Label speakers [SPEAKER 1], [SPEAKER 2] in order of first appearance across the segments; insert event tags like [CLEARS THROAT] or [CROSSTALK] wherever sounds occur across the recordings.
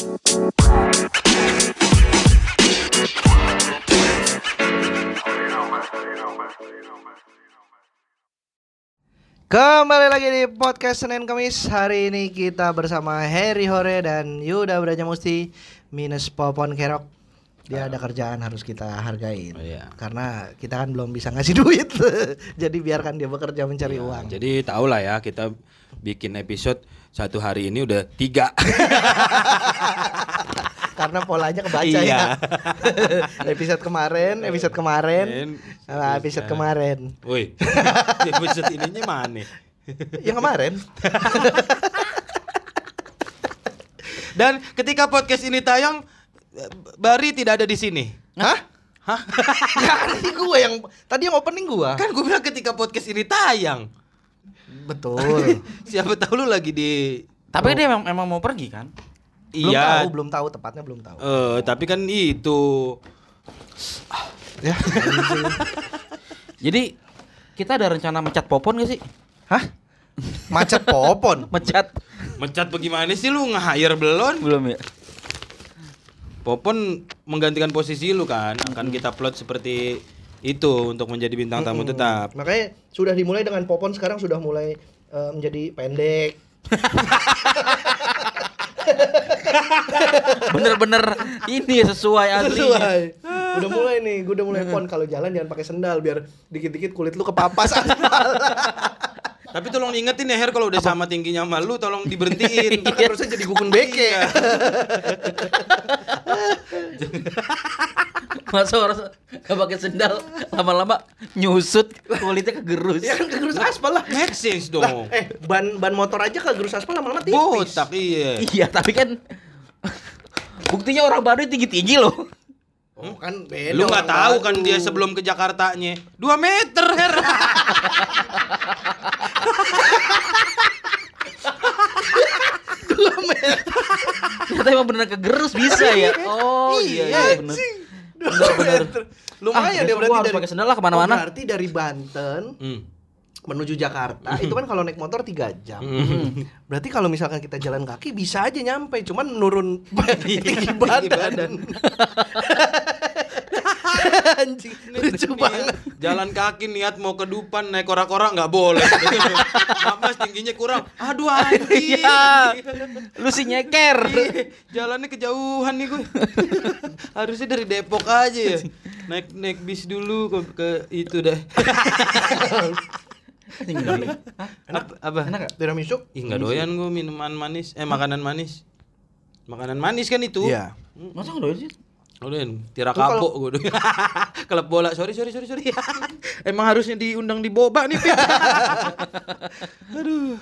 [SPEAKER 1] Kembali lagi di podcast Senin Kamis Hari ini kita bersama Harry Hore dan Yuda Braja Musti Minus Popon Kerok. Dia ada kerjaan harus kita hargain.
[SPEAKER 2] Oh, iya.
[SPEAKER 1] Karena kita kan belum bisa ngasih [LAUGHS] duit. Jadi biarkan dia bekerja mencari
[SPEAKER 2] Ya,
[SPEAKER 1] uang.
[SPEAKER 2] Jadi tau lah ya kita bikin episode satu hari ini udah tiga. [LAUGHS]
[SPEAKER 1] Karena polanya kebaca
[SPEAKER 2] Iya.
[SPEAKER 1] ya [LAUGHS] Episode kemarin, episode kemarin sama episode kemarin
[SPEAKER 2] Woi, [LAUGHS] episode ininya mana?
[SPEAKER 1] Yang kemarin
[SPEAKER 2] Dan ketika podcast ini tayang, Bari tidak ada di sini.
[SPEAKER 1] Hah?
[SPEAKER 2] Hah?
[SPEAKER 1] Ini gue yang Tadi yang opening gua
[SPEAKER 2] Kan gue bilang ketika podcast ini tayang.
[SPEAKER 1] Betul [LAUGHS]
[SPEAKER 2] Siapa tahu lu lagi di
[SPEAKER 3] Tapi dia emang, emang mau pergi kan?
[SPEAKER 1] Belum
[SPEAKER 2] Iya.
[SPEAKER 1] tahu, belum tahu tepatnya belum tahu.
[SPEAKER 2] Eh, tapi kan itu
[SPEAKER 1] Ya. [LAUGHS]
[SPEAKER 3] Jadi kita ada rencana mencat popon gak sih?
[SPEAKER 1] Hah? Macet popon. [LAUGHS]
[SPEAKER 3] Mencat
[SPEAKER 2] mencat bagaimana sih lu nge-hire belum?
[SPEAKER 3] belum ya?
[SPEAKER 2] Popon menggantikan posisi lu kan, akan kita plot seperti itu untuk menjadi bintang tamu tetap.
[SPEAKER 1] Makanya sudah dimulai dengan popon sekarang sudah mulai eh, menjadi pendek. [LAUGHS]
[SPEAKER 3] Bener-bener ini sesuai aslinya.
[SPEAKER 1] Sesuai. Udah mulai nih, gue udah mulai pon kalau jalan jangan pakai sendal biar dikit-dikit kulit lu kepapas aspal. [LAUGHS]
[SPEAKER 2] Tapi tolong ingetin ya Her kalau udah sama tingginya sama lu tolong diberhentiin.
[SPEAKER 1] Kan harusnya jadi gukun beke. [LAUGHS]
[SPEAKER 2] Iya. [LAUGHS]
[SPEAKER 3] Masa orang gak pakai sendal lama-lama nyusut kulitnya kegerus.
[SPEAKER 1] ya kan kegerus aspal lah.
[SPEAKER 2] Make sense
[SPEAKER 1] Lah,
[SPEAKER 2] dong.
[SPEAKER 1] eh ban ban motor aja kegerus aspal lama-lama tipis.
[SPEAKER 2] Botak iya.
[SPEAKER 3] Iya, tapi kan buktinya orang baru tinggi-tinggi loh.
[SPEAKER 1] Oh, kan beda.
[SPEAKER 2] Lu nggak tahu kan dia sebelum ke Jakartanya 2 meter Her.
[SPEAKER 3] Ternyata emang bener kegerus bisa ya. Oh iya iya bener. Bener-bener.
[SPEAKER 1] Lumayan
[SPEAKER 3] Ah,
[SPEAKER 1] dia
[SPEAKER 3] besok
[SPEAKER 1] berarti
[SPEAKER 3] harus pakai sendal lah ke
[SPEAKER 1] mana-mana. Berarti dari Banten
[SPEAKER 2] Hmm.
[SPEAKER 1] menuju Jakarta itu kan kalau naik motor 3 jam.
[SPEAKER 2] Hmm. [LAUGHS]
[SPEAKER 1] Berarti kalau misalkan kita jalan kaki bisa aja nyampe, cuman menurun tinggi [LAUGHS]
[SPEAKER 2] Tinggi
[SPEAKER 1] badan. [LAUGHS] Anjing, lucu
[SPEAKER 2] Nih,
[SPEAKER 1] banget.
[SPEAKER 2] Jalan kaki niat mau ke Dupan naik kora-kora nggak boleh. [LAUGHS] Mas tingginya kurang. Aduh anjing.
[SPEAKER 3] Iya. Lu sih nyeker. [LAUGHS]
[SPEAKER 2] Ih, Jalannya kejauhan nih gue. [LAUGHS] Harusnya dari Depok aja ya. Naik naik bis dulu ke, ke itu dah.
[SPEAKER 1] Enak
[SPEAKER 2] Apa?
[SPEAKER 3] Enak gak?
[SPEAKER 1] Tiramisu?
[SPEAKER 2] Ih nggak doyan gue minuman manis. Eh makanan manis. Makanan manis kan itu.
[SPEAKER 1] Iya.
[SPEAKER 3] Masa nggak doyan sih?
[SPEAKER 2] Udah tira
[SPEAKER 1] Lu kalau-
[SPEAKER 2] kapok gue doyan. Klub bola. Sorry sorry sorry sorry. [LAUGHS] Emang harusnya diundang di boba nih. [LAUGHS] Aduh.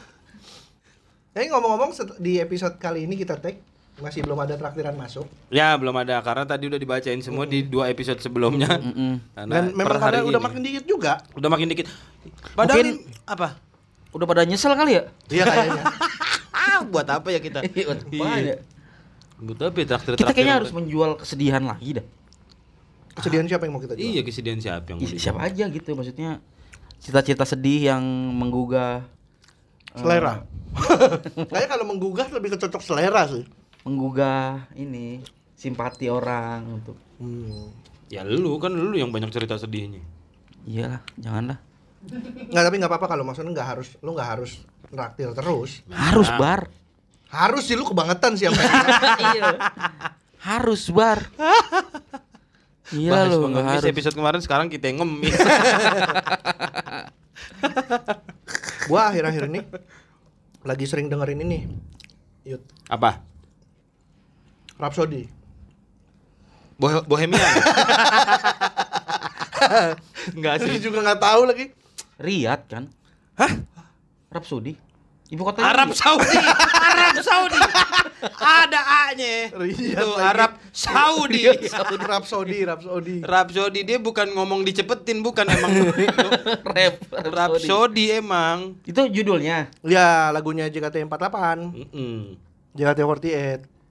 [SPEAKER 1] Eh ngomong-ngomong di episode kali ini kita tag masih belum ada traktiran masuk.
[SPEAKER 2] Ya belum ada karena tadi udah dibacain semua di dua episode sebelumnya. [LAUGHS] Karena
[SPEAKER 1] Dan memang
[SPEAKER 2] hari
[SPEAKER 1] karena udah
[SPEAKER 2] ini.
[SPEAKER 1] makin dikit juga.
[SPEAKER 2] udah makin dikit. Padahal
[SPEAKER 3] Mungkin-
[SPEAKER 2] ini- apa?
[SPEAKER 3] Udah pada nyesel kali ya?
[SPEAKER 1] Iya kayaknya.
[SPEAKER 2] Ah, buat apa ya kita?
[SPEAKER 3] Iya, ya
[SPEAKER 2] traktir
[SPEAKER 3] Kita kayaknya harus menjual kesedihan lagi dah.
[SPEAKER 1] Kesedihan siapa yang mau kita jual?
[SPEAKER 2] Iya kesedihan siapa yang mau
[SPEAKER 3] Ih,
[SPEAKER 2] dijual?
[SPEAKER 3] siapa aja gitu maksudnya cita-cita sedih yang menggugah eh,
[SPEAKER 1] Selera. [LAUGHS] Kayaknya kalau menggugah lebih kecocok selera sih.
[SPEAKER 3] menggugah ini simpati orang untuk
[SPEAKER 1] Hmm.
[SPEAKER 2] Ya lu kan lu yang banyak cerita sedihnya.
[SPEAKER 3] iyalah janganlah
[SPEAKER 1] Nggak tapi nggak apa-apa kalau maksudnya nggak harus lu nggak harus traktir terus.
[SPEAKER 3] harus bar
[SPEAKER 1] Harus sih lu kebangetan sih sampai. [LAUGHS]
[SPEAKER 3] iya harus bar iya
[SPEAKER 2] pengemis
[SPEAKER 3] harus
[SPEAKER 2] episode kemarin sekarang kita yang ngemis. [LAUGHS]
[SPEAKER 1] gua akhir-akhir ini lagi sering dengerin ini. Yut,
[SPEAKER 2] apa?
[SPEAKER 1] Rhapsody.
[SPEAKER 2] Bohe Bohemian. [LAUGHS] Enggak sih.
[SPEAKER 1] juga nggak tahu lagi.
[SPEAKER 3] Riyadh kan
[SPEAKER 1] Hah?
[SPEAKER 3] Saudi ibu kota
[SPEAKER 2] Arab Saudi. Arab Saudi. Ada A-nya. Itu
[SPEAKER 1] lagi.
[SPEAKER 2] Arab Saudi.
[SPEAKER 1] Rhapsody, Rhapsody.
[SPEAKER 2] Arab Saudi dia bukan ngomong dicepetin bukan emang
[SPEAKER 3] rap
[SPEAKER 2] Arab Saudi emang.
[SPEAKER 3] itu judulnya
[SPEAKER 1] Ya, lagunya JKT48.
[SPEAKER 2] Mm-mm.
[SPEAKER 1] JKT48.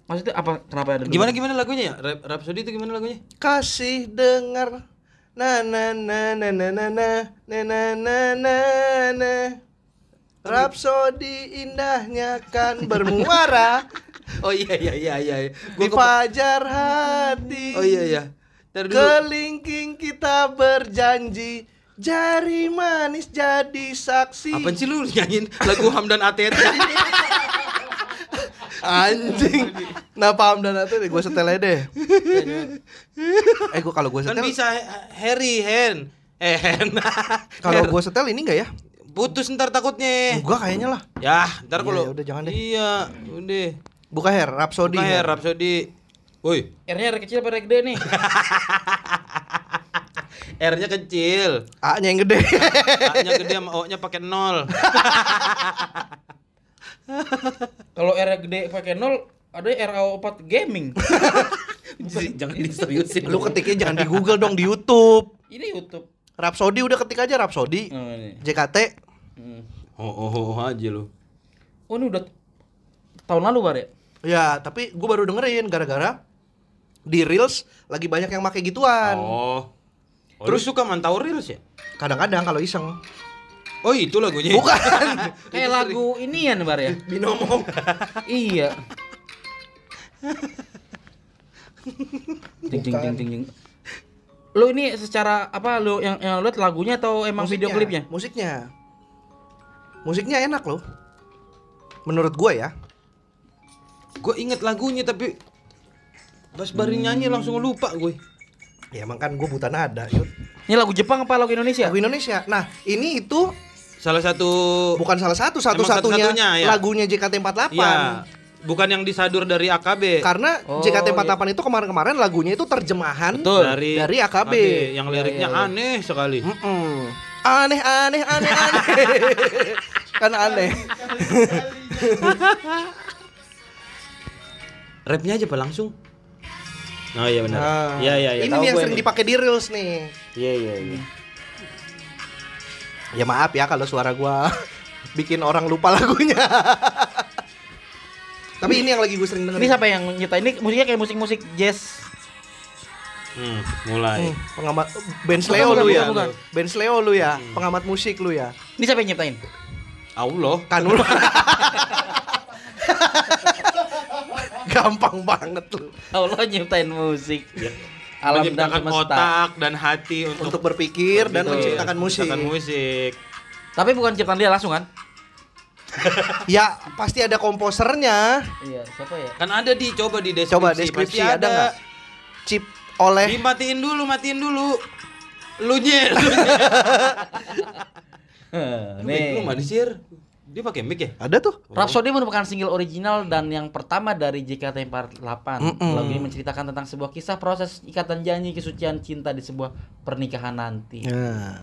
[SPEAKER 3] maksudnya apa kenapa ada
[SPEAKER 2] Gimana gimana lagunya ya? Rap Rhapsody itu gimana lagunya?
[SPEAKER 1] Kasih dengar na na na na na na na na na na na na Rhapsody indahnya kan bermuara [LAUGHS]
[SPEAKER 2] Oh iya iya iya iya.
[SPEAKER 1] Di
[SPEAKER 2] Gua ke-
[SPEAKER 1] fajar hati.
[SPEAKER 2] Oh iya iya. Ntar dulu.
[SPEAKER 1] Kelingking kita berjanji jari manis jadi saksi.
[SPEAKER 2] Apa sih lu nyanyiin lagu Hamdan ATT? [LAUGHS]
[SPEAKER 1] Anjing. Nah paham dan itu deh gue setel aja deh. [LAUGHS] eh gue kalau gue
[SPEAKER 2] kan
[SPEAKER 1] setel
[SPEAKER 2] bisa Harry Hen. Eh Hen.
[SPEAKER 1] kalau gue setel ini enggak ya?
[SPEAKER 2] Putus ntar takutnya.
[SPEAKER 1] Enggak kayaknya lah.
[SPEAKER 2] Ya, ntar
[SPEAKER 1] Iya,
[SPEAKER 2] kalau
[SPEAKER 1] ya udah, jangan deh.
[SPEAKER 2] Iya, udah.
[SPEAKER 1] Buka hair, Rhapsody.
[SPEAKER 2] Buka ya Rhapsody. Woi,
[SPEAKER 3] R-nya R kecil apa R gede nih? [LAUGHS]
[SPEAKER 2] R-nya kecil.
[SPEAKER 1] A-nya yang gede. [LAUGHS]
[SPEAKER 2] A-nya gede sama O-nya pakai nol. [LAUGHS]
[SPEAKER 3] Kalau R gede pakai nol, ada RAO4 gaming. Jangan diseriusin.
[SPEAKER 1] Lu ketiknya jangan di Google dong di YouTube.
[SPEAKER 3] Ini YouTube.
[SPEAKER 1] Rhapsody udah ketik aja Rhapsody.
[SPEAKER 3] Oh, ini.
[SPEAKER 1] JKT.
[SPEAKER 3] Hmm.
[SPEAKER 2] Oh, oh, oh aja lu.
[SPEAKER 3] Oh, ini udah tahun lalu, Bar ya?
[SPEAKER 1] Ya, tapi gue baru dengerin gara-gara di Reels lagi banyak yang pakai gituan.
[SPEAKER 2] Oh. oh Terus suka mantau reels ya?
[SPEAKER 1] Kadang-kadang kalau iseng.
[SPEAKER 2] Oh, itu lagunya.
[SPEAKER 1] Bukan.
[SPEAKER 3] Kayak [LAUGHS] lagu ini ya, Bar [LAUGHS] ya?
[SPEAKER 1] Binomo.
[SPEAKER 3] iya. Jing jing jing jing jing. Lu ini secara apa lu yang yang lihat lagunya atau emang video klipnya?
[SPEAKER 1] Musiknya. Musiknya enak loh. Menurut gue ya.
[SPEAKER 2] Gue inget lagunya tapi pas Bari nyanyi langsung lupa gue.
[SPEAKER 1] Ya emang kan gue buta nada. Yud.
[SPEAKER 3] Ini lagu Jepang apa lagu Indonesia?
[SPEAKER 1] Lagu Indonesia. Nah, ini itu
[SPEAKER 2] Salah satu
[SPEAKER 1] bukan salah satu
[SPEAKER 2] Emang
[SPEAKER 1] satu-satunya
[SPEAKER 2] satu-satunya, ya?
[SPEAKER 1] lagunya JKT48.
[SPEAKER 2] Iya. Bukan yang disadur dari AKB.
[SPEAKER 1] Karena
[SPEAKER 3] Oh,
[SPEAKER 1] JKT48 itu kemarin-kemarin lagunya itu terjemahan
[SPEAKER 3] Betul.
[SPEAKER 2] dari
[SPEAKER 1] dari AKB.
[SPEAKER 2] yang liriknya
[SPEAKER 3] Iya, iya, iya.
[SPEAKER 2] aneh sekali.
[SPEAKER 1] Aneh aneh aneh aneh. [LAUGHS] kan aneh. [LAUGHS]
[SPEAKER 2] Rapnya aja pak langsung. Oh iya benar.
[SPEAKER 1] Nah,
[SPEAKER 2] Iya iya iya.
[SPEAKER 1] Ini nih yang sering dipakai di Reels nih.
[SPEAKER 2] Iya iya iya.
[SPEAKER 1] Ya maaf ya kalau suara gua [LAUGHS] bikin orang lupa lagunya. [LAUGHS] Tapi ini yang lagi gue sering
[SPEAKER 3] Ini
[SPEAKER 1] dengerin.
[SPEAKER 3] siapa yang nyiptain? Ini musiknya kayak musik-musik jazz.
[SPEAKER 2] Hmm, mulai.
[SPEAKER 1] Hmm, pengamat Ben
[SPEAKER 3] Bukan,
[SPEAKER 1] Sleo
[SPEAKER 3] bukan,
[SPEAKER 1] lu ya.
[SPEAKER 3] bukan.
[SPEAKER 1] Ben Sleo lu ya, pengamat musik lu ya.
[SPEAKER 3] Ini siapa yang nyiptain?
[SPEAKER 2] Allah.
[SPEAKER 1] Kan lu. [LAUGHS] Gampang banget lu
[SPEAKER 3] Allah nyiptain musik. Alam dan
[SPEAKER 2] Menciptakan
[SPEAKER 3] semesta.
[SPEAKER 2] otak dan hati untuk,
[SPEAKER 1] untuk berpikir dan menciptakan musik.
[SPEAKER 2] menciptakan musik.
[SPEAKER 3] Tapi bukan ciptaan dia langsung kan? [LAUGHS]
[SPEAKER 1] Ya, pasti ada komposernya.
[SPEAKER 3] Iya, siapa ya?
[SPEAKER 2] Kan ada di coba di deskripsi.
[SPEAKER 1] Coba deskripsi
[SPEAKER 2] Pasti
[SPEAKER 1] ada nggak? Chip oleh
[SPEAKER 2] Dimatiin dulu, matiin dulu. Lu nye. [LAUGHS]
[SPEAKER 3] Nih.
[SPEAKER 2] Lu mana sih? Dia pakai mic ya?
[SPEAKER 1] ada tuh.
[SPEAKER 3] Rhapsody merupakan single original dan yang pertama dari JKT48.
[SPEAKER 1] Mm-mm.
[SPEAKER 3] Lagu ini menceritakan tentang sebuah kisah proses ikatan janji kesucian cinta di sebuah pernikahan nanti.
[SPEAKER 1] Ya.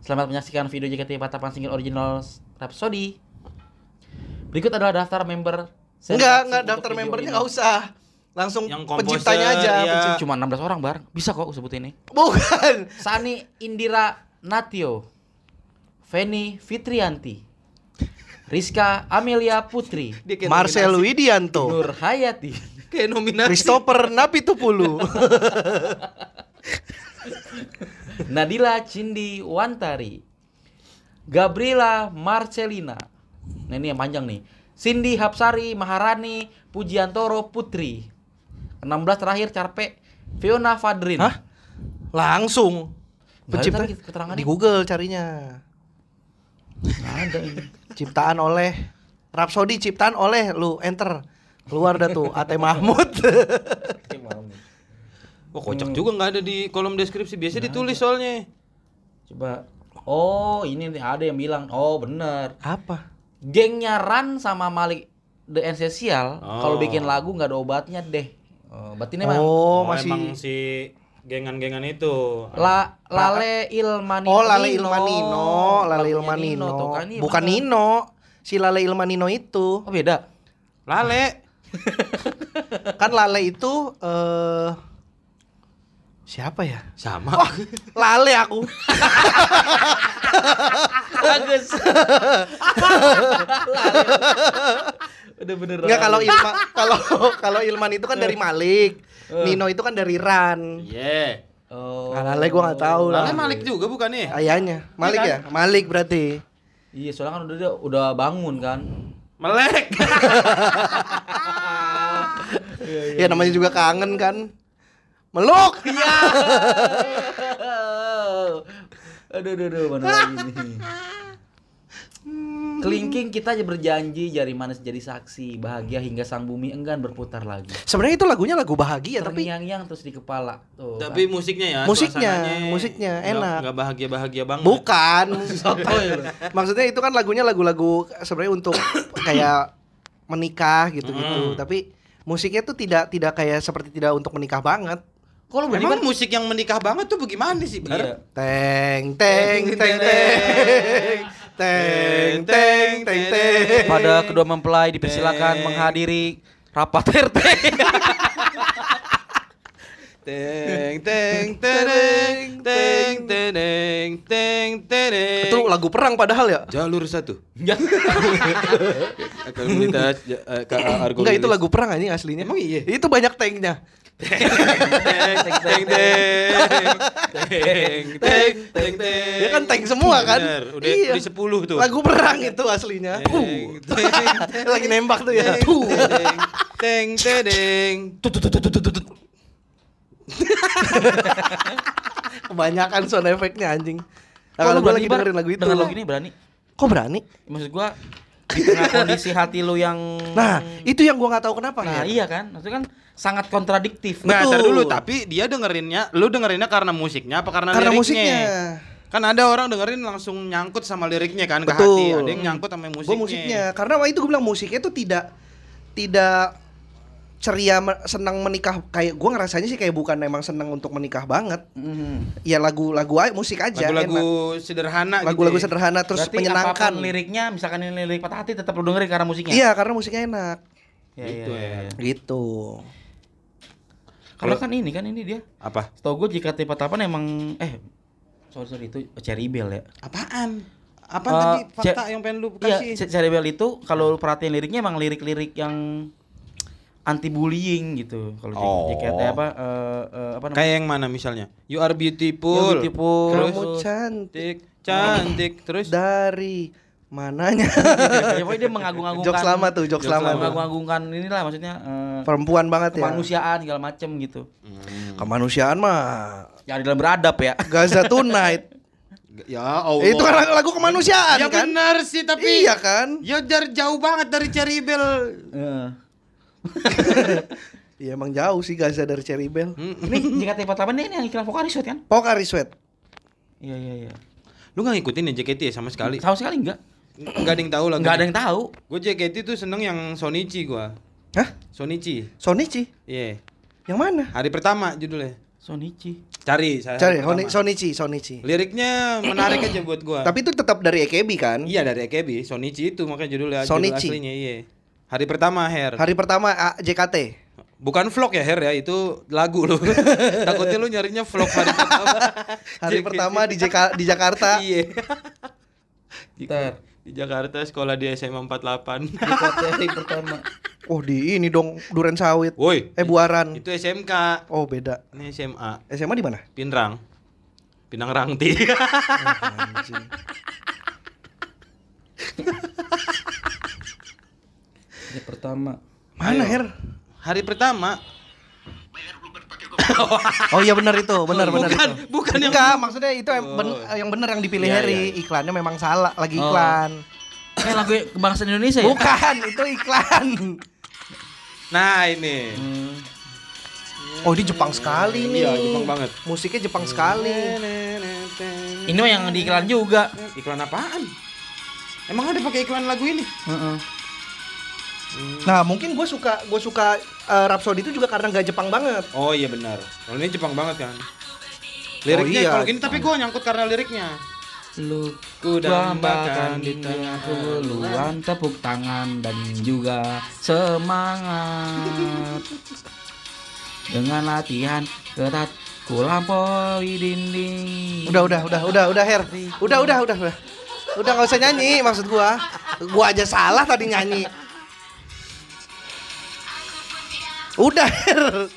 [SPEAKER 3] Selamat menyaksikan video JKT48 single original Rhapsody. Berikut adalah daftar member.
[SPEAKER 1] Enggak, enggak daftar membernya enggak usah. Langsung
[SPEAKER 2] Yang komposer,
[SPEAKER 1] penciptanya aja.
[SPEAKER 2] iya.
[SPEAKER 1] pencipta-
[SPEAKER 3] Cuma 16 orang, Bar. Bisa kok sebut ini.
[SPEAKER 1] Bukan.
[SPEAKER 3] Sani Indira Natio. Feni Fitrianti. Rizka Amelia Putri. [LAUGHS]
[SPEAKER 1] Marcel. Widianto.
[SPEAKER 3] Nur Hayati.
[SPEAKER 2] Kayak nominasi.
[SPEAKER 1] Christopher Napitupulu. [LAUGHS]
[SPEAKER 3] Nadila Cindi Wantari. Gabriela Marcelina. Nah ini yang panjang nih. Cindy Hapsari Maharani Pujiantoro Putri. 16 terakhir Carpe Fiona Fadrin.
[SPEAKER 1] Hah? Langsung. Pencipta di Google carinya.
[SPEAKER 3] Ada ini.
[SPEAKER 1] Ciptaan oleh Rhapsody ciptaan oleh lu enter. Keluar dah tuh Ate Mahmud.
[SPEAKER 2] Wah kocak juga nggak ada di kolom deskripsi. Biasa ditulis soalnya.
[SPEAKER 3] Coba. Oh, ini nih ada yang bilang. Oh, bener.
[SPEAKER 1] Apa?
[SPEAKER 3] Gengnya Ran sama Malik The Essential
[SPEAKER 2] Oh.
[SPEAKER 3] kalau bikin lagu nggak ada obatnya deh. Oh, berarti ini mah
[SPEAKER 1] Oh,
[SPEAKER 2] Oh,
[SPEAKER 1] masih
[SPEAKER 2] emang si gengan-gengan itu.
[SPEAKER 3] La Lale Ilmanino.
[SPEAKER 1] Oh, Lale Ilmanino, Lale Ilmanino.
[SPEAKER 3] Nino kan, ini
[SPEAKER 1] Bukan
[SPEAKER 3] bener.
[SPEAKER 1] Nino. Si Lale Ilmanino itu.
[SPEAKER 3] Oh, beda.
[SPEAKER 2] Lale. [LAUGHS]
[SPEAKER 1] Kan Lale itu eh siapa ya?
[SPEAKER 2] Sama.
[SPEAKER 1] Lale aku.
[SPEAKER 3] Bagus. Udah bener.
[SPEAKER 1] Enggak kalau Ilma kalau kalau Ilman itu kan dari Malik.
[SPEAKER 3] Eh.
[SPEAKER 1] Nino itu kan dari Ran.
[SPEAKER 2] Iya.
[SPEAKER 3] Oh.
[SPEAKER 1] Nah, Lale gua nggak tahu lah.
[SPEAKER 2] Lale Malik juga bukannya?
[SPEAKER 1] Ayahnya. Malik ya? Malik berarti.
[SPEAKER 3] Iya, soalnya kan udah dia udah bangun kan.
[SPEAKER 2] Melek.
[SPEAKER 1] ya namanya juga kangen kan. Meluk.
[SPEAKER 3] Iya. [LAUGHS] aduh, aduh, aduh, mana lagi nih? Kelingking kita aja berjanji jari manis jadi saksi bahagia hingga sang bumi enggan berputar lagi.
[SPEAKER 1] Sebenarnya itu lagunya lagu bahagia tapi
[SPEAKER 3] Terngiang-ngiang terus di kepala. Tuh.
[SPEAKER 2] Tapi musiknya ya,
[SPEAKER 1] Musiknya, musiknya enak.
[SPEAKER 2] nggak bahagia-bahagia banget.
[SPEAKER 1] bukan. [LAUGHS] Maksudnya itu kan lagunya lagu-lagu sebenarnya untuk [COUGHS] kayak menikah gitu-gitu.
[SPEAKER 2] Hmm.
[SPEAKER 1] Tapi musiknya tuh tidak tidak kayak seperti tidak untuk menikah banget.
[SPEAKER 3] Kok lu berani
[SPEAKER 2] Emang
[SPEAKER 3] banget?
[SPEAKER 2] musik yang menikah banget tuh bagaimana sih, Bar?
[SPEAKER 3] Iya.
[SPEAKER 1] Teng teng teng teng teng teng teng teng.
[SPEAKER 3] Pada kedua mempelai dipersilakan menghadiri rapat RT.
[SPEAKER 2] Teng teng tereng teng tereng teng tereng.
[SPEAKER 1] itu lagu perang padahal ya.
[SPEAKER 2] jalur satu.
[SPEAKER 3] Ya.
[SPEAKER 2] Komunitas eh,
[SPEAKER 1] Enggak itu lagu perang anjing aslinya.
[SPEAKER 2] Emang iya?
[SPEAKER 1] Itu banyak tengnya.
[SPEAKER 2] Teng teng teng teng teng teng teng.
[SPEAKER 1] Ya kan tank semua kan?
[SPEAKER 2] Bener, udah
[SPEAKER 1] Iya.
[SPEAKER 2] di 10 tuh.
[SPEAKER 1] Lagu perang itu aslinya.
[SPEAKER 2] Teng,
[SPEAKER 1] Uh.
[SPEAKER 2] teng,
[SPEAKER 1] Lagi nembak tuh ya.
[SPEAKER 2] teng,
[SPEAKER 1] Tuh.
[SPEAKER 2] teng teng teng. [LAUGHS]
[SPEAKER 1] Kebanyakan sound efeknya anjing. Nah, kalau gue lagi dengerin lagu itu.
[SPEAKER 3] Dengan lagu ini berani?
[SPEAKER 1] Kok berani?
[SPEAKER 3] Maksud gua di tengah kondisi hati lu yang
[SPEAKER 1] Nah, itu yang gua nggak tahu kenapa
[SPEAKER 3] Nah,
[SPEAKER 1] ya.
[SPEAKER 3] iya kan? Maksudnya kan sangat kontradiktif.
[SPEAKER 2] Nah,
[SPEAKER 1] Betul.
[SPEAKER 2] dulu tapi dia dengerinnya, lu dengerinnya karena musiknya apa karena,
[SPEAKER 1] Karena
[SPEAKER 2] liriknya?
[SPEAKER 1] musiknya.
[SPEAKER 2] Kan ada orang dengerin langsung nyangkut sama liriknya kan ke
[SPEAKER 1] Betul.
[SPEAKER 2] hati, ada yang nyangkut sama musiknya.
[SPEAKER 1] Gue musiknya. Karena waktu itu gue bilang musiknya itu tidak tidak ceria senang menikah kayak gue ngerasanya sih kayak bukan emang senang untuk menikah banget.
[SPEAKER 3] Mhm.
[SPEAKER 1] Ya lagu-lagu aja musik aja.
[SPEAKER 2] Lagu-lagu
[SPEAKER 1] enak.
[SPEAKER 2] sederhana
[SPEAKER 1] lagu-lagu
[SPEAKER 2] gitu. ya.
[SPEAKER 1] sederhana terus
[SPEAKER 3] Berarti
[SPEAKER 1] menyenangkan.
[SPEAKER 3] liriknya, misalkan ini lirik patah hati tetap lu dengerin karena musiknya.
[SPEAKER 1] Iya, karena musiknya enak.
[SPEAKER 2] Gitu
[SPEAKER 3] iya,
[SPEAKER 2] ya.
[SPEAKER 3] iya.
[SPEAKER 1] Gitu.
[SPEAKER 3] Karena kan ini kan ini dia.
[SPEAKER 2] Apa?
[SPEAKER 3] Setahu gue JKT48 emang eh sorry sorry itu Cherry Bell ya.
[SPEAKER 2] Apaan? Apa
[SPEAKER 3] Eh,
[SPEAKER 2] tadi fakta yang pengen lu
[SPEAKER 3] Iya,
[SPEAKER 2] kasih?
[SPEAKER 3] C- Cherry Bell itu kalau lu perhatiin liriknya emang lirik-lirik yang anti bullying gitu. Kalau
[SPEAKER 2] Oh.
[SPEAKER 3] JKT apa eh, eh, apa namanya?
[SPEAKER 2] Kayak yang mana misalnya? You are beautiful.
[SPEAKER 3] You beautiful.
[SPEAKER 2] Terus
[SPEAKER 1] Kamu cantik
[SPEAKER 2] cantik, cantik. Terus
[SPEAKER 1] dari mananya?
[SPEAKER 3] ya pokoknya dia mengagung-agungkan
[SPEAKER 1] Jokes lama tuh, jokes lama. tuh.
[SPEAKER 3] mengagung-agungkan inilah maksudnya eh,
[SPEAKER 1] Perempuan banget ya.
[SPEAKER 3] kemanusiaan segala macem gitu.
[SPEAKER 2] Hmm.
[SPEAKER 1] Kemanusiaan mah
[SPEAKER 3] Yang di dalam beradab ya.
[SPEAKER 1] Gaza Tonight. [LAUGHS]
[SPEAKER 2] Ya Allah.
[SPEAKER 1] Itu kan lagu, lagu kemanusiaan
[SPEAKER 2] Ya
[SPEAKER 1] kan?
[SPEAKER 2] benar sih tapi
[SPEAKER 1] Iya kan?
[SPEAKER 2] Ya jar jauh banget dari Cherry Bell.
[SPEAKER 3] Heeh. [LAUGHS]
[SPEAKER 1] Iya emang jauh sih Gaza dari Cherry Bell.
[SPEAKER 2] Hmm.
[SPEAKER 3] Ini JKT48 ini yang iklan Vokaris kan?
[SPEAKER 1] Pokari Sweat.
[SPEAKER 3] Iya iya iya.
[SPEAKER 2] Lu gak ngikutin ya JKT ya sama sekali?
[SPEAKER 3] Sama sekali enggak.
[SPEAKER 2] Enggak ada yang tahu lah.
[SPEAKER 3] Enggak ada yang tahu.
[SPEAKER 2] Gue JKT tuh seneng yang Sonichi gua.
[SPEAKER 1] Hah?
[SPEAKER 2] Sonichi.
[SPEAKER 1] Sonichi?
[SPEAKER 2] Iya.
[SPEAKER 1] Yang mana?
[SPEAKER 2] Hari pertama judulnya.
[SPEAKER 3] Sonichi.
[SPEAKER 2] Cari saya.
[SPEAKER 1] Cari Honi-. Sonichi, Sonichi.
[SPEAKER 2] Liriknya menarik aja buat gua.
[SPEAKER 1] Tapi itu tetap dari EKB kan?
[SPEAKER 2] iya dari AKB, Sonichi itu makanya judulnya judul
[SPEAKER 1] Sonichi.
[SPEAKER 2] aslinya iya. Hari pertama Her.
[SPEAKER 1] Hari pertama ah, JKT.
[SPEAKER 2] Bukan vlog ya Her ya, itu lagu lu. [LAUGHS] Takutnya lu nyarinya vlog hari pertama.
[SPEAKER 1] Hari
[SPEAKER 2] JKT.
[SPEAKER 1] pertama di, JK di Jakarta.
[SPEAKER 2] Iya.
[SPEAKER 3] Ntar.
[SPEAKER 2] Di Jakarta sekolah di SMA 48.
[SPEAKER 3] JKT hari pertama.
[SPEAKER 1] Oh di ini dong Duren Sawit.
[SPEAKER 2] Woi.
[SPEAKER 1] Eh Buaran.
[SPEAKER 2] Itu SMK.
[SPEAKER 1] Oh beda.
[SPEAKER 2] Ini SMA.
[SPEAKER 1] SMA di mana?
[SPEAKER 2] Pinrang. Pinang Rangti. [LAUGHS] [LAUGHS]
[SPEAKER 1] Anjing.
[SPEAKER 3] Hari pertama.
[SPEAKER 1] Mana
[SPEAKER 2] Ayo.
[SPEAKER 1] Her?
[SPEAKER 2] Hari pertama. [LAUGHS]
[SPEAKER 1] Oh iya benar itu, benar benar
[SPEAKER 2] Bukan,
[SPEAKER 1] itu.
[SPEAKER 2] bukan yang-
[SPEAKER 1] Enggak, maksudnya itu yang, ben-
[SPEAKER 2] Oh.
[SPEAKER 1] yang benar yang dipilih
[SPEAKER 2] Iya,
[SPEAKER 1] Harry.
[SPEAKER 2] iya, iya.
[SPEAKER 1] Iklannya memang salah, lagi
[SPEAKER 3] Oh.
[SPEAKER 1] iklan.
[SPEAKER 3] Eh lagu kebangsaan Indonesia ya?
[SPEAKER 1] Bukan, itu iklan.
[SPEAKER 2] Nah, ini.
[SPEAKER 3] Hmm.
[SPEAKER 1] Oh, ini Jepang sekali nih.
[SPEAKER 2] Iya, Jepang banget.
[SPEAKER 1] Musiknya Jepang sekali.
[SPEAKER 3] Ini mah yang di iklan juga.
[SPEAKER 2] Iklan apaan? Emang ada pakai iklan lagu ini?
[SPEAKER 3] Heeh.
[SPEAKER 1] Nah, mungkin gue suka gue suka eh, Rhapsody itu juga karena nggak Jepang banget.
[SPEAKER 2] Oh iya benar. Kalau ini Jepang banget kan. Liriknya
[SPEAKER 1] iya,
[SPEAKER 2] kalau gini tapi gua nyangkut karena liriknya.
[SPEAKER 3] Lu
[SPEAKER 2] Ku
[SPEAKER 3] dambakan di tengah keluhan tepuk tangan dan juga semangat dengan latihan ketat ku lampaui dinding
[SPEAKER 1] Udah, udah, udah, udah, udah, Her. Udah, udah, udah, udah. Udah nggak usah nyanyi maksud gua. Gua aja salah tadi nyanyi. Udah, Her.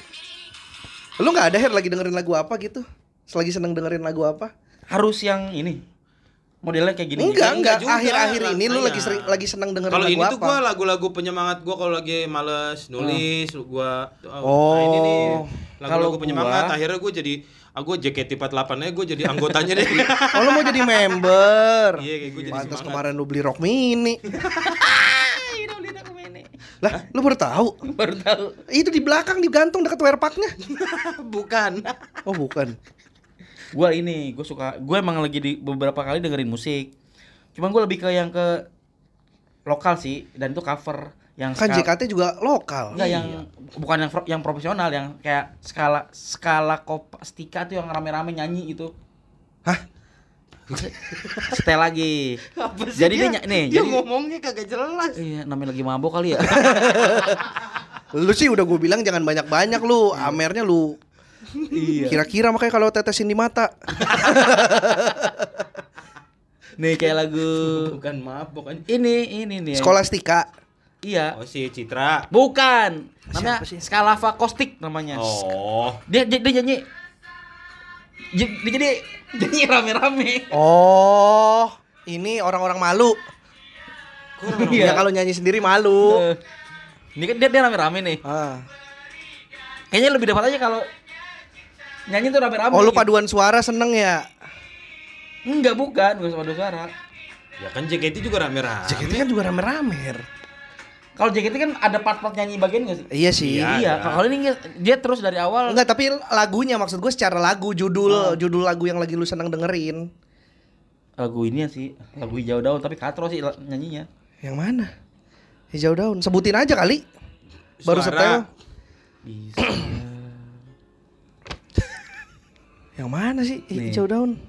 [SPEAKER 1] Lu nggak ada Her lagi dengerin lagu apa gitu? Selagi seneng dengerin lagu apa?
[SPEAKER 3] harus yang ini modelnya kayak gini.
[SPEAKER 1] Enggak, enggak. Akhir-akhir ini lu
[SPEAKER 2] Iya.
[SPEAKER 1] lagi sering lagi seneng dengerin
[SPEAKER 2] Kalau
[SPEAKER 1] lagu
[SPEAKER 2] ini
[SPEAKER 1] apa?
[SPEAKER 2] tuh gua lagu-lagu penyemangat gua kalau lagi males nulis gua
[SPEAKER 1] Oh.
[SPEAKER 2] nah ini nih lagu-lagu
[SPEAKER 3] Kalau
[SPEAKER 2] penyemangat
[SPEAKER 3] gua-
[SPEAKER 2] akhirnya gua jadi ah gua JKT48 aja gua jadi anggotanya deh. [LAUGHS]
[SPEAKER 1] Oh, lu mau jadi member.
[SPEAKER 2] Iya, kayak gua jadi
[SPEAKER 1] Pantes kemarin lu beli rock mini. [LAUGHS]
[SPEAKER 3] Ini beli aku ini.
[SPEAKER 1] Lah, lu baru tahu? [LAUGHS]
[SPEAKER 3] Baru tahu.
[SPEAKER 1] Itu di belakang digantung dekat wearpacknya. [LAUGHS]
[SPEAKER 2] Bukan.
[SPEAKER 1] Oh, bukan.
[SPEAKER 3] Gua ini, gue suka, gue emang lagi di beberapa kali dengerin musik. Cuman gue lebih ke yang ke lokal sih, dan itu cover yang
[SPEAKER 1] Kan
[SPEAKER 3] ska-
[SPEAKER 1] JKT juga lokal.
[SPEAKER 3] Enggak yang bukan yang yang profesional yang kayak skala skala kopastika tuh yang rame-rame nyanyi itu.
[SPEAKER 1] Hah? [LAUGHS]
[SPEAKER 3] Setel lagi.
[SPEAKER 2] Apa sih
[SPEAKER 3] Jadi dia ny- nih,
[SPEAKER 2] dia
[SPEAKER 3] jadi-
[SPEAKER 2] ngomongnya kagak jelas.
[SPEAKER 3] Iya, namanya lagi mabok kali ya. [LAUGHS]
[SPEAKER 1] Lu sih udah gue bilang jangan banyak-banyak lu. Amernya lu
[SPEAKER 3] iya.
[SPEAKER 1] kira-kira makanya kalau tetesin di mata. [LAUGHS]
[SPEAKER 3] Nih kayak lagu
[SPEAKER 2] Bukan mabok kan.
[SPEAKER 3] ini ini nih.
[SPEAKER 1] Skolastika.
[SPEAKER 3] Iya.
[SPEAKER 2] Oh si Citra.
[SPEAKER 3] Bukan. Namanya? Skalava Kostik namanya.
[SPEAKER 2] Oh.
[SPEAKER 3] Dia dia, dia nyanyi dia, dia jadi [LAUGHS] nyanyi rame-rame.
[SPEAKER 1] Oh, ini orang-orang malu.
[SPEAKER 3] Iya.
[SPEAKER 1] Ya kalau nyanyi sendiri malu.
[SPEAKER 3] Eh, Ini kan dia dia rame-rame nih.
[SPEAKER 1] Ah.
[SPEAKER 3] Kayaknya lebih dapat aja kalau nyanyi tuh rame-rame.
[SPEAKER 1] Oh, lu
[SPEAKER 3] gitu.
[SPEAKER 1] paduan suara seneng ya?
[SPEAKER 3] Enggak, bukan, bukan sama suara.
[SPEAKER 2] Ya kan JKT juga rame-rame.
[SPEAKER 1] JKT kan juga rame-rame.
[SPEAKER 3] Kalau JKT kan ada part-part nyanyi bagian gak sih?
[SPEAKER 1] Iya sih.
[SPEAKER 2] Iya.
[SPEAKER 3] Iya, kalau ini dia terus dari awal
[SPEAKER 1] Enggak, tapi lagunya maksud gue secara lagu, judul, judul lagu yang lagi lu seneng dengerin.
[SPEAKER 3] lagu ini sih, lagu hijau daun tapi katro sih nyanyinya.
[SPEAKER 1] Yang mana? Hijau daun. Sebutin aja kali. Baru setel.
[SPEAKER 3] Bisa. [COUGHS]
[SPEAKER 1] Yang mana sih
[SPEAKER 3] Nih.
[SPEAKER 1] hijau daun?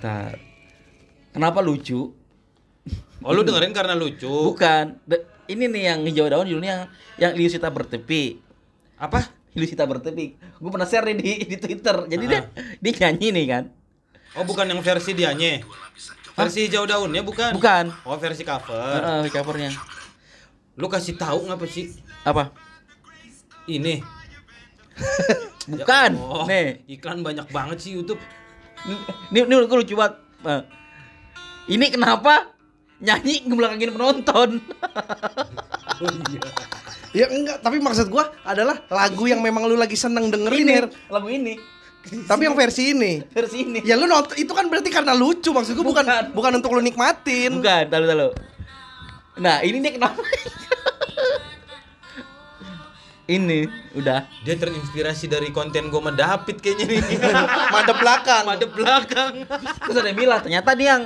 [SPEAKER 3] Ntar. Kenapa lucu?
[SPEAKER 2] Oh lu dengerin karena lucu.
[SPEAKER 3] Bukan. Ini nih yang hijau daun judulnya yang yang Liusita bertepi.
[SPEAKER 2] Apa?
[SPEAKER 3] Liusita bertepi. Gue pernah share nih di, di Twitter. Jadi dia dia nyanyi nih kan.
[SPEAKER 2] Oh bukan yang versi dianya. Versi hijau daunnya bukan.
[SPEAKER 3] Bukan.
[SPEAKER 2] Oh versi cover.
[SPEAKER 3] Heeh, covernya.
[SPEAKER 2] Lu kasih tahu ngapa sih?
[SPEAKER 3] Apa?
[SPEAKER 2] Ini. [LAUGHS]
[SPEAKER 3] Bukan.
[SPEAKER 2] Ya Allah,
[SPEAKER 3] Nih.
[SPEAKER 2] Iklan banyak banget sih YouTube.
[SPEAKER 3] Ini ini gue lucu banget. Eh, Ini kenapa nyanyi ngebelakangin penonton?
[SPEAKER 2] Oh iya.
[SPEAKER 1] Ya enggak, tapi maksud gua adalah lagu yang memang lu lagi seneng dengerin,
[SPEAKER 3] ini
[SPEAKER 1] Her.
[SPEAKER 3] lagu ini
[SPEAKER 1] Tapi yang versi ini.
[SPEAKER 3] versi ini.
[SPEAKER 1] Ya lu nonton itu kan berarti karena lucu maksud gua bukan
[SPEAKER 3] Bukan.
[SPEAKER 1] bukan, untuk lu nikmatin.
[SPEAKER 3] Bukan, tahu tahu. Nah, ini dia kenapa? ini udah
[SPEAKER 2] Dia terinspirasi dari konten gua sama David kayaknya nih.
[SPEAKER 1] Madep belakang.
[SPEAKER 2] Madep belakang.
[SPEAKER 3] terus ada yang bilang ternyata dia yang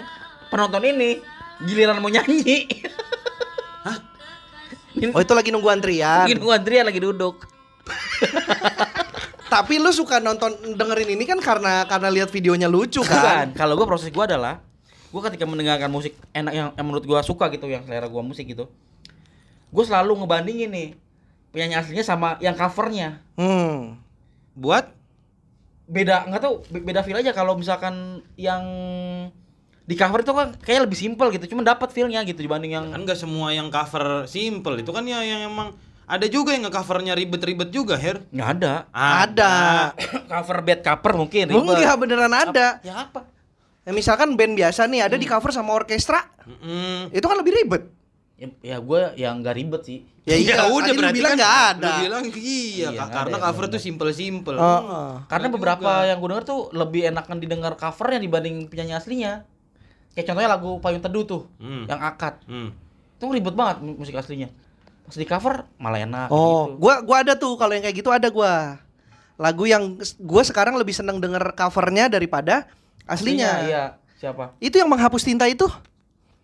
[SPEAKER 3] penonton ini giliran mau nyanyi.
[SPEAKER 2] Hah?
[SPEAKER 1] Oh itu lagi nunggu antrian.
[SPEAKER 3] mungkin gua Andrea lagi duduk. [LAUGHS]
[SPEAKER 1] Tapi lu suka nonton dengerin ini kan karena karena lihat videonya lucu
[SPEAKER 3] Bukan,
[SPEAKER 1] kan?
[SPEAKER 3] kalau gua proses gua adalah gua ketika mendengarkan musik enak yang, yang menurut gua suka gitu yang selera gua musik gitu. Gua selalu ngebandingin nih penyanyi aslinya sama yang covernya.
[SPEAKER 1] Hmm.
[SPEAKER 2] Buat
[SPEAKER 3] beda nggak tahu be- beda feel aja kalau misalkan yang di cover itu kan kayak lebih simpel gitu cuma dapat feelnya gitu dibanding yang
[SPEAKER 2] kan gak semua yang cover simple itu kan ya yang emang ada juga yang nge-covernya ribet-ribet juga, Her.
[SPEAKER 3] nggak ada
[SPEAKER 1] Ada. [COUGHS]
[SPEAKER 3] cover bed cover mungkin ribet.
[SPEAKER 1] enggak beneran ada.
[SPEAKER 3] ya apa
[SPEAKER 1] Ya, misalkan band biasa nih ada di cover sama orkestra,
[SPEAKER 2] Mm-mm.
[SPEAKER 1] itu kan lebih ribet.
[SPEAKER 3] ya, ya gue yang nggak ribet sih
[SPEAKER 1] Ya, iya,
[SPEAKER 2] udah
[SPEAKER 1] tadi lu
[SPEAKER 2] berarti
[SPEAKER 1] bilang
[SPEAKER 2] kan
[SPEAKER 1] nggak ada.
[SPEAKER 2] Lu bilang iya,
[SPEAKER 3] Iya,
[SPEAKER 2] karena
[SPEAKER 3] ada,
[SPEAKER 2] cover tuh simple-simple.
[SPEAKER 1] Heeh.
[SPEAKER 3] karena
[SPEAKER 2] Nggak
[SPEAKER 3] beberapa
[SPEAKER 2] juga.
[SPEAKER 3] yang gue denger tuh lebih enakan didengar covernya dibanding penyanyi aslinya kayak contohnya lagu payung teduh tuh
[SPEAKER 2] Hmm.
[SPEAKER 3] yang akad
[SPEAKER 2] Hmm.
[SPEAKER 3] itu ribet banget mu- musik aslinya pas di cover malah enak
[SPEAKER 1] Oh,
[SPEAKER 3] gitu.
[SPEAKER 1] gua gua ada tuh kalau yang kayak gitu ada gua. Lagu yang gua sekarang lebih seneng denger covernya daripada aslinya.
[SPEAKER 3] iya siapa
[SPEAKER 1] Itu yang menghapus tinta itu.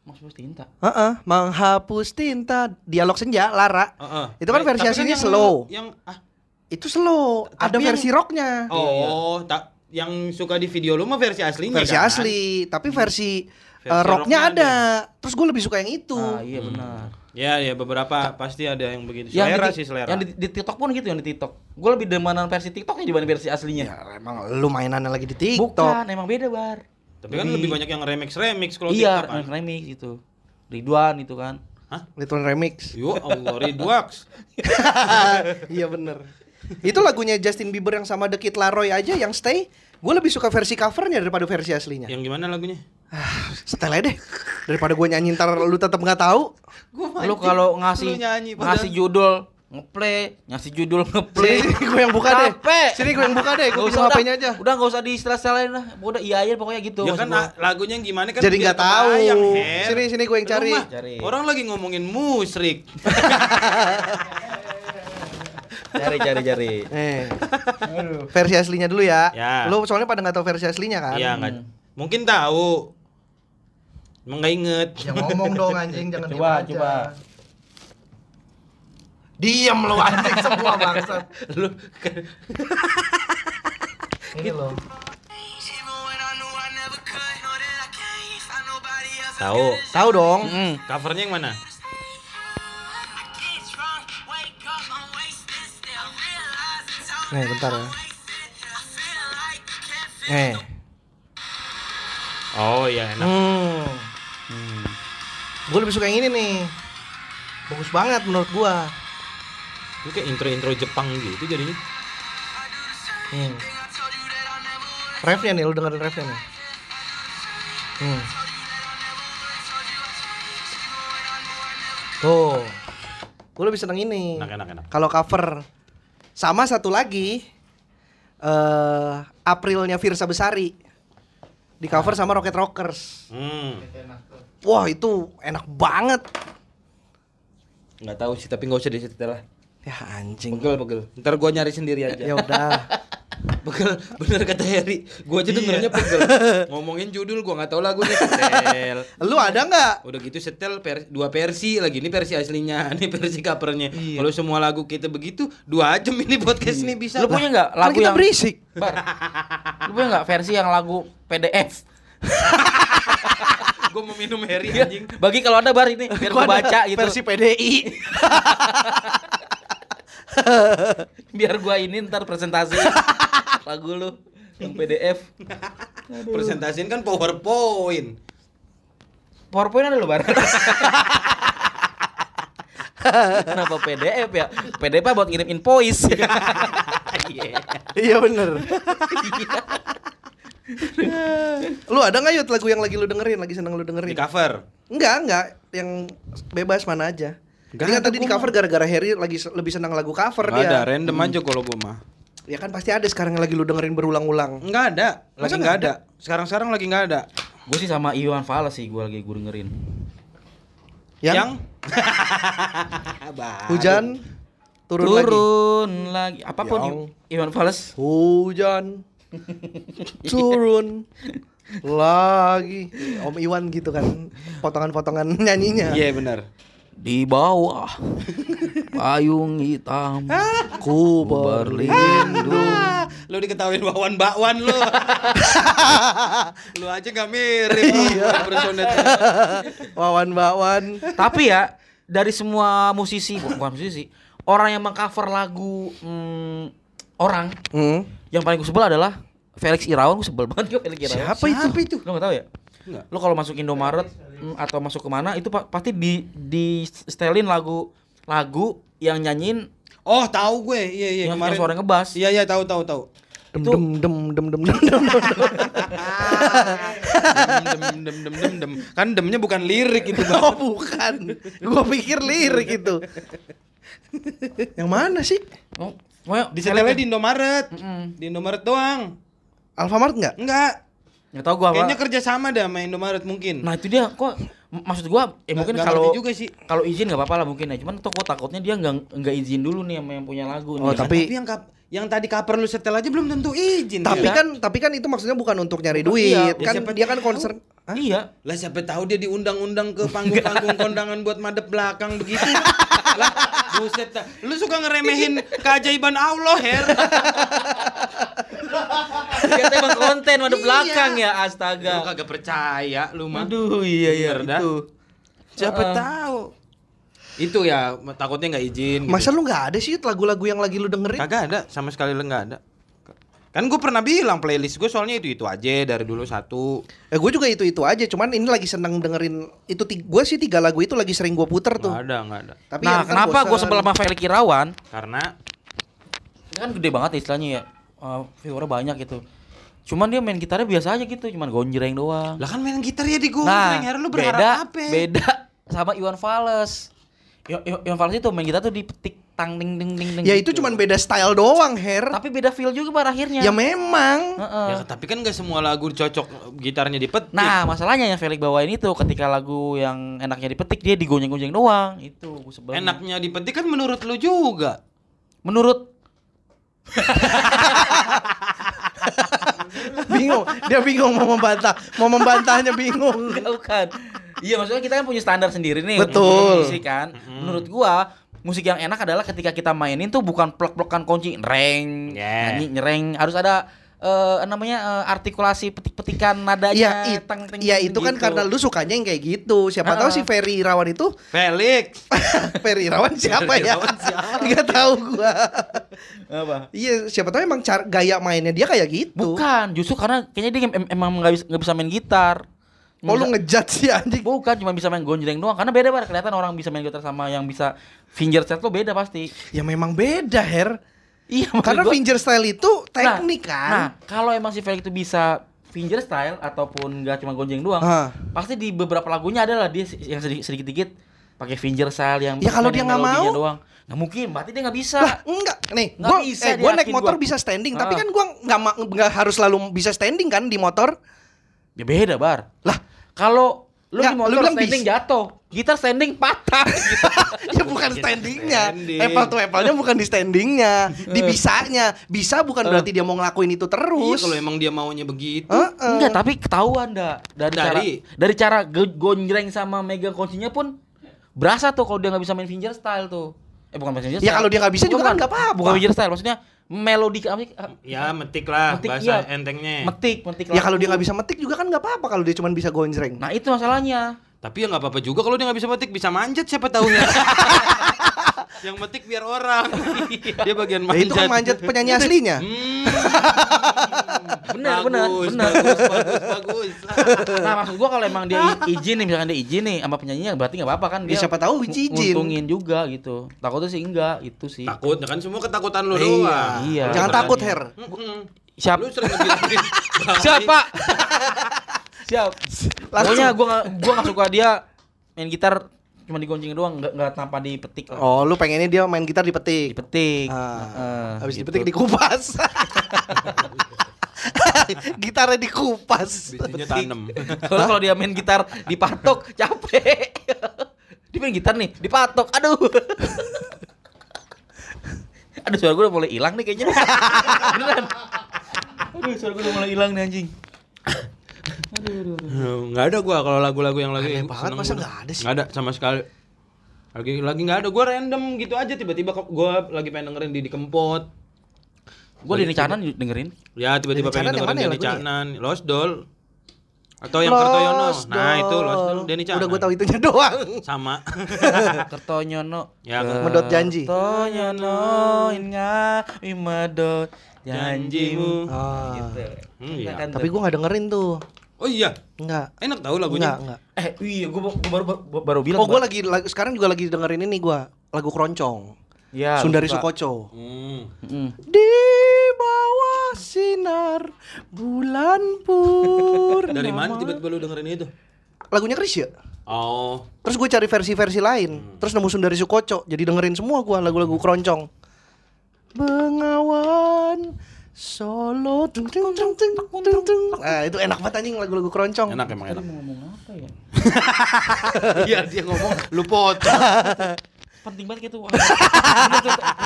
[SPEAKER 3] Mas Pustinta
[SPEAKER 1] Heeh, menghapus tinta dialog senja Lara.
[SPEAKER 2] Heeh.
[SPEAKER 1] Itu kan
[SPEAKER 2] Baik,
[SPEAKER 1] versi aslinya
[SPEAKER 2] yang-
[SPEAKER 1] slow.
[SPEAKER 2] Yang ah
[SPEAKER 1] Itu slow,
[SPEAKER 2] Tapi
[SPEAKER 1] ada
[SPEAKER 2] yang-
[SPEAKER 1] versi rocknya.
[SPEAKER 2] oh, tak yang suka di video lu mah versi aslinya
[SPEAKER 1] versi
[SPEAKER 2] kan?
[SPEAKER 1] asli, tapi versi,
[SPEAKER 2] Versi
[SPEAKER 1] eh, rocknya
[SPEAKER 2] rocknya
[SPEAKER 1] ada. Terus gue lebih suka yang itu.
[SPEAKER 3] ah iya benar
[SPEAKER 2] Ya, ya beberapa pasti ada yang begitu.
[SPEAKER 3] yang
[SPEAKER 2] Selera
[SPEAKER 3] di,
[SPEAKER 2] sih selera.
[SPEAKER 3] Yang di, di TikTok pun gitu yang di TikTok. Gue lebih demanan versi TikToknya dibanding versi aslinya.
[SPEAKER 1] Ya emang lu mainannya lagi di TikTok.
[SPEAKER 3] Bukan, emang beda bar.
[SPEAKER 2] Tapi kan lebih banyak yang remix-remix kalau
[SPEAKER 3] iya,
[SPEAKER 2] TikTok kan.
[SPEAKER 3] remix gitu. Ridwan itu kan.
[SPEAKER 2] Hah?
[SPEAKER 1] Little Remix.
[SPEAKER 2] Yo Allah, Ridwax. [LAUGHS]
[SPEAKER 1] iya bener. Itu lagunya Justin Bieber yang sama The Kid Laroi aja yang Stay Gue lebih suka versi covernya daripada versi aslinya.
[SPEAKER 2] Yang gimana lagunya?
[SPEAKER 1] Ah, setel aja deh. Daripada gue nyanyi ntar lu tetap nggak tahu.
[SPEAKER 3] Lu kalau ngasih
[SPEAKER 2] Lu nyanyi
[SPEAKER 3] ngasih judul ngeplay, ngasih judul ngeplay.
[SPEAKER 1] Sini gue yang buka deh.
[SPEAKER 3] Capek.
[SPEAKER 1] Sini gue yang buka deh. Gue
[SPEAKER 3] usah,
[SPEAKER 1] HP-nya aja.
[SPEAKER 3] Udah enggak usah diistilah-istilahin lah. Udah iya aja pokoknya gitu.
[SPEAKER 2] Ya kan
[SPEAKER 3] gua.
[SPEAKER 2] lagunya yang gimana kan
[SPEAKER 1] Jadi
[SPEAKER 2] biar
[SPEAKER 1] nggak tahu.
[SPEAKER 2] kebayang, Her.
[SPEAKER 1] Sini sini gue yang cari.
[SPEAKER 3] Cari.
[SPEAKER 2] Orang lagi ngomongin musrik. [LAUGHS]
[SPEAKER 3] cari cari cari.
[SPEAKER 1] Eh. Versi aslinya dulu ya.
[SPEAKER 2] Ya.
[SPEAKER 1] Lu soalnya pada nggak tahu versi aslinya kan?
[SPEAKER 2] Iya nggak. Mungkin tahu. Emang nggak inget.
[SPEAKER 1] Ya ngomong dong [LAUGHS] anjing jangan
[SPEAKER 3] Coba, coba.
[SPEAKER 1] Diam lu anjing semua bangsat. [LAUGHS]
[SPEAKER 2] Lu
[SPEAKER 1] Ini loh.
[SPEAKER 2] tahu.
[SPEAKER 1] Tahu dong.
[SPEAKER 3] Mm.
[SPEAKER 2] Covernya yang mana?
[SPEAKER 1] Nih bentar ya. Eh.
[SPEAKER 2] Oh iya enak.
[SPEAKER 1] Hmm.
[SPEAKER 2] Hmm.
[SPEAKER 1] Gue lebih suka yang ini nih. Bagus banget menurut gua.
[SPEAKER 2] Ini kayak intro-intro Jepang gitu jadinya.
[SPEAKER 1] Hmm. Refnya nih, lu dengerin refnya nih. Hmm. Tuh. Gue lebih seneng ini.
[SPEAKER 2] Enak enak enak.
[SPEAKER 1] Kalau cover sama satu lagi eh Aprilnya Virsa Besari. Di cover sama Rocket Rockers.
[SPEAKER 2] Hmm.
[SPEAKER 1] Wah, itu enak banget.
[SPEAKER 2] Nggak tahu sih tapi nggak usah disetel lah.
[SPEAKER 1] Ya anjing.
[SPEAKER 2] Pegel pegel. Ntar gua nyari sendiri aja.
[SPEAKER 1] Ya udah. [LAUGHS]
[SPEAKER 2] Pegel bener kata Heri. Gua aja dengernya pegel. [LAUGHS] Ngomongin judul gua nggak tahu lagunya setel.
[SPEAKER 1] Lu ada nggak?
[SPEAKER 2] Udah gitu setel per- dua versi lagi ini versi aslinya, [LAUGHS] ini versi covernya.
[SPEAKER 1] Iya.
[SPEAKER 2] Kalau semua lagu kita begitu, dua jam ini podcast ini bisa.
[SPEAKER 3] Lu punya nggak
[SPEAKER 1] Kan
[SPEAKER 3] lagu
[SPEAKER 1] kita
[SPEAKER 3] yang
[SPEAKER 1] berisik.
[SPEAKER 3] Bar. [LAUGHS] Lu punya nggak versi yang lagu PDF?
[SPEAKER 2] Gua mau minum Heri
[SPEAKER 3] Iya.
[SPEAKER 2] anjing.
[SPEAKER 3] Bagi kalau ada bar ini biar
[SPEAKER 1] ada
[SPEAKER 3] baca gitu.
[SPEAKER 1] Versi PDI.
[SPEAKER 3] Biar gua ini ntar presentasi lagu lu yang PDF.
[SPEAKER 2] Presentasiin kan PowerPoint.
[SPEAKER 3] PowerPoint ada lo bar. Kenapa PDF ya? PDF buat ngirim invoice. Iya.
[SPEAKER 1] iya bener. lu ada nggak yut lagu yang lagi lu dengerin, lagi seneng lu
[SPEAKER 2] Di
[SPEAKER 1] dengerin?
[SPEAKER 2] cover.
[SPEAKER 1] Enggak, enggak, yang bebas mana aja. Kan
[SPEAKER 2] ada,
[SPEAKER 1] tadi di cover gara-gara Harry lagi lebih senang lagu cover
[SPEAKER 2] Nggak
[SPEAKER 1] dia.
[SPEAKER 2] ada, random aja kalau gua mah.
[SPEAKER 1] Ya kan pasti ada sekarang yang lagi lu dengerin berulang-ulang.
[SPEAKER 2] Nggak ada, lagi
[SPEAKER 1] Masa
[SPEAKER 2] nggak
[SPEAKER 1] nggak
[SPEAKER 2] ada. Sekarang-sekarang lagi nggak ada.
[SPEAKER 3] Gue sih sama Iwan Fals sih gue lagi gue dengerin.
[SPEAKER 1] Yang, [LAUGHS]
[SPEAKER 2] Baru.
[SPEAKER 1] hujan turun, lagi.
[SPEAKER 3] Turun lagi. Apa
[SPEAKER 1] pun
[SPEAKER 3] Yang- Iwan Fals.
[SPEAKER 1] Hujan [LAUGHS] turun lagi. Om Iwan gitu kan potongan-potongan nyanyinya.
[SPEAKER 2] Iya benar.
[SPEAKER 3] Di bawah payung hitam
[SPEAKER 1] Ku
[SPEAKER 3] berlindung. [LAUGHS]
[SPEAKER 2] Lu diketawain bakwan bakwan lu. [LAUGHS] lu aja nggak mirip
[SPEAKER 1] Iya.
[SPEAKER 2] lu.
[SPEAKER 1] Wawan Bawan.
[SPEAKER 3] Tapi ya dari semua musisi bukan musisi orang yang mengcover lagu hmm, orang
[SPEAKER 1] Hmm.
[SPEAKER 3] yang paling gue sebel adalah Felix Irawan gue sebel banget gue Felix Irawan.
[SPEAKER 1] Siapa itu?
[SPEAKER 2] Siapa itu?
[SPEAKER 3] Lo gak tahu ya?
[SPEAKER 2] Enggak.
[SPEAKER 3] Lo kalau masuk Indomaret atau masuk ke mana itu pa- pasti di di setelin lagu lagu yang nyanyiin
[SPEAKER 2] Oh, tahu gue. Iya iya
[SPEAKER 3] yang,
[SPEAKER 2] kemarin.
[SPEAKER 3] suara ngebas.
[SPEAKER 2] Iya iya tahu tahu tahu.
[SPEAKER 1] Dem dem dem dem dem dem dem.
[SPEAKER 2] dem dem dem dem. Kan demnya bukan lirik itu, Bang.
[SPEAKER 1] Oh bukan. Gua pikir lirik itu. Yang mana sih?
[SPEAKER 3] Oh,
[SPEAKER 2] Di setelnya di Indomaret.
[SPEAKER 3] Mm-mm.
[SPEAKER 2] Di Indomaret doang.
[SPEAKER 1] Alfamart enggak?
[SPEAKER 2] Enggak.
[SPEAKER 3] Nggak tahu gua apa.
[SPEAKER 2] Kayaknya kerja sama dah sama Indomaret mungkin.
[SPEAKER 3] Nah itu dia kok maksud gua ya
[SPEAKER 2] Nggak-
[SPEAKER 3] mungkin kalau
[SPEAKER 2] juga sih.
[SPEAKER 3] kalau izin nggak apa-apa lah mungkin ya cuman tuh gua takutnya dia nggak nggak izin dulu nih sama yang punya lagu
[SPEAKER 1] Oh,
[SPEAKER 3] nih.
[SPEAKER 1] tapi-
[SPEAKER 2] Tapi yang kap yang tadi cover lu setel aja belum tentu izin.
[SPEAKER 1] Tapi
[SPEAKER 2] dia.
[SPEAKER 1] kan tapi kan itu maksudnya bukan untuk nyari
[SPEAKER 3] Bukan,
[SPEAKER 1] duit.
[SPEAKER 3] iya.
[SPEAKER 1] Kan
[SPEAKER 2] Ya, siapa
[SPEAKER 1] dia kan concern. Hah?
[SPEAKER 3] iya
[SPEAKER 2] lah siapa tahu dia diundang-undang ke [LAUGHS] panggung-panggung kondangan buat madep belakang begitu. [LAUGHS] lah, buset. Lu suka ngeremehin keajaiban Allah, Her. [LAUGHS]
[SPEAKER 3] Kata emang konten ada
[SPEAKER 2] Iya.
[SPEAKER 3] belakang ya
[SPEAKER 2] Lu
[SPEAKER 3] astaga
[SPEAKER 2] kagak percaya lu mah.
[SPEAKER 3] aduh iya iya
[SPEAKER 2] Bener dah.
[SPEAKER 3] itu
[SPEAKER 2] Siapa
[SPEAKER 3] Uh-uh.
[SPEAKER 2] tahu. Itu ya takutnya nggak izin. gitu.
[SPEAKER 1] Masa lu nggak ada sih lagu-lagu yang lagi lu dengerin?
[SPEAKER 2] Kagak ada, sama sekali lu nggak ada. Kan gue pernah bilang playlist gue soalnya itu itu aja dari dulu satu.
[SPEAKER 1] Eh gue juga itu itu aja. Cuman ini lagi seneng dengerin itu. Gue sih tiga lagu itu lagi sering gue puter tuh.
[SPEAKER 2] Nggak ada, nggak ada.
[SPEAKER 1] Tapi
[SPEAKER 3] nah
[SPEAKER 1] yang kan
[SPEAKER 3] kenapa gue
[SPEAKER 1] bosan.
[SPEAKER 3] sebel sama Felix Irawan
[SPEAKER 2] Karena
[SPEAKER 3] ini kan gede banget ya istilahnya ya uh, viewernya banyak gitu Cuman dia main gitarnya biasa aja gitu, cuman gonjreng doang.
[SPEAKER 2] Lah kan main gitar ya di gue,
[SPEAKER 3] Nah,
[SPEAKER 2] Her, lu berharap
[SPEAKER 3] beda,
[SPEAKER 2] apa?
[SPEAKER 3] beda [LAUGHS] sama Iwan Fals. I- I- Iwan Fals itu main gitar tuh dipetik tang ding ding ding ding.
[SPEAKER 1] Ya itu
[SPEAKER 3] gitu.
[SPEAKER 1] cuman beda style doang, Her.
[SPEAKER 3] Tapi beda feel juga pada akhirnya.
[SPEAKER 1] Ya memang.
[SPEAKER 3] Heeh.
[SPEAKER 2] Ya tapi kan gak semua lagu cocok gitarnya dipetik.
[SPEAKER 3] Nah, masalahnya yang Felix bawain itu ketika lagu yang enaknya dipetik dia digonjeng-gonjeng doang. Itu sebelnya.
[SPEAKER 2] enaknya dipetik kan menurut lu juga.
[SPEAKER 3] Menurut [LAUGHS]
[SPEAKER 1] bingung. Dia bingung mau membantah. Mau membantahnya bingung.
[SPEAKER 3] Enggak bukan. Iya, maksudnya kita kan punya standar sendiri nih.
[SPEAKER 1] Betul.
[SPEAKER 3] Musik kan. Menurut gua musik yang enak adalah ketika kita mainin tuh bukan plek-plekan kunci reng,
[SPEAKER 2] Yeah.
[SPEAKER 3] nyanyi nyereng, harus ada eh, namanya eh, artikulasi petik-petikan nadanya.
[SPEAKER 1] Iya, it,
[SPEAKER 3] teng, teng,
[SPEAKER 1] ya itu kan
[SPEAKER 3] gitu.
[SPEAKER 1] karena lu sukanya yang kayak gitu. Siapa tahu
[SPEAKER 3] Ah.
[SPEAKER 1] si Ferry Irawan itu [LAUGHS]
[SPEAKER 2] Felix. [LAUGHS]
[SPEAKER 1] Ferry Irawan siapa
[SPEAKER 2] Ferry
[SPEAKER 1] ya?
[SPEAKER 2] Irawan [LAUGHS] siapa?
[SPEAKER 1] Enggak tahu gua.
[SPEAKER 3] apa?
[SPEAKER 1] Iya, siapa tahu emang cara gaya mainnya dia kayak gitu.
[SPEAKER 3] Bukan, justru karena kayaknya dia em- emang nggak bisa, nggak bisa main gitar.
[SPEAKER 1] Oh lu ngejat sih anjing.
[SPEAKER 3] Bukan, cuma bisa main gonjreng doang. Karena beda banget kelihatan orang bisa main gitar sama yang bisa fingerstyle tuh beda pasti.
[SPEAKER 1] Ya memang beda, Her.
[SPEAKER 3] Iya,
[SPEAKER 1] Karena
[SPEAKER 3] gua-
[SPEAKER 1] fingerstyle itu
[SPEAKER 3] Nah,
[SPEAKER 1] teknik
[SPEAKER 3] Nah,
[SPEAKER 1] kan.
[SPEAKER 3] kalau emang si Felix itu bisa fingerstyle ataupun nggak cuma gonjeng doang,
[SPEAKER 1] Hah.
[SPEAKER 3] pasti di beberapa lagunya adalah dia si- yang sedikit sedikit dikit pakai fingerstyle yang
[SPEAKER 1] Ya, kalau dia nggak mau?
[SPEAKER 3] doang. Nggak mungkin, berarti dia nggak bisa.
[SPEAKER 1] Lah, enggak. Nih,
[SPEAKER 3] Nggak
[SPEAKER 1] gua
[SPEAKER 3] bisa,
[SPEAKER 1] eh gua naik motor
[SPEAKER 3] gua.
[SPEAKER 1] bisa standing, tapi
[SPEAKER 3] Ah.
[SPEAKER 1] kan gua nggak nggak harus selalu bisa standing kan di motor.
[SPEAKER 3] Ya beda, Bar.
[SPEAKER 1] Lah,
[SPEAKER 3] Kalau lu
[SPEAKER 1] Nggak,
[SPEAKER 3] di
[SPEAKER 1] lu
[SPEAKER 3] motor
[SPEAKER 1] bilang
[SPEAKER 3] standing
[SPEAKER 1] bis-
[SPEAKER 3] jatuh, gitar standing patah gitu. [LAUGHS]
[SPEAKER 1] ya bukan standingnya.
[SPEAKER 2] standing.
[SPEAKER 1] Apple to apple-nya bukan di standingnya, di
[SPEAKER 3] Eh.
[SPEAKER 1] bisanya. Bisa bukan berarti dia mau ngelakuin itu
[SPEAKER 2] Iya
[SPEAKER 1] terus.
[SPEAKER 2] kalau emang dia maunya begitu.
[SPEAKER 1] Heeh.
[SPEAKER 3] Enggak, tapi ketahuan dah dari, cara
[SPEAKER 2] Dari?
[SPEAKER 3] dari cara ge- gonjreng sama megang kuncinya pun berasa tuh kalau dia nggak bisa main fingerstyle tuh. Eh bukan main fingerstyle.
[SPEAKER 1] Ya, kalau dia nggak bisa juga kan nggak apa-apa.
[SPEAKER 3] Bukan fingerstyle, maksudnya melodi apa sih?
[SPEAKER 2] Ya metik lah
[SPEAKER 3] Metik,
[SPEAKER 2] bahasa
[SPEAKER 3] iya.
[SPEAKER 2] entengnya.
[SPEAKER 3] Metik, metik.
[SPEAKER 1] Ya kalau dia nggak bisa metik juga kan nggak apa-apa kalau dia cuma bisa gonjreng.
[SPEAKER 3] Nah, itu masalahnya.
[SPEAKER 2] Tapi ya nggak apa-apa juga kalau dia nggak bisa metik bisa manjat siapa tahu ya. [LAUGHS] Yang metik biar orang. dia bagian
[SPEAKER 1] Ya
[SPEAKER 2] manjat.
[SPEAKER 1] itu kan manjat penyanyi aslinya.
[SPEAKER 2] Hmm.
[SPEAKER 3] Benar, benar,
[SPEAKER 2] Bagus,
[SPEAKER 3] benar.
[SPEAKER 2] Bagus, bagus, bagus. [LAUGHS]
[SPEAKER 3] Nah, maksud gua kalau emang dia izin nih, misalkan dia izin nih sama penyanyinya berarti nggak apa-apa kan
[SPEAKER 1] Ya,
[SPEAKER 3] dia.
[SPEAKER 1] siapa tahu izin.
[SPEAKER 3] Nguntungin juga gitu. Takutnya sih enggak, itu sih.
[SPEAKER 2] Takut ya kan semua ketakutan lu
[SPEAKER 1] Iya.
[SPEAKER 2] doang.
[SPEAKER 3] Iya.
[SPEAKER 1] Jangan
[SPEAKER 3] Makanya.
[SPEAKER 1] takut, Her.
[SPEAKER 2] Mm-mm.
[SPEAKER 3] Siap.
[SPEAKER 2] Lu sering ngebilangin. [LAUGHS]
[SPEAKER 3] Siap, Pak. Siap.
[SPEAKER 1] Langsung.
[SPEAKER 3] Pokoknya gua nggak gua nggak suka dia main gitar cuma digonceng doang, nggak nggak tanpa dipetik.
[SPEAKER 1] Oh, lu pengennya dia main gitar dipetik.
[SPEAKER 3] Dipetik.
[SPEAKER 1] Ah,
[SPEAKER 3] Heeh,
[SPEAKER 1] habis
[SPEAKER 3] gitu.
[SPEAKER 1] dipetik dikupas. [LAUGHS] [LAUGHS] Gitarnya dikupas.
[SPEAKER 2] Bisinya tanem. [LAUGHS]
[SPEAKER 3] Kalau kalau dia main gitar dipatok capek. [LAUGHS] dia main gitar nih dipatok. Aduh. Aduh suara gue udah mulai hilang nih kayaknya. Beneran. Aduh suara gue udah mulai hilang nih anjing.
[SPEAKER 2] Nggak ada gua kalau lagu-lagu yang lagi
[SPEAKER 1] Aneh banget, masa nggak ada sih?
[SPEAKER 2] Nggak ada sama sekali. Lagi lagi nggak ada. Gua random gitu aja tiba-tiba gua lagi pengen dengerin Didi Kempot.
[SPEAKER 3] Gue di Canan dengerin.
[SPEAKER 2] Ya tiba-tiba pengen dengerin
[SPEAKER 1] ya lagunya?
[SPEAKER 2] Canan, Lost Doll. Atau yang Kertoyono.
[SPEAKER 1] Lost
[SPEAKER 2] Nah, itu Lost Doll. Denny Canan.
[SPEAKER 1] Udah gue tahu itunya [LAUGHS] doang.
[SPEAKER 2] Sama. [LAUGHS]
[SPEAKER 3] Kertonyono.
[SPEAKER 2] Ya.
[SPEAKER 1] Medot janji.
[SPEAKER 3] Kertonyono ingat imedot janjimu.
[SPEAKER 1] Ah.
[SPEAKER 3] Gitu.
[SPEAKER 2] Hmm, iya.
[SPEAKER 3] Kan
[SPEAKER 1] Tapi gue nggak dengerin tuh.
[SPEAKER 2] Oh iya,
[SPEAKER 1] Enggak.
[SPEAKER 2] enak tahu
[SPEAKER 1] Enggak,
[SPEAKER 2] lagunya.
[SPEAKER 1] enggak.
[SPEAKER 3] Eh, iya, gue baru, baru, baru bilang.
[SPEAKER 1] Oh, gue lagi, lagi sekarang juga lagi dengerin ini gue lagu keroncong.
[SPEAKER 3] Ya,
[SPEAKER 1] Sundari
[SPEAKER 3] lu suka.
[SPEAKER 1] Sukoco.
[SPEAKER 2] Hmm.
[SPEAKER 3] Mm.
[SPEAKER 1] Di bawah sinar bulan pur. [LAUGHS]
[SPEAKER 2] Dari mana tiba-tiba lu dengerin itu?
[SPEAKER 1] Lagunya Chris ya?
[SPEAKER 2] Oh,
[SPEAKER 1] Terus gue cari versi-versi lain. Terus nemu Sundari Sukoco. Jadi dengerin semua gue lagu-lagu keroncong. Bengawan Solo tung tung tung tung tung tung. Nah, itu enak banget anjing lagu-lagu keroncong.
[SPEAKER 2] enak emang enak.
[SPEAKER 3] Tadi mau ngomong apa ya? [LAUGHS]
[SPEAKER 2] Iya, dia ngomong lu potong. [LAUGHS]
[SPEAKER 3] Penting banget gitu. [LAUGHS]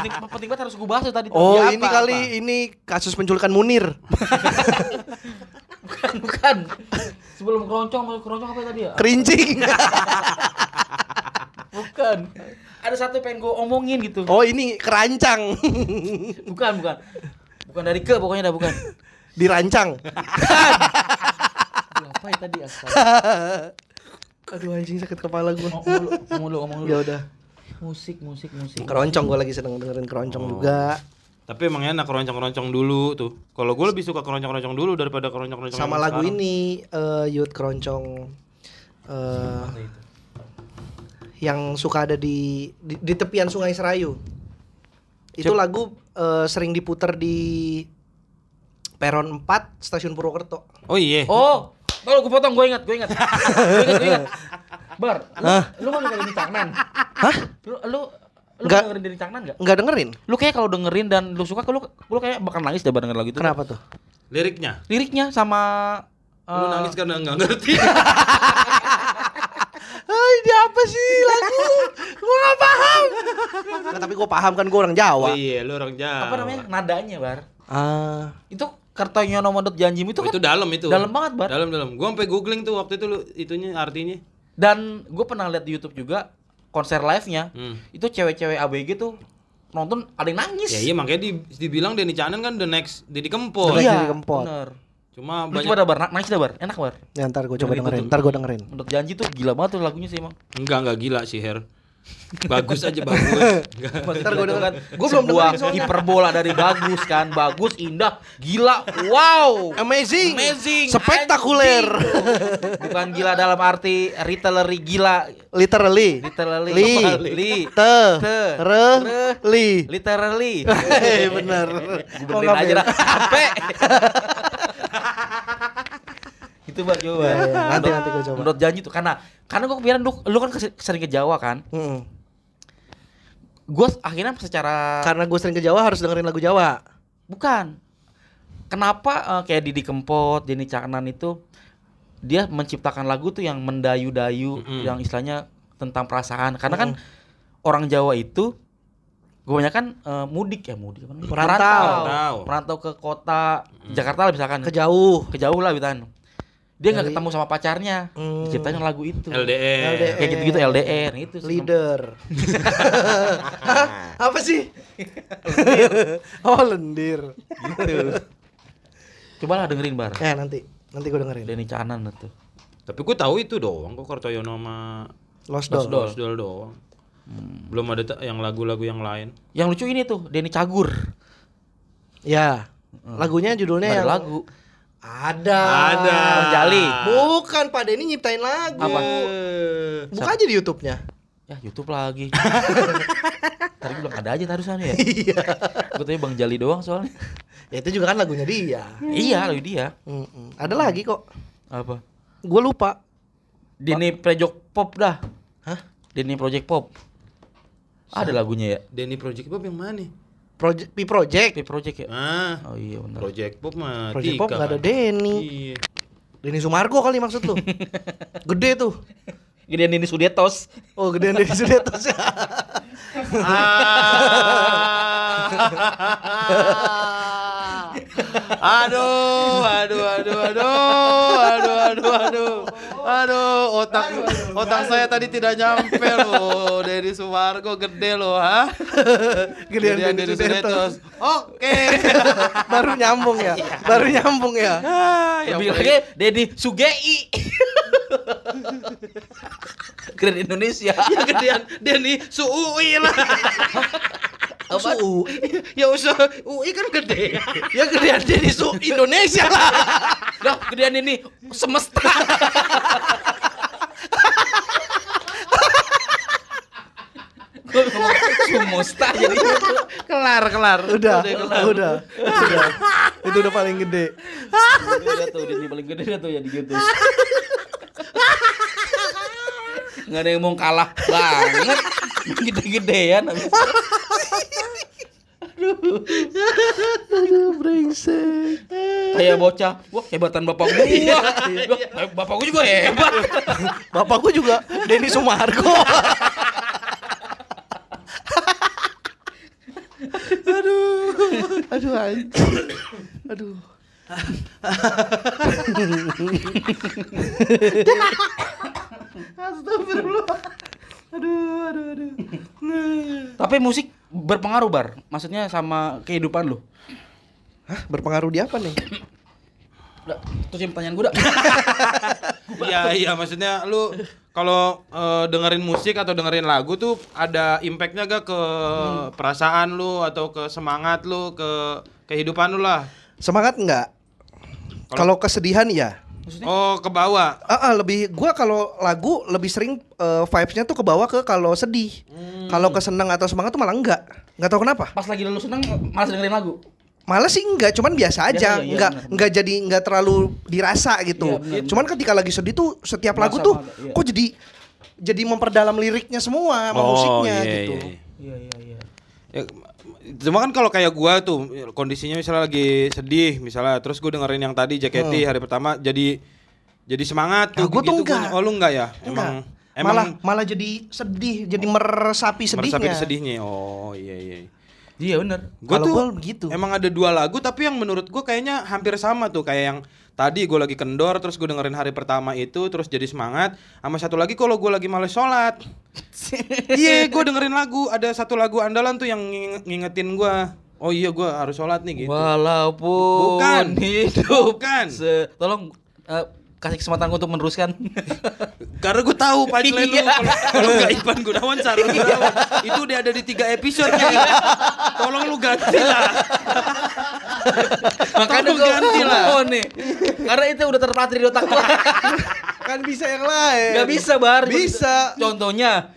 [SPEAKER 3] Penting, penting banget harus gue bahas tuh tadi.
[SPEAKER 1] Oh,
[SPEAKER 2] Ya,
[SPEAKER 1] ini
[SPEAKER 2] apa,
[SPEAKER 1] kali
[SPEAKER 2] apa?
[SPEAKER 1] ini kasus penculikan Munir.
[SPEAKER 3] bukan, bukan. Sebelum keroncong, mau keroncong apa tadi ya?
[SPEAKER 1] Kerincing. [LAUGHS]
[SPEAKER 3] Bukan. Ada satu pengen gue omongin gitu.
[SPEAKER 1] Oh, ini kerancang.
[SPEAKER 3] Bukan, bukan. Bukan dari ke pokoknya dah bukan.
[SPEAKER 1] Dirancang.
[SPEAKER 3] Apa ya tadi astaga. [LAUGHS]
[SPEAKER 1] Aduh anjing sakit kepala gua.
[SPEAKER 3] Ngomong dulu, ngomong dulu, ngomong dulu.
[SPEAKER 1] Ya udah.
[SPEAKER 3] Musik, musik, musik.
[SPEAKER 1] Keroncong gua lagi seneng dengerin keroncong
[SPEAKER 2] Oh.
[SPEAKER 1] juga.
[SPEAKER 2] Tapi emang enak keroncong-keroncong dulu tuh. Kalau gue lebih suka keroncong-keroncong dulu daripada keroncong-keroncong
[SPEAKER 1] Sama
[SPEAKER 2] yang
[SPEAKER 1] lagu
[SPEAKER 2] sekarang.
[SPEAKER 1] ini eh Youth Keroncong eh yang suka ada di, di di tepian Sungai Serayu. Itu lagu eh, sering diputar di peron 4 stasiun Purwokerto.
[SPEAKER 2] Oh iya.
[SPEAKER 3] Oh, kalau gue potong, gue ingat, gue ingat, gue ingat, gue ingat. [LAUGHS] Bar, lu, lu kan dengerin di Cangnan.
[SPEAKER 1] Hah?
[SPEAKER 3] Lu, lu, lu
[SPEAKER 1] Nggak.
[SPEAKER 3] dengerin dari Cangnan nggak?
[SPEAKER 1] Enggak dengerin?
[SPEAKER 3] Lu kayak kalau dengerin dan lu suka, lu, lu kayak bakal nangis deh denger lagu itu.
[SPEAKER 1] Kenapa tuh?
[SPEAKER 2] Liriknya.
[SPEAKER 3] Liriknya sama
[SPEAKER 2] Lu
[SPEAKER 3] eh,
[SPEAKER 2] nangis karena nggak ngerti. [LAUGHS]
[SPEAKER 1] Ini apa sih lagu? gua gak paham. Nggak, tapi gua paham kan gua orang
[SPEAKER 2] oh
[SPEAKER 1] Jawa.
[SPEAKER 2] iya, lu orang Jawa.
[SPEAKER 3] apa namanya? Nadanya, Bar.
[SPEAKER 1] Ah,
[SPEAKER 3] Itu Kertonyono Modot Janjim itu
[SPEAKER 2] Oh,
[SPEAKER 3] kan
[SPEAKER 2] itu dalam itu.
[SPEAKER 3] dalam banget, Bar.
[SPEAKER 2] Dalam dalam. Gua sampai googling tuh waktu itu lu itunya artinya.
[SPEAKER 3] Dan gue pernah lihat di YouTube juga konser live-nya.
[SPEAKER 2] Hmm.
[SPEAKER 3] Itu cewek-cewek ABG tuh nonton ada yang nangis.
[SPEAKER 2] Ya iya makanya di, dibilang Denny Canan kan the next Didi Kempot.
[SPEAKER 1] The next
[SPEAKER 3] Iya,
[SPEAKER 1] Didi Kempot.
[SPEAKER 3] bener.
[SPEAKER 2] Cuma
[SPEAKER 3] Lu
[SPEAKER 2] banyak
[SPEAKER 3] coba dah bar, Na- nangis dah bar, enak bar.
[SPEAKER 1] ya ntar gua coba
[SPEAKER 3] Dengerin.
[SPEAKER 1] Ntar gua dengerin.
[SPEAKER 3] Menurut janji tuh gila banget tuh lagunya sih emang.
[SPEAKER 2] enggak enggak gila sih Her. Bagus aja bagus. Enggak.
[SPEAKER 1] Ntar gua
[SPEAKER 3] Itu
[SPEAKER 1] dengerin.
[SPEAKER 3] kan
[SPEAKER 1] Gua belum
[SPEAKER 3] sebuah
[SPEAKER 1] dengerin soalnya.
[SPEAKER 3] hiperbola dari bagus kan, bagus, indah, gila, wow,
[SPEAKER 1] Amazing.
[SPEAKER 3] amazing,
[SPEAKER 1] Spektakuler.
[SPEAKER 3] Bukan gila dalam arti literally gila,
[SPEAKER 1] Literally.
[SPEAKER 3] literally,
[SPEAKER 1] Li.
[SPEAKER 3] li,
[SPEAKER 1] Te.
[SPEAKER 3] Te.
[SPEAKER 1] Re. Li.
[SPEAKER 3] literally. [LAUGHS]
[SPEAKER 1] Hei, bener.
[SPEAKER 3] Gue
[SPEAKER 1] Oh,
[SPEAKER 3] benerin aja
[SPEAKER 1] bener.
[SPEAKER 3] capek. [LAUGHS] Itu buat coba.
[SPEAKER 1] Iya, iya. Nanti,
[SPEAKER 3] Menurut-
[SPEAKER 1] nanti gua coba.
[SPEAKER 3] Menurut janji tuh karena karena gue kepikiran lu, lu kan sering ke Jawa kan.
[SPEAKER 1] Mm-mm.
[SPEAKER 3] Gue akhirnya secara
[SPEAKER 1] Karena gue sering ke Jawa harus dengerin lagu Jawa.
[SPEAKER 3] bukan. Kenapa eh, kayak Didi Kempot, Denny Caknan itu dia menciptakan lagu tuh yang mendayu-dayu,
[SPEAKER 2] Mm-mm.
[SPEAKER 3] yang istilahnya tentang perasaan. Karena kan orang Jawa itu kebanyakan eh, mudik ya mudik apa namanya?
[SPEAKER 1] Merantau.
[SPEAKER 2] Merantau.
[SPEAKER 3] merantau ke kota Jakarta lah misalkan
[SPEAKER 1] Ke jauh.
[SPEAKER 3] ke jauh lah misalkan dia nggak ketemu sama pacarnya
[SPEAKER 1] Hmm.
[SPEAKER 3] diciptain lagu itu
[SPEAKER 2] LDR.
[SPEAKER 1] LDR.
[SPEAKER 3] kayak gitu gitu LDR itu sih.
[SPEAKER 1] Leader. Hah? [LAUGHS] Apa sih? oh, lendir.
[SPEAKER 3] gitu coba lah dengerin bar
[SPEAKER 1] Ya nanti, nanti gue dengerin.
[SPEAKER 3] Denny Canan itu
[SPEAKER 2] Tapi gue tahu itu doang kok Kartoyono sama
[SPEAKER 1] Lost
[SPEAKER 3] Lost
[SPEAKER 1] Doll.
[SPEAKER 3] Doll.
[SPEAKER 2] Rosdol doang. Belum ada yang lagu-lagu yang lain.
[SPEAKER 3] yang lucu ini tuh Denny Cagur
[SPEAKER 1] Ya. Lagunya judulnya yang
[SPEAKER 3] ada lagu
[SPEAKER 1] Ada.
[SPEAKER 2] Ada.
[SPEAKER 3] Bang Jali.
[SPEAKER 1] Bukan Pak Denny nyiptain lagu.
[SPEAKER 3] Apa?
[SPEAKER 1] Buka aja di YouTube-nya.
[SPEAKER 3] ya YouTube lagi [LAUGHS] tadi bilang ada aja tarusan ya
[SPEAKER 1] Iya.
[SPEAKER 3] gue tanya Bang Jali doang soalnya
[SPEAKER 1] ya itu juga kan lagunya dia.
[SPEAKER 3] iya lagu dia
[SPEAKER 1] Mm-mm. Ada lagi kok.
[SPEAKER 3] apa
[SPEAKER 1] Gue lupa.
[SPEAKER 3] Denny Project Pop dah
[SPEAKER 1] Hah?
[SPEAKER 3] Denny Project Pop ada lagunya ya
[SPEAKER 2] Denny Project Pop yang mana?
[SPEAKER 1] Project P Project.
[SPEAKER 3] P Project ya
[SPEAKER 2] Ah,
[SPEAKER 3] oh iya benar
[SPEAKER 2] Project Pop mah
[SPEAKER 1] Project Pop nggak ada
[SPEAKER 2] kan.
[SPEAKER 1] Denny.
[SPEAKER 2] Iya.
[SPEAKER 1] Denny Sumargo kali maksud lu. [LAUGHS] Gede tuh.
[SPEAKER 3] gedean Denny Sudetos
[SPEAKER 1] Oh, gedean Denny Sudetos ya. [LAUGHS]
[SPEAKER 2] Ah. [LAUGHS] aduh, aduh, aduh, aduh, aduh, aduh, aduh, aduh, otak, otak saya tadi tidak nyampe loh, Denny Sumargo gede loh, ha?
[SPEAKER 1] Gedean Denny Sudetos.
[SPEAKER 2] Oke. [LAUGHS]
[SPEAKER 1] Baru nyambung ya. Baru nyambung ya.
[SPEAKER 2] Ah, ya
[SPEAKER 3] Lebih lagi Dedi Sugei. [LAUGHS] Keren Indonesia.
[SPEAKER 2] Ya gedean Denny Suui lah.
[SPEAKER 1] Apa? Su
[SPEAKER 2] ya usah UI kan gede.
[SPEAKER 1] ya gedean Denny Su Indonesia lah.
[SPEAKER 3] Dah gedean ini semesta. Gue ngomong Sumusta jadi
[SPEAKER 2] kelar, kelar.
[SPEAKER 1] Udah,
[SPEAKER 2] kelar.
[SPEAKER 1] udah, udah. Itu udah paling gede.
[SPEAKER 3] udah tuh Dedi paling gede dah tuh ya di gitu. Nggak ada yang mau kalah banget. [LAUGHS] Gede-gedean habis.
[SPEAKER 1] Aduh, brengsek.
[SPEAKER 3] Kayak bocah, wah hebatan bapak gua. Wah, bapak gua juga hebat. [LAUGHS]
[SPEAKER 1] Bapakku juga Denny Sumargo. aduh, aduh anjing. Aduh. [LAUGHS] Astagfirullah. Aduh, aduh, aduh.
[SPEAKER 3] Tapi musik berpengaruh bar, maksudnya sama kehidupan lu.
[SPEAKER 1] Hah, berpengaruh di apa nih?
[SPEAKER 3] Udah, terus yang pertanyaan gua dah. [LAUGHS]
[SPEAKER 2] Iya iya maksudnya lu kalau eh, dengerin musik atau dengerin lagu tuh ada impactnya gak ke perasaan lu atau ke semangat lu ke kehidupan lu lah.
[SPEAKER 1] Semangat enggak? Kalau kesedihan ya.
[SPEAKER 2] Oh ke bawah.
[SPEAKER 1] Ah, ah, lebih gua kalau lagu lebih sering eh, vibes-nya tuh ke bawah ke kalau sedih. Kalau kesenang atau semangat tuh malah enggak. Enggak tahu kenapa.
[SPEAKER 3] Pas lagi lu seneng malas dengerin lagu.
[SPEAKER 1] Malah sih enggak, cuman biasa aja,
[SPEAKER 3] Biasa, iya,
[SPEAKER 1] enggak
[SPEAKER 3] benar, benar.
[SPEAKER 1] enggak jadi enggak terlalu dirasa gitu.
[SPEAKER 3] Iya, benar,
[SPEAKER 1] cuman ketika lagi sedih tuh setiap
[SPEAKER 3] Merasa
[SPEAKER 1] lagu tuh
[SPEAKER 3] iya.
[SPEAKER 1] kok jadi jadi memperdalam liriknya semua sama musiknya
[SPEAKER 2] iya,
[SPEAKER 1] gitu.
[SPEAKER 2] iya, iya.
[SPEAKER 3] Iya iya iya.
[SPEAKER 2] Ya, cuma kan kalau kayak gua tuh kondisinya misalnya lagi sedih misalnya terus gue dengerin yang tadi JKT hari pertama jadi jadi semangat
[SPEAKER 1] Nah,
[SPEAKER 2] tuh
[SPEAKER 1] gua tuh
[SPEAKER 2] gitu.
[SPEAKER 1] enggak.
[SPEAKER 2] oh lu enggak ya
[SPEAKER 1] Enggak.
[SPEAKER 2] emang
[SPEAKER 1] malah
[SPEAKER 2] emang
[SPEAKER 1] malah jadi sedih, jadi meresapi sedihnya.
[SPEAKER 2] meresapi sedihnya oh iya iya
[SPEAKER 3] Iya benar.
[SPEAKER 2] Gua
[SPEAKER 1] Kalau
[SPEAKER 2] tuh
[SPEAKER 1] gua begitu.
[SPEAKER 2] Emang ada dua lagu tapi yang menurut gua kayaknya hampir sama tuh kayak yang tadi gue lagi kendor terus gue dengerin hari pertama itu terus jadi semangat. Sama satu lagi kalau gue lagi males sholat. [LAUGHS] Iya gue dengerin lagu. Ada satu lagu andalan tuh yang nging- ngingetin gua. Oh iya gua harus sholat nih gitu.
[SPEAKER 3] Walaupun
[SPEAKER 2] Bukan.
[SPEAKER 3] hidup
[SPEAKER 2] Bukan.
[SPEAKER 3] se- tolong eh, kasih kesempatan gua untuk meneruskan. [LAUGHS]
[SPEAKER 2] karena gue tahu punchline lu
[SPEAKER 3] Iya.
[SPEAKER 2] kalau nggak Ipan Gunawan Sarul Gunawan itu udah ada di tiga episode nih tolong lu ganti lah [LAUGHS]
[SPEAKER 3] Makanya gua
[SPEAKER 2] ganti lah.
[SPEAKER 3] nih. Karena itu udah terpatri di otak gua. [LAUGHS]
[SPEAKER 1] kan bisa yang lain.
[SPEAKER 3] Gak bisa bar.
[SPEAKER 1] Bisa.
[SPEAKER 3] Contohnya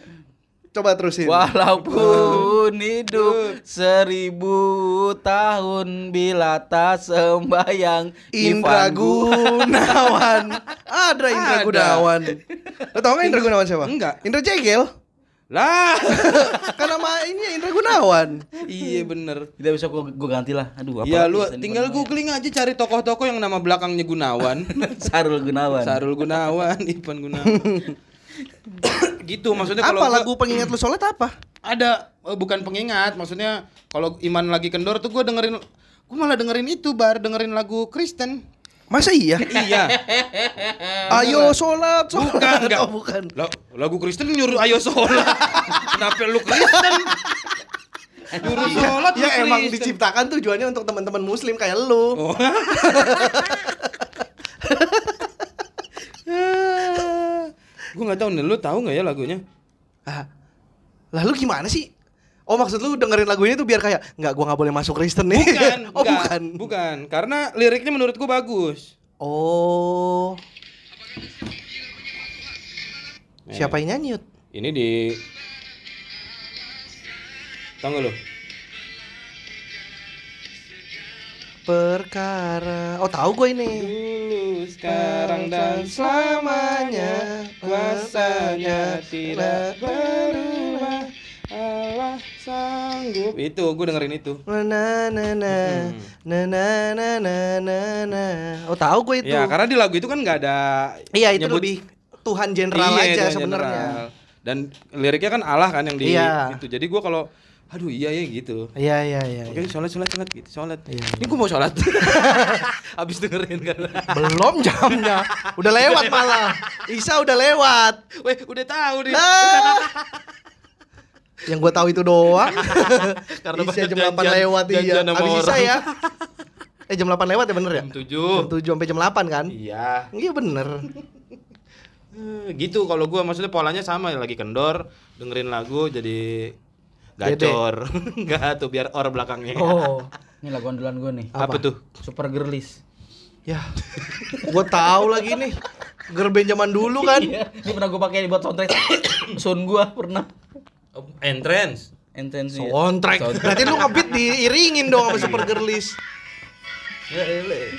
[SPEAKER 1] Coba terusin.
[SPEAKER 3] Walaupun [LAUGHS] hidup seribu tahun bila tak sembayang
[SPEAKER 1] Indra
[SPEAKER 3] Ivan Gu-
[SPEAKER 1] Gunawan. [LAUGHS] Ada Indra
[SPEAKER 2] Ada.
[SPEAKER 1] Gunawan. Lo tau gak Indra Gunawan siapa?
[SPEAKER 2] Enggak.
[SPEAKER 1] Indra Jegel.
[SPEAKER 2] lah [LAUGHS]
[SPEAKER 1] kan nama ini Indra Gunawan.
[SPEAKER 2] iya bener
[SPEAKER 3] Tidak bisa gua, gua ganti lah. Aduh apa
[SPEAKER 2] Ya lu tinggal googling aja cari tokoh-tokoh yang nama belakangnya Gunawan.
[SPEAKER 3] Sarul Gunawan.
[SPEAKER 2] Sarul Gunawan, Ipan Gunawan. Gitu maksudnya kalau
[SPEAKER 1] Apa
[SPEAKER 2] gua-
[SPEAKER 1] lagu pengingat lu sholat apa?
[SPEAKER 2] ada eh, bukan pengingat, maksudnya kalau Iman lagi kendor tuh gue dengerin gue malah dengerin itu bar dengerin lagu Kristen.
[SPEAKER 1] Masa iya? [LAUGHS]
[SPEAKER 2] iya.
[SPEAKER 1] Ayo sholat, sholat.
[SPEAKER 2] Bukan, enggak.
[SPEAKER 1] Oh, bukan.
[SPEAKER 2] La- lagu Kristen nyuruh ayo sholat. [LAUGHS] Kenapa lu Kristen? Nyuruh sholat
[SPEAKER 1] Ya
[SPEAKER 2] lu
[SPEAKER 1] emang
[SPEAKER 2] Kristen.
[SPEAKER 1] diciptakan tujuannya untuk teman-teman muslim kayak lu.
[SPEAKER 2] Oh. [LAUGHS] gue nggak tahu nih, lu tahu nggak ya lagunya?
[SPEAKER 1] Ah, Lalu gimana sih? Oh maksud lu dengerin lagunya tuh biar kayak nggak gua nggak boleh masuk Kristen nih.
[SPEAKER 2] Bukan, [LAUGHS]
[SPEAKER 1] oh
[SPEAKER 2] enggak,
[SPEAKER 1] bukan.
[SPEAKER 2] bukan. Karena liriknya menurut gue bagus.
[SPEAKER 1] Oh. Siapa yang nyanyi?
[SPEAKER 2] Ini di Tahu nggak lu?
[SPEAKER 1] Perkara. Oh tahu gue ini.
[SPEAKER 2] Dulu, sekarang dan selamanya Kuasanya tidak berubah Allah sanggup Itu, gue dengerin itu
[SPEAKER 1] Na na na na na na na na na. Oh tahu gue itu.
[SPEAKER 2] Ya, karena di lagu itu kan nggak ada
[SPEAKER 1] Iya itu
[SPEAKER 2] nyebut-
[SPEAKER 1] lebih Tuhan jenderal
[SPEAKER 2] Iya,
[SPEAKER 1] aja sebenarnya.
[SPEAKER 2] General. Dan liriknya kan Allah kan yang di
[SPEAKER 1] Iya.
[SPEAKER 2] itu. Jadi gue kalau aduh iya ya gitu.
[SPEAKER 1] Iya iya iya.
[SPEAKER 2] Oke, sholat sholat sholat gitu, sholat.
[SPEAKER 1] Iya.
[SPEAKER 2] Ini gue mau sholat. [LAUGHS] Habis dengerin kan.
[SPEAKER 1] Belum jamnya. Udah lewat malah. Isa udah lewat.
[SPEAKER 2] Weh, udah tahu nih.
[SPEAKER 1] Nah. Yang gue tahu itu doang.
[SPEAKER 2] Karena
[SPEAKER 1] Isa jam 8
[SPEAKER 2] janjian-
[SPEAKER 1] lewat iya. Abis Isa ya. Eh jam 8 lewat ya bener ya?
[SPEAKER 2] Jam 7.
[SPEAKER 1] Jam 7 sampai jam 8 kan?
[SPEAKER 2] Iya.
[SPEAKER 1] Iya bener.
[SPEAKER 2] Eh, gitu kalau gua maksudnya polanya sama lagi kendor, dengerin lagu jadi. Gacor. [LAUGHS] Enggak tuh biar or belakangnya.
[SPEAKER 1] Oh. [LAUGHS]
[SPEAKER 3] Ini lagu andalan gue nih.
[SPEAKER 2] Apa, tuh?
[SPEAKER 3] Super Girlies.
[SPEAKER 1] Ya. Gue tahu lagi nih. Girl band zaman dulu kan.
[SPEAKER 3] Iya, ini pernah gue pakai buat soundtrack [COUGHS] Sun gua pernah.
[SPEAKER 2] Oh, entrance.
[SPEAKER 3] Intensi.
[SPEAKER 1] Soundtrack. Berarti lu ngebeat diiringin dong sama Super Girlies.
[SPEAKER 3] Ya, elah.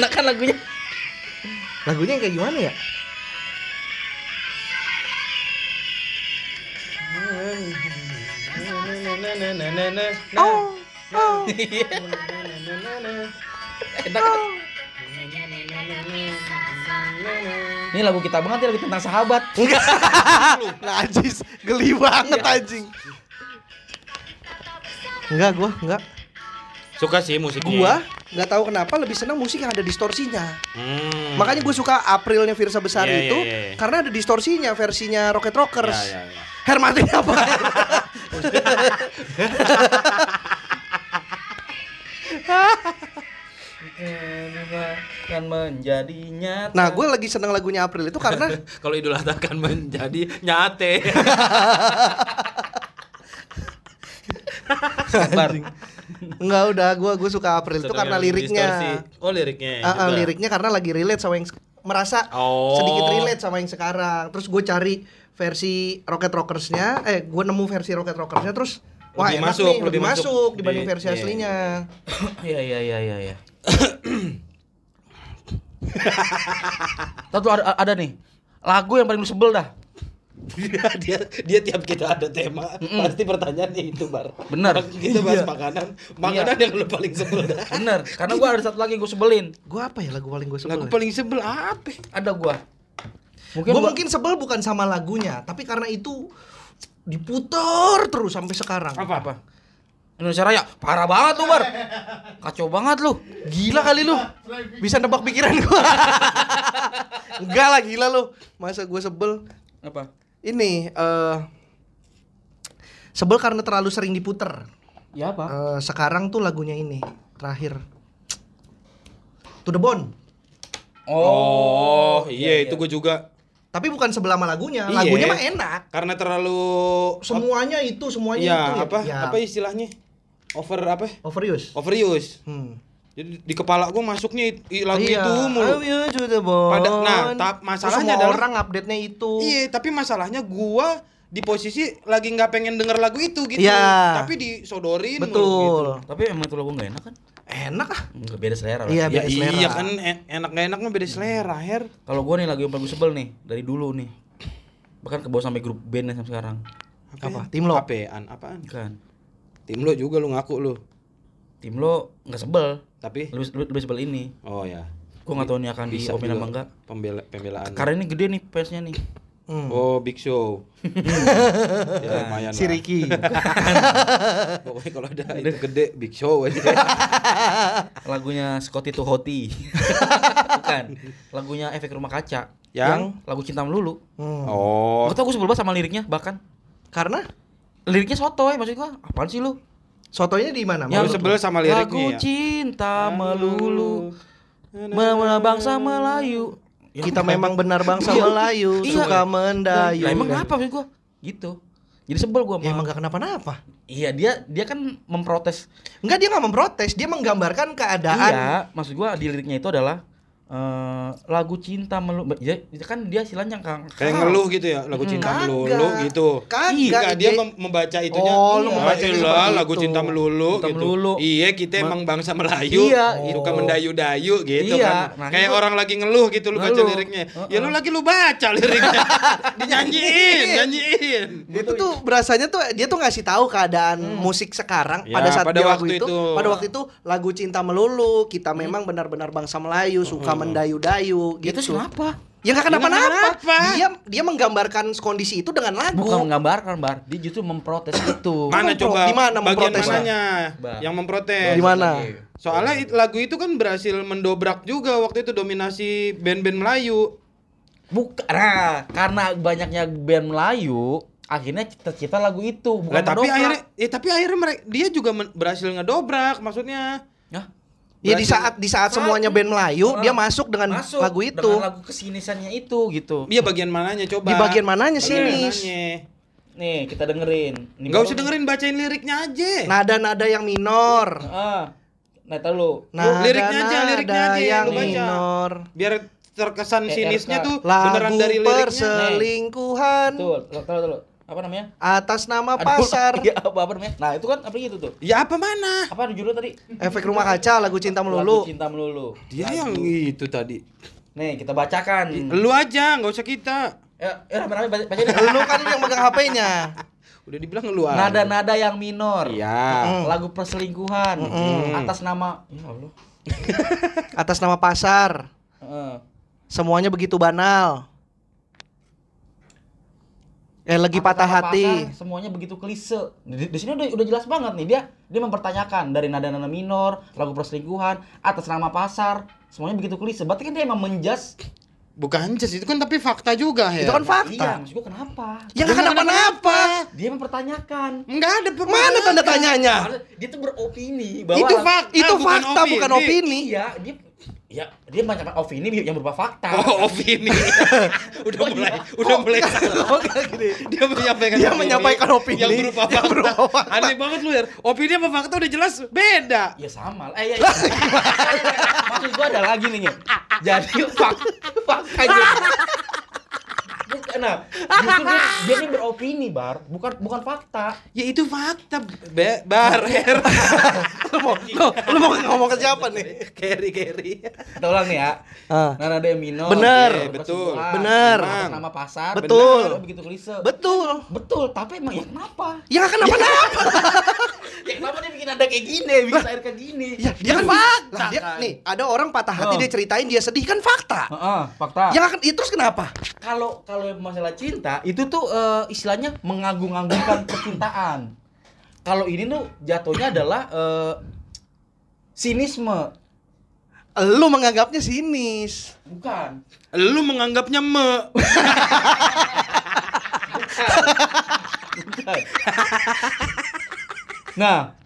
[SPEAKER 3] Enak kan lagunya?
[SPEAKER 1] Lagunya yang kayak gimana ya? Oh, oh.
[SPEAKER 3] Enak kan? Ini lagu kita banget ya lagu tentang sahabat.
[SPEAKER 1] Enggak. [LAUGHS] Najis, geli banget anjing. Enggak gua, enggak.
[SPEAKER 2] Suka sih musiknya.
[SPEAKER 1] Gua nggak tahu kenapa lebih senang musik yang ada distorsinya.
[SPEAKER 2] Hmm.
[SPEAKER 1] Makanya gue suka Aprilnya Virsa Besar
[SPEAKER 2] Iya, iya,
[SPEAKER 1] itu
[SPEAKER 2] iya, iya.
[SPEAKER 1] karena ada distorsinya versinya Rocket Rockers.
[SPEAKER 2] Ya, ya, ya.
[SPEAKER 1] Hermatin apa?
[SPEAKER 3] kan menjadi nyata.
[SPEAKER 1] nah, gue lagi seneng lagunya April itu karena [LAUGHS]
[SPEAKER 2] Kalau Idul Adha akan menjadi nyate.
[SPEAKER 3] sabar.
[SPEAKER 1] enggak udah gue gue suka April itu karena liriknya.
[SPEAKER 2] Distorsi. Oh, liriknya.
[SPEAKER 1] Ah,
[SPEAKER 2] juga.
[SPEAKER 1] liriknya karena lagi relate sama yang merasa
[SPEAKER 2] Oh.
[SPEAKER 1] sedikit relate sama yang sekarang. Terus gue cari versi Rocket Rockersnya, eh gue nemu versi Rocket Rockersnya terus Wah,
[SPEAKER 2] Lebih
[SPEAKER 1] enak
[SPEAKER 2] masuk,
[SPEAKER 1] nih,
[SPEAKER 2] lebih
[SPEAKER 1] lebih
[SPEAKER 2] masuk.
[SPEAKER 1] masuk dibanding
[SPEAKER 2] Di-
[SPEAKER 1] versi
[SPEAKER 2] iya.
[SPEAKER 1] aslinya.
[SPEAKER 3] Iya iya iya iya iya. Tahu tuh ada, ada nih lagu yang paling lu sebel dah.
[SPEAKER 2] dia dia dia tiap kita ada tema pasti pertanyaannya itu bar
[SPEAKER 3] Bener.
[SPEAKER 2] kita bahas makanan makanan yang lu paling sebel dah
[SPEAKER 3] Bener, karena gua ada satu lagi yang gua sebelin.
[SPEAKER 1] Gua apa ya lagu paling gue sebel?
[SPEAKER 2] lagu
[SPEAKER 1] ya?
[SPEAKER 2] paling sebel apa
[SPEAKER 3] Ada gua. Mungkin
[SPEAKER 1] Gue
[SPEAKER 3] gua-
[SPEAKER 1] mungkin sebel bukan sama lagunya, tapi karena itu diputar terus sampai sekarang.
[SPEAKER 3] apa apa? Indonesia Raya parah banget lu, Bar. Kacau banget lu.
[SPEAKER 1] Gila kali lu. Bisa nebak pikiran gua. [LAUGHS] Enggak lah gila lu. Masa gue sebel.
[SPEAKER 3] Apa?
[SPEAKER 1] Ini eh sebel karena terlalu sering diputer.
[SPEAKER 3] Ya apa?
[SPEAKER 1] Eh, sekarang tuh lagunya ini terakhir. To the Bone.
[SPEAKER 2] oh iya itu gue juga
[SPEAKER 1] Tapi bukan sebelah sama lagunya.
[SPEAKER 2] Iya.
[SPEAKER 1] Lagunya mah enak.
[SPEAKER 2] karena terlalu
[SPEAKER 1] Semuanya itu, semuanya
[SPEAKER 2] Iya,
[SPEAKER 1] itu
[SPEAKER 2] apa
[SPEAKER 1] ya.
[SPEAKER 2] apa istilahnya over apa
[SPEAKER 1] Overuse.
[SPEAKER 2] overuse
[SPEAKER 1] Hmm.
[SPEAKER 2] jadi di kepala gue masuknya lagu
[SPEAKER 1] Iya.
[SPEAKER 2] itu mulu. Pada- nah, masalahnya
[SPEAKER 1] semua
[SPEAKER 2] adalah-
[SPEAKER 1] orang update-nya itu.
[SPEAKER 2] iya tapi masalahnya gua di posisi lagi nggak pengen denger lagu itu gitu
[SPEAKER 1] Iya.
[SPEAKER 2] tapi disodorin mulu
[SPEAKER 1] Betul.
[SPEAKER 3] Tapi emang itu lagu gak enak kan?
[SPEAKER 1] Enak ah.
[SPEAKER 3] Enggak beda selera lah.
[SPEAKER 1] Iya,
[SPEAKER 2] ya
[SPEAKER 1] beda selera.
[SPEAKER 2] iya kan en- enak gak enak mah beda selera her
[SPEAKER 3] Kalau gua nih lagu yang paling sebel nih dari dulu nih. Bahkan ke bawah sampai grup band sampai sekarang.
[SPEAKER 1] Apa? Tim lo?
[SPEAKER 2] apaan apaan
[SPEAKER 3] Kan.
[SPEAKER 2] tim lo juga lu ngaku lu
[SPEAKER 3] Tim lo nggak sebel.
[SPEAKER 2] tapi
[SPEAKER 3] Lebih, lebih, lebih sebel ini.
[SPEAKER 2] oh ya
[SPEAKER 3] Gua nggak tahu nih akan di
[SPEAKER 2] bisa
[SPEAKER 3] open apa enggak.
[SPEAKER 2] pembela pembelaan
[SPEAKER 3] Karena ini gede nih fansnya nih.
[SPEAKER 1] Hmm.
[SPEAKER 2] oh big show [LAUGHS] ya lumayan
[SPEAKER 1] si. Ricky. [LAUGHS]
[SPEAKER 2] pokoknya kalau ada itu gede big show aja [LAUGHS]
[SPEAKER 3] Lagunya Scotty to Hoti. Bukan. Lagunya Efek Rumah Kaca.
[SPEAKER 2] yang
[SPEAKER 3] Lagu Cinta Melulu.
[SPEAKER 1] Hmm.
[SPEAKER 2] oh
[SPEAKER 3] Gua tau gue sebel banget sama liriknya bahkan.
[SPEAKER 1] Karena
[SPEAKER 3] Liriknya sotoy maksud gua. Apaan sih lu?
[SPEAKER 1] sotonya di mana?
[SPEAKER 2] Yang sebel sama
[SPEAKER 3] Lagu
[SPEAKER 2] liriknya ya?
[SPEAKER 3] cinta melulu Memang bangsa Melayu Ya,
[SPEAKER 1] Kita
[SPEAKER 3] kan?
[SPEAKER 1] memang benar bangsa
[SPEAKER 3] Iya.
[SPEAKER 1] Melayu,
[SPEAKER 3] Iya.
[SPEAKER 1] suka mendayu.
[SPEAKER 3] Lah emang kenapa maksud gua? Gitu. Jadi sebel gua
[SPEAKER 1] Ya emang gak kenapa-napa.
[SPEAKER 3] Iya, dia dia kan memprotes.
[SPEAKER 1] Enggak dia nggak memprotes, dia menggambarkan keadaan.
[SPEAKER 3] Iya, maksud gua di liriknya itu adalah eh, lagu cinta melulu. Ya, itu kan dia istilahnya kan
[SPEAKER 2] kayak ngeluh gitu ya lagu cinta
[SPEAKER 1] Kagak.
[SPEAKER 2] melulu gitu
[SPEAKER 1] Kagak,
[SPEAKER 2] Enggak, dia
[SPEAKER 1] dia-
[SPEAKER 2] mem- membaca itunya.
[SPEAKER 1] Oh, lu
[SPEAKER 2] iya,
[SPEAKER 1] membacanya
[SPEAKER 2] iya,
[SPEAKER 1] seperti
[SPEAKER 2] lagu
[SPEAKER 1] itu.
[SPEAKER 2] cinta melulu
[SPEAKER 3] Cinta
[SPEAKER 2] gitu.
[SPEAKER 3] melulu.
[SPEAKER 2] Iya, kita
[SPEAKER 3] Ma-
[SPEAKER 2] emang bangsa Melayu.
[SPEAKER 3] Iya,
[SPEAKER 2] suka
[SPEAKER 3] gitu.
[SPEAKER 2] mendayu-dayu gitu
[SPEAKER 3] Iya,
[SPEAKER 2] kan.
[SPEAKER 3] nah,
[SPEAKER 2] Kayak
[SPEAKER 3] itu-
[SPEAKER 2] orang lagi ngeluh gitu lu baca liriknya.
[SPEAKER 3] Heeh.
[SPEAKER 2] Ya lu lagi lu baca liriknya. [LAUGHS] Dinyanyiin, nyanyiin.
[SPEAKER 1] Itu tuh berasanya tuh dia tuh ngasih tahu keadaan musik sekarang
[SPEAKER 2] Ya,
[SPEAKER 1] pada saat
[SPEAKER 2] pada waktu
[SPEAKER 1] itu,
[SPEAKER 2] itu.
[SPEAKER 1] pada waktu itu lagu cinta melulu kita memang benar-benar bangsa Melayu suka mendayu-dayu gitu.
[SPEAKER 3] Itu kenapa?
[SPEAKER 1] Ya nggak
[SPEAKER 2] Ya
[SPEAKER 1] kenapa-napa.
[SPEAKER 2] kenapa.
[SPEAKER 1] Dia dia menggambarkan kondisi itu dengan lagu.
[SPEAKER 3] Bukan menggambarkan, Bar. Dia justru memprotes [COUGHS] itu.
[SPEAKER 2] Mana
[SPEAKER 1] Mempro-
[SPEAKER 2] coba?
[SPEAKER 1] di mana
[SPEAKER 2] bagian
[SPEAKER 1] memprotesnya?
[SPEAKER 2] mananya
[SPEAKER 3] Bang.
[SPEAKER 2] yang memprotes?
[SPEAKER 1] Di mana?
[SPEAKER 2] Soalnya it- lagu itu kan berhasil mendobrak juga waktu itu dominasi band-band Melayu.
[SPEAKER 3] Bukan. Nah, karena banyaknya band Melayu, akhirnya cita-cita lagu itu bukan
[SPEAKER 2] Lah, tapi akhirnya ya tapi akhirnya mereka dia juga men- berhasil ngedobrak maksudnya.
[SPEAKER 3] Hah?
[SPEAKER 1] Ya di saat di saat semuanya band Melayu
[SPEAKER 3] Ah,
[SPEAKER 1] dia masuk dengan
[SPEAKER 3] Masuk
[SPEAKER 1] lagu itu.
[SPEAKER 3] dengan lagu kesinisannya itu gitu.
[SPEAKER 2] Iya bagian mananya coba?
[SPEAKER 1] Di bagian mananya sih,
[SPEAKER 2] Bagian
[SPEAKER 1] Nis?
[SPEAKER 2] mananya.
[SPEAKER 3] Nih, kita dengerin. Ini baru
[SPEAKER 2] usah dengerin bacain liriknya aja.
[SPEAKER 1] Nada-nada yang minor.
[SPEAKER 3] Ah. Nah, tahu lu.
[SPEAKER 1] Nada
[SPEAKER 2] liriknya aja, liriknya aja yang
[SPEAKER 1] yang minor.
[SPEAKER 2] Biar terkesan
[SPEAKER 3] ERK.
[SPEAKER 2] sinisnya tuh beneran
[SPEAKER 1] Lagu
[SPEAKER 2] dari liriknya.
[SPEAKER 1] perselingkuhan
[SPEAKER 3] Tuh, tahu tahu. Apa namanya?
[SPEAKER 1] atas nama
[SPEAKER 3] Aduh,
[SPEAKER 1] pasar. [LAUGHS]
[SPEAKER 3] Iya, apa, apa namanya? Nah, itu kan apa gitu tuh?
[SPEAKER 2] Ya apa mana?
[SPEAKER 3] Apa judulnya tadi?
[SPEAKER 1] Efek rumah kaca lagu cinta
[SPEAKER 3] Lagu
[SPEAKER 1] melulu.
[SPEAKER 3] cinta melulu.
[SPEAKER 2] Dia yang itu tadi.
[SPEAKER 3] Nih, kita bacakan.
[SPEAKER 2] Lu aja, nggak usah kita.
[SPEAKER 3] Ya, ya rame-rame baca bacain.
[SPEAKER 1] Lu kan yang megang HP-nya.
[SPEAKER 2] Udah dibilang lu.
[SPEAKER 3] Nada-nada yang minor.
[SPEAKER 2] Iya.
[SPEAKER 3] Lagu perselingkuhan.
[SPEAKER 1] Mm-mm.
[SPEAKER 3] Atas nama Ya Allah. [LAUGHS]
[SPEAKER 1] Atas nama pasar.
[SPEAKER 3] Heeh.
[SPEAKER 1] Semuanya begitu banal. Eh lagi patah hati.
[SPEAKER 3] pasar, semuanya begitu klise. Di, di sini udah udah jelas banget nih dia dia mempertanyakan dari nada-nada minor, lagu perselingkuhan, atas nama pasar, semuanya begitu klise. Berarti kan dia emang menjas.
[SPEAKER 2] Bukan jas itu kan tapi fakta juga ya.
[SPEAKER 1] Itu kan fakta.
[SPEAKER 3] Iya, maksud gua kenapa?
[SPEAKER 1] Ya nggak kenapa-napa.
[SPEAKER 3] Dia mempertanyakan.
[SPEAKER 2] Enggak ada
[SPEAKER 1] Mana tanda tanyanya?
[SPEAKER 3] Dia tuh beropini bahwa
[SPEAKER 2] Itu fakta,
[SPEAKER 1] Itu
[SPEAKER 2] bukan
[SPEAKER 1] fakta bukan opini.
[SPEAKER 3] Iya, dia ya dia banyak opini yang berupa fakta.
[SPEAKER 2] Oh, opini. [LAUGHS] udah mulai, udah mulai salah. [LAUGHS]
[SPEAKER 1] Oh, kayak gini.
[SPEAKER 2] Dia menyampaikan
[SPEAKER 1] Dia menyampaikan opini
[SPEAKER 2] yang berupa
[SPEAKER 1] yang
[SPEAKER 2] fakta.
[SPEAKER 1] berupa fakta.
[SPEAKER 2] Aneh banget lu ya. Opini sama fakta udah jelas beda.
[SPEAKER 3] Ya sama. Eh, ya, ya. [LAUGHS] Maksud gua ada lagi nih. Nge. Jadi fak fakta aja. Bukan, nah, justru dia, dia ini beropini, Bar, bukan bukan fakta.
[SPEAKER 2] Ya itu fakta, Be- Bar. Her. [LAUGHS]
[SPEAKER 1] lu mau lu, lu mau ngomong ke siapa nih?
[SPEAKER 3] Kita ulang nih ya.
[SPEAKER 1] Ah.
[SPEAKER 3] Nada de minor.
[SPEAKER 1] Bener.
[SPEAKER 3] Oke,
[SPEAKER 2] Betul.
[SPEAKER 1] Bener.
[SPEAKER 3] Nama pasar.
[SPEAKER 1] Betul.
[SPEAKER 3] bener, begitu klise.
[SPEAKER 1] Betul.
[SPEAKER 3] Betul, tapi emang ya kenapa?
[SPEAKER 1] Ya nggak kenapa-napa.
[SPEAKER 3] Ya kenapa [LAUGHS] dia bikin nada kayak gini, bikin air kayak gini?
[SPEAKER 1] Ya, dia kan
[SPEAKER 2] fakta,
[SPEAKER 1] Lah, dia,
[SPEAKER 2] kan.
[SPEAKER 1] nih, ada orang patah hati
[SPEAKER 3] Oh.
[SPEAKER 1] dia ceritain dia sedih kan fakta.
[SPEAKER 3] Heeh, fakta.
[SPEAKER 1] Ya kan itu terus kenapa?
[SPEAKER 3] kalau kalau masalah cinta itu tuh eh, istilahnya mengagung-agungkan [COUGHS] percintaan. Kalau ini tuh jatuhnya adalah eh, sinisme,
[SPEAKER 1] Lu menganggapnya sinis.
[SPEAKER 3] bukan.
[SPEAKER 2] Lu menganggapnya me. [LAUGHS] [LAUGHS]
[SPEAKER 3] Bukan. nah,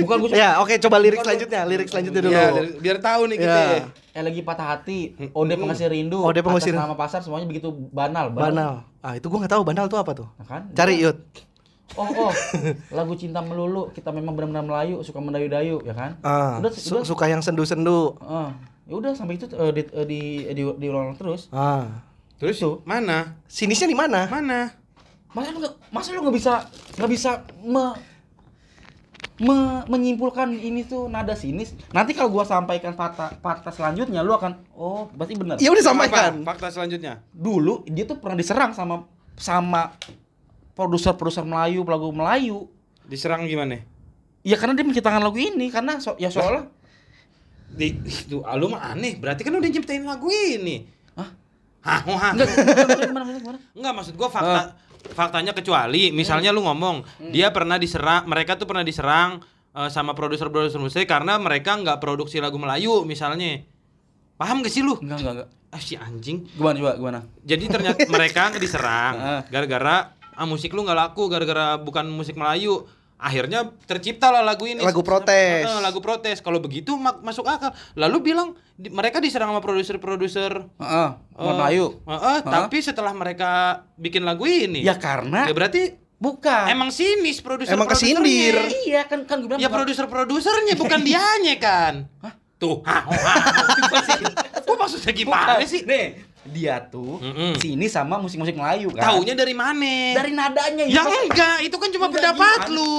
[SPEAKER 3] bukan gue
[SPEAKER 1] Ya, oke coba lirik selanjutnya, lirik selanjutnya dulu.
[SPEAKER 2] Ya, biar- tahu nih kita.
[SPEAKER 1] Ya.
[SPEAKER 3] eh lagi patah hati, ode pengasih rindu,
[SPEAKER 1] Ode pengasih
[SPEAKER 3] nama pasar semuanya begitu banal,
[SPEAKER 1] Banal. Ah, itu gua nggak tahu banal itu apa tuh.
[SPEAKER 3] Nah, kan?
[SPEAKER 1] Cari Yud.
[SPEAKER 3] Oh, oh, [LAUGHS] lagu cinta melulu, kita memang benar-benar Melayu, suka mendayu-dayu, ya kan?
[SPEAKER 1] Ah,
[SPEAKER 3] udah,
[SPEAKER 1] su-
[SPEAKER 3] udah,
[SPEAKER 1] suka yang sendu-sendu.
[SPEAKER 3] Ah, ya udah sampai itu eh, di, eh, di, di, diulang terus.
[SPEAKER 1] Ah.
[SPEAKER 2] Terus mana?
[SPEAKER 1] Sinisnya di mana?
[SPEAKER 2] Mana?
[SPEAKER 3] Masa lu nggak masa lu nggak bisa nggak bisa me, me- menyimpulkan ini tuh nada sinis. Nanti kalau gua sampaikan fakta fakta selanjutnya lu akan oh berarti benar.
[SPEAKER 1] Ya udah sampaikan.
[SPEAKER 2] Apa? Fakta selanjutnya.
[SPEAKER 3] Dulu dia tuh pernah diserang sama sama produser-produser Melayu, lagu Melayu.
[SPEAKER 2] Diserang gimana?
[SPEAKER 3] Ya karena dia menciptakan lagu ini karena so, ya soalnya
[SPEAKER 2] Di, itu ah, lu mah aneh. Berarti kan udah nyiptain lagu ini.
[SPEAKER 3] Hah?
[SPEAKER 2] Hah, oh, hah.
[SPEAKER 3] enggak gimana gimana gimana?
[SPEAKER 2] Enggak maksud gua fakta faktanya kecuali misalnya lu ngomong dia pernah diserang mereka tuh pernah diserang eh, sama produser-produser musik karena mereka nggak produksi lagu Melayu misalnya. Paham gak sih lu?
[SPEAKER 3] Enggak enggak enggak.
[SPEAKER 2] Ah si anjing.
[SPEAKER 3] Gimana coba gimana?
[SPEAKER 2] Jadi ternyata mereka diserang
[SPEAKER 3] Heeh. [LAUGHS]
[SPEAKER 2] gara-gara ah musik lu nggak laku gara-gara bukan musik Melayu. Akhirnya tercipta lah lagu ini.
[SPEAKER 1] Lagu protes.
[SPEAKER 2] Eh, lagu protes. Kalau begitu mak- masuk akal. Lalu bilang di- mereka diserang sama produser-produser
[SPEAKER 3] Heeh,
[SPEAKER 2] eh,
[SPEAKER 3] Melayu.
[SPEAKER 2] Heeh, tapi setelah mereka bikin lagu ini.
[SPEAKER 3] Ya karena
[SPEAKER 2] Ya berarti
[SPEAKER 3] bukan.
[SPEAKER 2] emang sinis produser
[SPEAKER 1] Emang kesindir.
[SPEAKER 3] Iya kan kan gue bilang
[SPEAKER 2] Ya produser-produsernya bukan [LAUGHS] dianya kan. Tuh. Ha, oh, ha. Kok [LAUGHS] maksudnya gimana
[SPEAKER 3] Bukan.
[SPEAKER 2] sih?
[SPEAKER 3] Nih, dia tuh
[SPEAKER 2] Mm-mm.
[SPEAKER 3] sini sama musik-musik Melayu kan.
[SPEAKER 2] Taunya dari mana?
[SPEAKER 3] dari nadanya
[SPEAKER 2] Ya
[SPEAKER 3] itu.
[SPEAKER 2] enggak, itu kan cuma
[SPEAKER 3] Enggak
[SPEAKER 2] pendapat
[SPEAKER 3] gimana?
[SPEAKER 2] lu.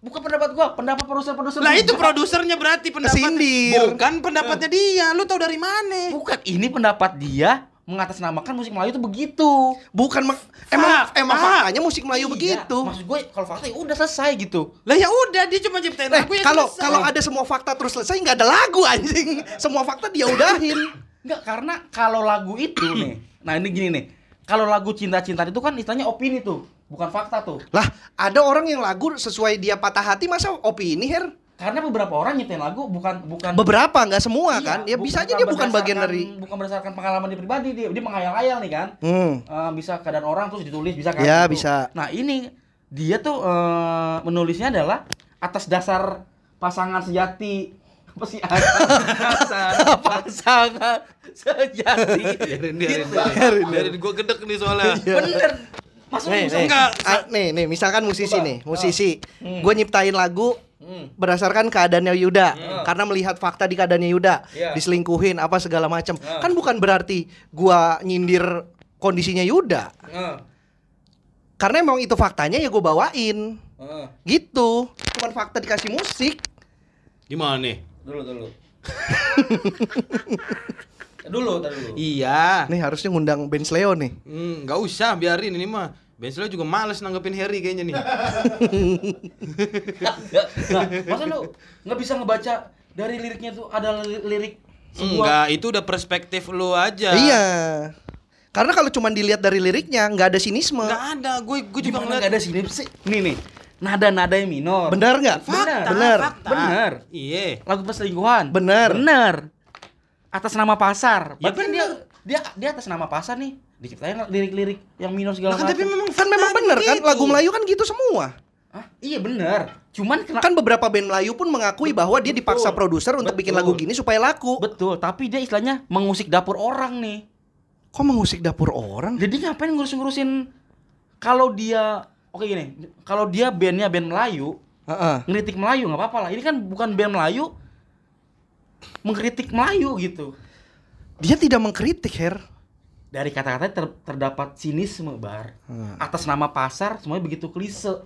[SPEAKER 3] Bukan pendapat gua, pendapat produser-produser.
[SPEAKER 2] Lah itu produsernya berarti pendapat
[SPEAKER 1] Kesindir.
[SPEAKER 2] Bukan pendapatnya dia. Lu tahu dari mana?
[SPEAKER 3] Bukan ini pendapat dia mengatasnamakan musik Melayu itu begitu.
[SPEAKER 1] Bukan emang emang faktanya musik Melayu
[SPEAKER 3] Iya,
[SPEAKER 1] begitu.
[SPEAKER 3] Maksud gue kalau fakta ya udah selesai gitu.
[SPEAKER 2] Lah ya udah dia cuma ciptain
[SPEAKER 1] Eh,
[SPEAKER 2] lagu ya
[SPEAKER 1] kalau kalau ada semua fakta terus selesai nggak ada lagu anjing. Semua fakta dia udahin. [LAUGHS]
[SPEAKER 3] Enggak, karena kalau lagu itu nih. [CLEARS THROAT] Nah, ini gini nih. Kalau lagu cinta-cinta itu kan istilahnya opini tuh, bukan fakta tuh.
[SPEAKER 1] Lah, ada orang yang lagu sesuai dia patah hati masa opini her?
[SPEAKER 3] Karena beberapa orang nyiptain lagu bukan bukan
[SPEAKER 1] Beberapa nggak semua
[SPEAKER 3] Iya,
[SPEAKER 1] kan? Ya bisa aja dia bukan bagian dari
[SPEAKER 3] bukan berdasarkan pengalaman dia pribadi dia dia menghayal-hayal nih kan
[SPEAKER 1] Hmm.
[SPEAKER 3] Eh, bisa keadaan orang terus ditulis bisa kan
[SPEAKER 1] Ya,
[SPEAKER 3] gitu.
[SPEAKER 1] bisa.
[SPEAKER 3] nah ini dia tuh eh, menulisnya adalah atas dasar pasangan sejati apa sih pasangan pasangan sejati
[SPEAKER 2] biarin biarin
[SPEAKER 3] Gitu.
[SPEAKER 2] biarin biarin gua gedek nih soalnya.
[SPEAKER 3] bener masuk
[SPEAKER 1] Nih, nih.
[SPEAKER 2] Enggak.
[SPEAKER 1] Ah, nih, nih, misalkan musisi
[SPEAKER 3] Coba.
[SPEAKER 1] nih, musisi.
[SPEAKER 3] Hmm.
[SPEAKER 1] Gue nyiptain lagu
[SPEAKER 3] Hmm.
[SPEAKER 1] berdasarkan keadaannya Yuda
[SPEAKER 3] Hmm.
[SPEAKER 1] karena melihat fakta di keadaannya Yuda
[SPEAKER 3] Iya.
[SPEAKER 1] diselingkuhin apa segala macam
[SPEAKER 3] Hmm.
[SPEAKER 1] kan bukan berarti gua nyindir kondisinya Yuda karena emang itu faktanya ya gue bawain gitu bukan fakta dikasih musik
[SPEAKER 2] Gimana nih?
[SPEAKER 3] Dulu dulu [LAUGHS] dulu dulu
[SPEAKER 2] Iya.
[SPEAKER 1] nih harusnya ngundang Ben Sleo nih
[SPEAKER 2] Hmm, nggak usah biarin ini mah. Bensel juga males nanggepin Harry kayaknya nih. [LAUGHS]
[SPEAKER 3] nah, masa lu nggak bisa ngebaca dari liriknya tuh ada li- lirik sebuah
[SPEAKER 2] Enggak, itu udah perspektif lu aja.
[SPEAKER 1] iya karena kalau cuma dilihat dari liriknya nggak ada sinisme
[SPEAKER 2] Enggak ada, gue gue juga
[SPEAKER 3] nggak ada sini sih nih nih nada-nada yang minor
[SPEAKER 1] benar nggak
[SPEAKER 3] Benar.
[SPEAKER 1] benar
[SPEAKER 2] fakta.
[SPEAKER 3] Bener.
[SPEAKER 2] Iya.
[SPEAKER 3] lagu perselingkuhan
[SPEAKER 1] Bener.
[SPEAKER 3] bener atas nama pasar
[SPEAKER 2] Ya
[SPEAKER 3] berarti kan dia dia dia atas nama pasar nih diciptain lirik-lirik yang minor segala
[SPEAKER 2] kan
[SPEAKER 3] macam
[SPEAKER 2] tapi memang
[SPEAKER 1] kan memang benar kan
[SPEAKER 2] gitu.
[SPEAKER 1] lagu Melayu kan gitu semua
[SPEAKER 3] Hah? iya bener cuman kena
[SPEAKER 1] kan beberapa band Melayu pun mengakui bahwa dia dipaksa
[SPEAKER 3] Betul.
[SPEAKER 1] produser untuk bikin
[SPEAKER 3] Betul.
[SPEAKER 1] lagu gini supaya laku
[SPEAKER 3] betul tapi dia istilahnya mengusik dapur orang nih
[SPEAKER 1] kok mengusik dapur orang
[SPEAKER 3] Jadi ngapain ngurus-ngurusin kalau dia oke gini, kalau dia bandnya band Melayu,
[SPEAKER 1] Heeh.
[SPEAKER 3] ngeritik Melayu nggak apa-apa lah. Ini kan bukan band Melayu mengkritik Melayu gitu.
[SPEAKER 1] dia tidak mengkritik Her.
[SPEAKER 3] Dari kata-kata ter- terdapat sinisme bar.
[SPEAKER 1] Hmm.
[SPEAKER 3] atas nama pasar semuanya begitu klise.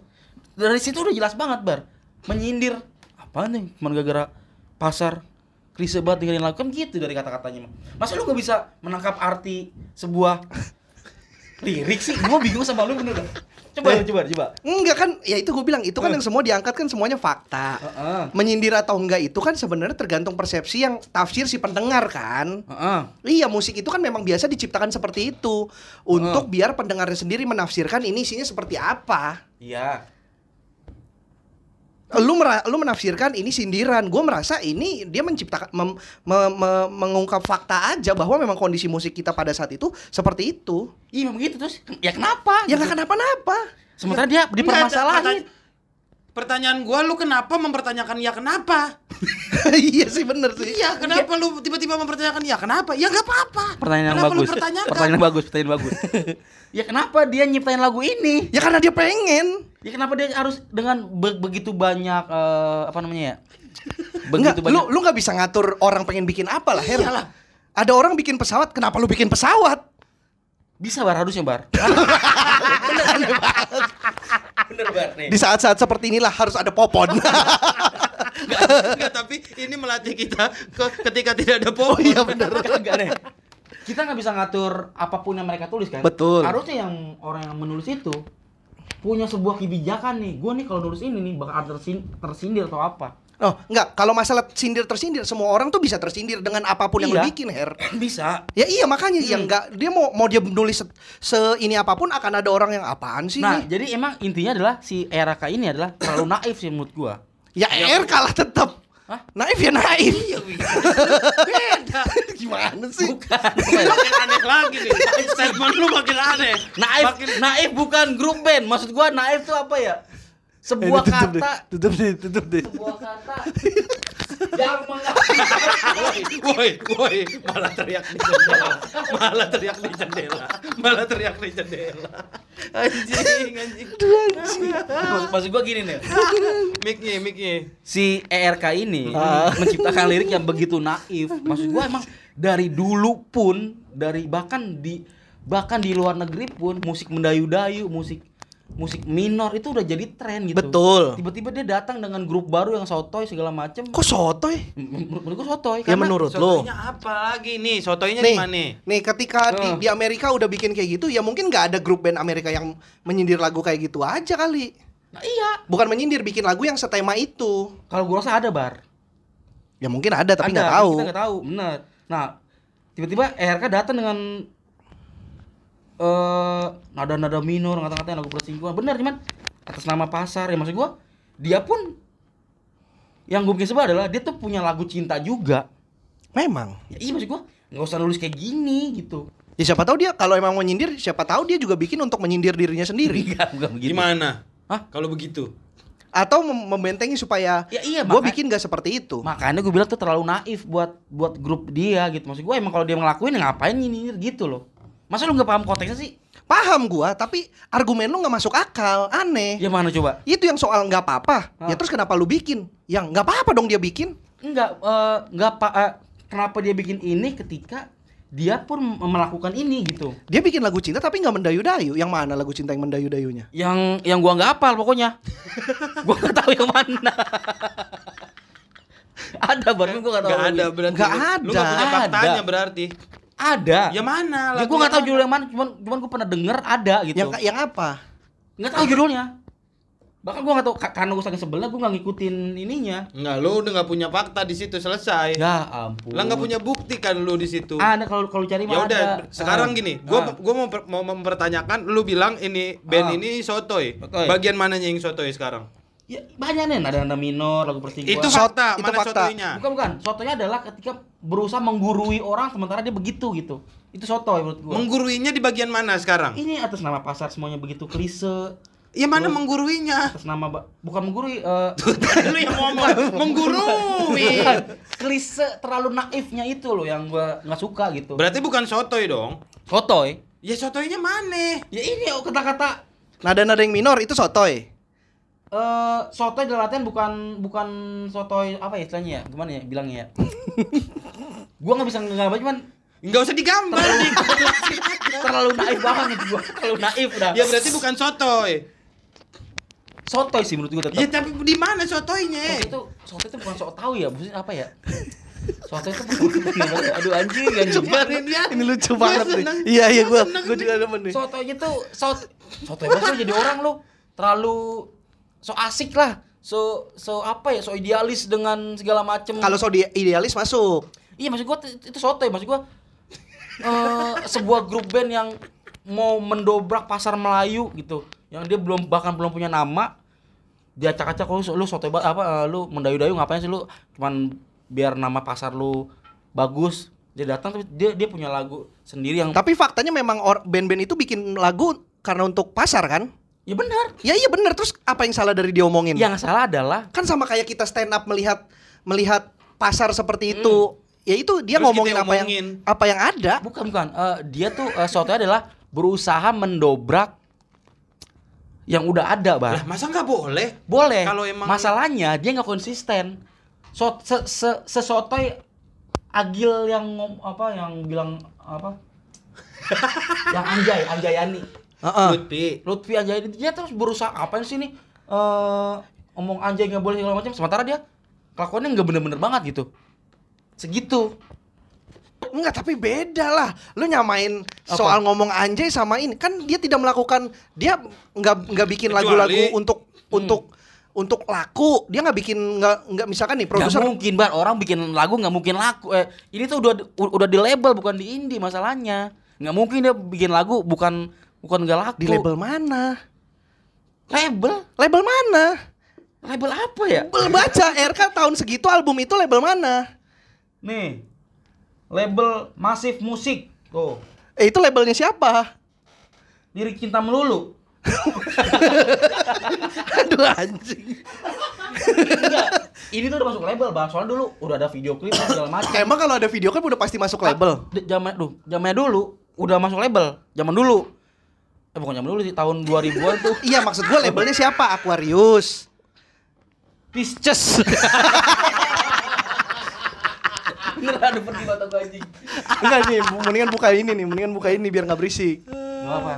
[SPEAKER 3] Dari situ udah jelas banget bar. Menyindir. Apa nih? Cuma gara-gara pasar klise banget dengerin lagu. Kan gitu dari kata-katanya masa lu gak bisa menangkap arti sebuah [LAUGHS] lirik sih? Gua bingung sama lu bener dah coba
[SPEAKER 1] Eh.
[SPEAKER 3] coba coba
[SPEAKER 1] Enggak kan, ya itu gue bilang itu kan yang semua diangkat kan semuanya fakta.
[SPEAKER 3] Heeh.
[SPEAKER 1] Menyindir atau enggak itu kan sebenarnya tergantung persepsi yang tafsir si pendengar kan.
[SPEAKER 3] Heeh.
[SPEAKER 1] Iya musik itu kan memang biasa diciptakan seperti itu untuk biar pendengarnya sendiri menafsirkan ini isinya seperti apa.
[SPEAKER 3] iya
[SPEAKER 1] Lu mera- lu menafsirkan ini sindiran. Gue merasa ini dia menciptakan mem- me- me- mengungkap fakta aja bahwa memang kondisi musik kita pada saat itu seperti itu.
[SPEAKER 3] iya memang gitu terus ya kenapa
[SPEAKER 1] Ya
[SPEAKER 3] Gitu.
[SPEAKER 1] nggak kenapa-napa.
[SPEAKER 3] sementara dia dipermasalahin
[SPEAKER 2] Pertanyaan gua lu kenapa mempertanyakan ya kenapa? [LAUGHS]
[SPEAKER 1] iya sih bener sih.
[SPEAKER 2] Iya, kenapa lu tiba-tiba mempertanyakan ya kenapa? Ya nggak apa-apa.
[SPEAKER 3] pertanyaan yang
[SPEAKER 2] kenapa
[SPEAKER 3] bagus
[SPEAKER 2] Lu
[SPEAKER 3] pertanyaan bagus pertanyaan bagus [LAUGHS] ya kenapa dia nyiptain lagu ini
[SPEAKER 1] Ya karena dia pengen.
[SPEAKER 3] Ya kenapa dia harus dengan be- begitu banyak eh, apa namanya ya [LAUGHS]
[SPEAKER 1] Enggak,
[SPEAKER 3] begitu
[SPEAKER 1] lu
[SPEAKER 3] banyak
[SPEAKER 1] lu nggak bisa ngatur orang pengen bikin apa lah, Her.
[SPEAKER 2] Iyalah.
[SPEAKER 1] Ada orang bikin pesawat, kenapa lu bikin pesawat?
[SPEAKER 3] bisa bar harusnya bar [LAUGHS] bener bar nih
[SPEAKER 1] Di saat-saat seperti inilah harus ada popon. [LAUGHS]
[SPEAKER 2] Enggak, enggak, tapi ini melatih kita ke- ketika tidak ada pohon.
[SPEAKER 1] iya bener.
[SPEAKER 3] Kagak nih kita nggak bisa ngatur apa pun yang mereka tulis kan
[SPEAKER 1] Betul.
[SPEAKER 3] harusnya yang orang yang menulis itu punya sebuah kebijakan nih gue nih kalau nulis ini nih bakal tersin- tersindir atau apa
[SPEAKER 1] Oh, enggak, kalau masalah sindir tersindir semua orang tuh bisa tersindir dengan apa pun yang lu
[SPEAKER 3] Iya.
[SPEAKER 1] bikin, Her. [CLEARS THROAT]
[SPEAKER 3] bisa
[SPEAKER 1] Ya iya makanya ya enggak dia mau mau dia nulis se, se- ini apa pun akan ada orang yang apaan sih
[SPEAKER 3] Nah,
[SPEAKER 1] nih?
[SPEAKER 3] jadi emang intinya adalah si RK ini adalah terlalu naif sih menurut gua.
[SPEAKER 1] Ya R kalah tetap.
[SPEAKER 3] Hah?
[SPEAKER 1] Naif ya naif.
[SPEAKER 2] Iya, Beda. [LAUGHS]
[SPEAKER 1] Gimana sih?
[SPEAKER 2] makin aneh lagi nih. Statement lu makin aneh.
[SPEAKER 3] Naif,
[SPEAKER 2] Makin
[SPEAKER 3] naif bukan grup band. Maksud gua naif tuh apa ya? Sebuah
[SPEAKER 1] Eh, tutup deh,
[SPEAKER 3] kata,
[SPEAKER 1] tutup deh, tutup deh.
[SPEAKER 3] sebuah kata [LAUGHS] yang mengakui
[SPEAKER 2] woi, woi, malah teriak di jendela. Malah teriak di jendela. Malah teriak di jendela. Anjing, anjing.
[SPEAKER 3] Maksud- Maksud gua gini nih.
[SPEAKER 2] Miknya, miknya.
[SPEAKER 3] Si ERK ini
[SPEAKER 1] Ah.
[SPEAKER 3] menciptakan lirik yang begitu naif. Maksud gua emang dari dulu pun dari bahkan di bahkan di luar negeri pun musik mendayu-dayu, musik musik minor itu udah jadi tren gitu.
[SPEAKER 1] Betul.
[SPEAKER 3] Tiba-tiba dia datang dengan grup baru yang sotoy segala macem.
[SPEAKER 1] Kok sotoy?
[SPEAKER 3] Menurut gua sotoy.
[SPEAKER 1] Ya
[SPEAKER 3] karena-
[SPEAKER 1] menurut lu.
[SPEAKER 2] Sotoynya apa lagi nih? Sotoynya
[SPEAKER 1] Nih,
[SPEAKER 2] di mana?
[SPEAKER 1] nih ketika di,
[SPEAKER 3] Eh.
[SPEAKER 1] di Amerika udah bikin kayak gitu, ya mungkin nggak ada grup band Amerika yang menyindir lagu kayak gitu aja kali.
[SPEAKER 3] Nah, iya.
[SPEAKER 1] Bukan menyindir, bikin lagu yang setema itu.
[SPEAKER 3] Kalau gua rasa ada bar.
[SPEAKER 1] Ya mungkin ada tapi nggak tahu.
[SPEAKER 3] Kita nggak tahu. Benar. Nah, tiba-tiba ERK datang dengan eh nada-nada minor ngata-ngatain lagu perselingkuhan. Benar cuman atas nama pasar ya maksud gua dia pun yang gue bikin sebel adalah dia tuh punya lagu cinta juga.
[SPEAKER 1] Memang.
[SPEAKER 3] Ya iya maksud gua nggak usah nulis kayak gini gitu.
[SPEAKER 1] Ya siapa tahu dia kalau emang mau nyindir, siapa tahu dia juga bikin untuk menyindir dirinya sendiri.
[SPEAKER 3] Enggak, bukan begitu.
[SPEAKER 2] Gimana?
[SPEAKER 3] Hah?
[SPEAKER 2] Kalau begitu?
[SPEAKER 1] Atau mem- membentengi supaya
[SPEAKER 3] Ya iya,
[SPEAKER 1] gue bikin gak seperti itu.
[SPEAKER 3] Makanya gue bilang tuh terlalu naif buat buat grup dia gitu. Maksud gue emang kalau dia ngelakuin ya ngapain nyindir gitu loh. Masa lu nggak paham konteksnya sih?
[SPEAKER 1] Paham gua, tapi argumen lu nggak masuk akal, aneh.
[SPEAKER 3] Ya mana coba?
[SPEAKER 1] Itu yang soal nggak apa-apa. Ya terus kenapa lu bikin? Yang nggak apa-apa dong dia bikin.
[SPEAKER 3] Enggak, eh, enggak pak. eh, kenapa dia bikin ini ketika dia pun melakukan ini gitu?
[SPEAKER 1] Dia bikin lagu cinta tapi nggak mendayu-dayu. Yang mana lagu cinta yang mendayu-dayunya?
[SPEAKER 3] Yang yang gua nggak hafal pokoknya. [LAUGHS] gua nggak tahu yang mana. ada baru gua nggak tahu.
[SPEAKER 2] Gak ada berarti.
[SPEAKER 1] Nggak
[SPEAKER 2] lu- Lu gak punya
[SPEAKER 3] ada.
[SPEAKER 2] faktanya berarti.
[SPEAKER 3] Ada.
[SPEAKER 2] Ya mana?
[SPEAKER 3] Ya,
[SPEAKER 2] lagu
[SPEAKER 3] gua nggak tahu judul yang mana. Cuman cuman gua pernah denger ada gitu.
[SPEAKER 1] Yang yang apa?
[SPEAKER 3] Nggak tahu judulnya. Bahkan gua nggak tahu ka- karena gua saking sebelnya gua nggak ngikutin ininya.
[SPEAKER 2] Enggak, lu udah gak punya fakta di situ selesai.
[SPEAKER 3] Ya ampun.
[SPEAKER 2] Lah nggak punya bukti kan lu di situ.
[SPEAKER 3] Ada kalau kalau cari
[SPEAKER 2] Ya
[SPEAKER 3] mah
[SPEAKER 2] udah,
[SPEAKER 3] ada.
[SPEAKER 2] sekarang
[SPEAKER 3] Ah.
[SPEAKER 2] gini, gua
[SPEAKER 3] Ah.
[SPEAKER 2] gua mau per- mau mempertanyakan lu bilang ini band
[SPEAKER 3] Ah.
[SPEAKER 2] ini sotoy.
[SPEAKER 3] Sotoy.
[SPEAKER 2] Bagian mananya yang sotoy sekarang?
[SPEAKER 3] Ya, banyak nih ada nada minor, lagu perselingkuhan.
[SPEAKER 2] Itu
[SPEAKER 1] Sot-
[SPEAKER 2] fakta,
[SPEAKER 1] itu
[SPEAKER 2] mana
[SPEAKER 1] fakta.
[SPEAKER 2] sotoynya?
[SPEAKER 3] Bukan bukan, sotonya adalah ketika berusaha menggurui orang sementara dia begitu gitu. Itu sotoy menurut gua.
[SPEAKER 2] Mengguruinya di bagian mana sekarang?
[SPEAKER 3] Ini atas nama pasar semuanya begitu klise.
[SPEAKER 2] Ya mana
[SPEAKER 3] Terus-
[SPEAKER 2] mengguruinya?
[SPEAKER 3] Atas nama ba- bukan menggurui eh [LAUGHS]
[SPEAKER 2] lu yang ngomong menggurui.
[SPEAKER 3] klise terlalu naifnya itu loh yang gua nggak suka gitu.
[SPEAKER 2] Berarti bukan sotoy dong.
[SPEAKER 3] sotoy.
[SPEAKER 2] Ya sotoynya mana?
[SPEAKER 3] Ya ini oh, kata-kata
[SPEAKER 1] Nada-nada yang minor itu sotoy.
[SPEAKER 3] Eh sotoy dalam artian bukan bukan sotoy apa ya istilahnya ya? Gimana ya bilangnya ya? [LAUGHS] gua nggak bisa nggak cuman
[SPEAKER 2] Enggak usah digambar nih. [LAUGHS]
[SPEAKER 3] terlalu naif banget gua terlalu naif udah
[SPEAKER 2] ya berarti bukan sotoy.
[SPEAKER 3] sotoy sih menurut gua tetap
[SPEAKER 2] Ya tapi di mana sotoynya?
[SPEAKER 3] Sotoy itu sotoy itu bukan sok tahu ya maksudnya apa ya sotoy itu bukan aduh anjing anjing
[SPEAKER 2] Biarin dia.
[SPEAKER 1] Ini lucu banget nih. Iya iya gua gua
[SPEAKER 2] nih.
[SPEAKER 1] juga demen nih.
[SPEAKER 3] sotoynya tuh sot sotoy banget jadi orang lu terlalu so asik lah. So so apa ya? So idealis dengan segala macem.
[SPEAKER 1] Kalau so idealis masuk.
[SPEAKER 3] iya maksud gua itu sotoy maksud gua eh sebuah grup band yang mau mendobrak pasar Melayu gitu. Yang dia belum bahkan belum punya nama. Dia acak-acak lu lu sotoy banget apa eh, lu mendayu-dayu ngapain sih lu? Cuman biar nama pasar lu bagus. Dia datang tapi dia dia punya lagu sendiri yang
[SPEAKER 1] Tapi faktanya memang band-band itu bikin lagu karena untuk pasar kan?
[SPEAKER 3] Ya benar
[SPEAKER 1] Ya iya bener terus apa yang salah dari diomongin?
[SPEAKER 3] yang salah adalah
[SPEAKER 1] Kan sama kayak kita stand up melihat melihat pasar seperti itu. Ya itu dia
[SPEAKER 2] Terus
[SPEAKER 1] ngomongin apa yang apa yang ada.
[SPEAKER 3] bukan bukan Eh, dia tuh uh, sotoy adalah berusaha mendobrak yang udah ada bah
[SPEAKER 2] Lah masa nggak boleh?
[SPEAKER 3] Boleh.
[SPEAKER 2] Kalau emang-
[SPEAKER 3] masalahnya dia nggak konsisten. So, se, se, sesotoy Agil yang apa yang bilang apa? [LAUGHS] yang Anjay, Anjayani.
[SPEAKER 1] Heeh.
[SPEAKER 2] Lutfi.
[SPEAKER 3] Lutfi Anjayani dia terus berusaha apa sih nih? Eh ngomong Anjay nggak boleh segala macam sementara dia kelakuannya nggak bener-bener banget gitu. Segitu.
[SPEAKER 1] Enggak, tapi beda lah. Lu nyamain soal ngomong anjay sama ini. Kan dia tidak melakukan dia nggak nggak bikin lagu-lagu untuk untuk untuk laku. Dia nggak bikin nggak nggak misalkan nih produser
[SPEAKER 3] mungkin bar orang bikin lagu nggak mungkin laku. Eh, ini tuh udah udah di label bukan di indie masalahnya. Nggak mungkin dia bikin lagu bukan bukan nggak laku.
[SPEAKER 1] di label mana?
[SPEAKER 3] Label?
[SPEAKER 1] Label mana?
[SPEAKER 3] Label apa ya?
[SPEAKER 1] Lu baca RK tahun segitu album itu label mana?
[SPEAKER 3] Nih. Label Masif Musik. Tuh.
[SPEAKER 1] Eh itu labelnya siapa?
[SPEAKER 3] Lirik Cinta Melulu. [LAUGHS]
[SPEAKER 1] Aduh anjing.
[SPEAKER 3] Enggak. Ini tuh udah masuk label, Bang. Soalnya dulu udah ada video klip dan segala macam.
[SPEAKER 1] Emang kalau ada video kan udah pasti masuk label.
[SPEAKER 3] D- Zaman duh, zamannya dulu udah masuk label. Zaman dulu. Eh bukan zaman dulu sih, tahun 2000-an tuh. [LAUGHS]
[SPEAKER 1] Iya maksud gua labelnya siapa? Aquarius.
[SPEAKER 3] Pisces. [LAUGHS] Beneran ada pergi mata gua anjing.
[SPEAKER 1] Enggak nih, mendingan buka ini nih, mendingan buka ini biar nggak berisik.
[SPEAKER 3] Nggak apa.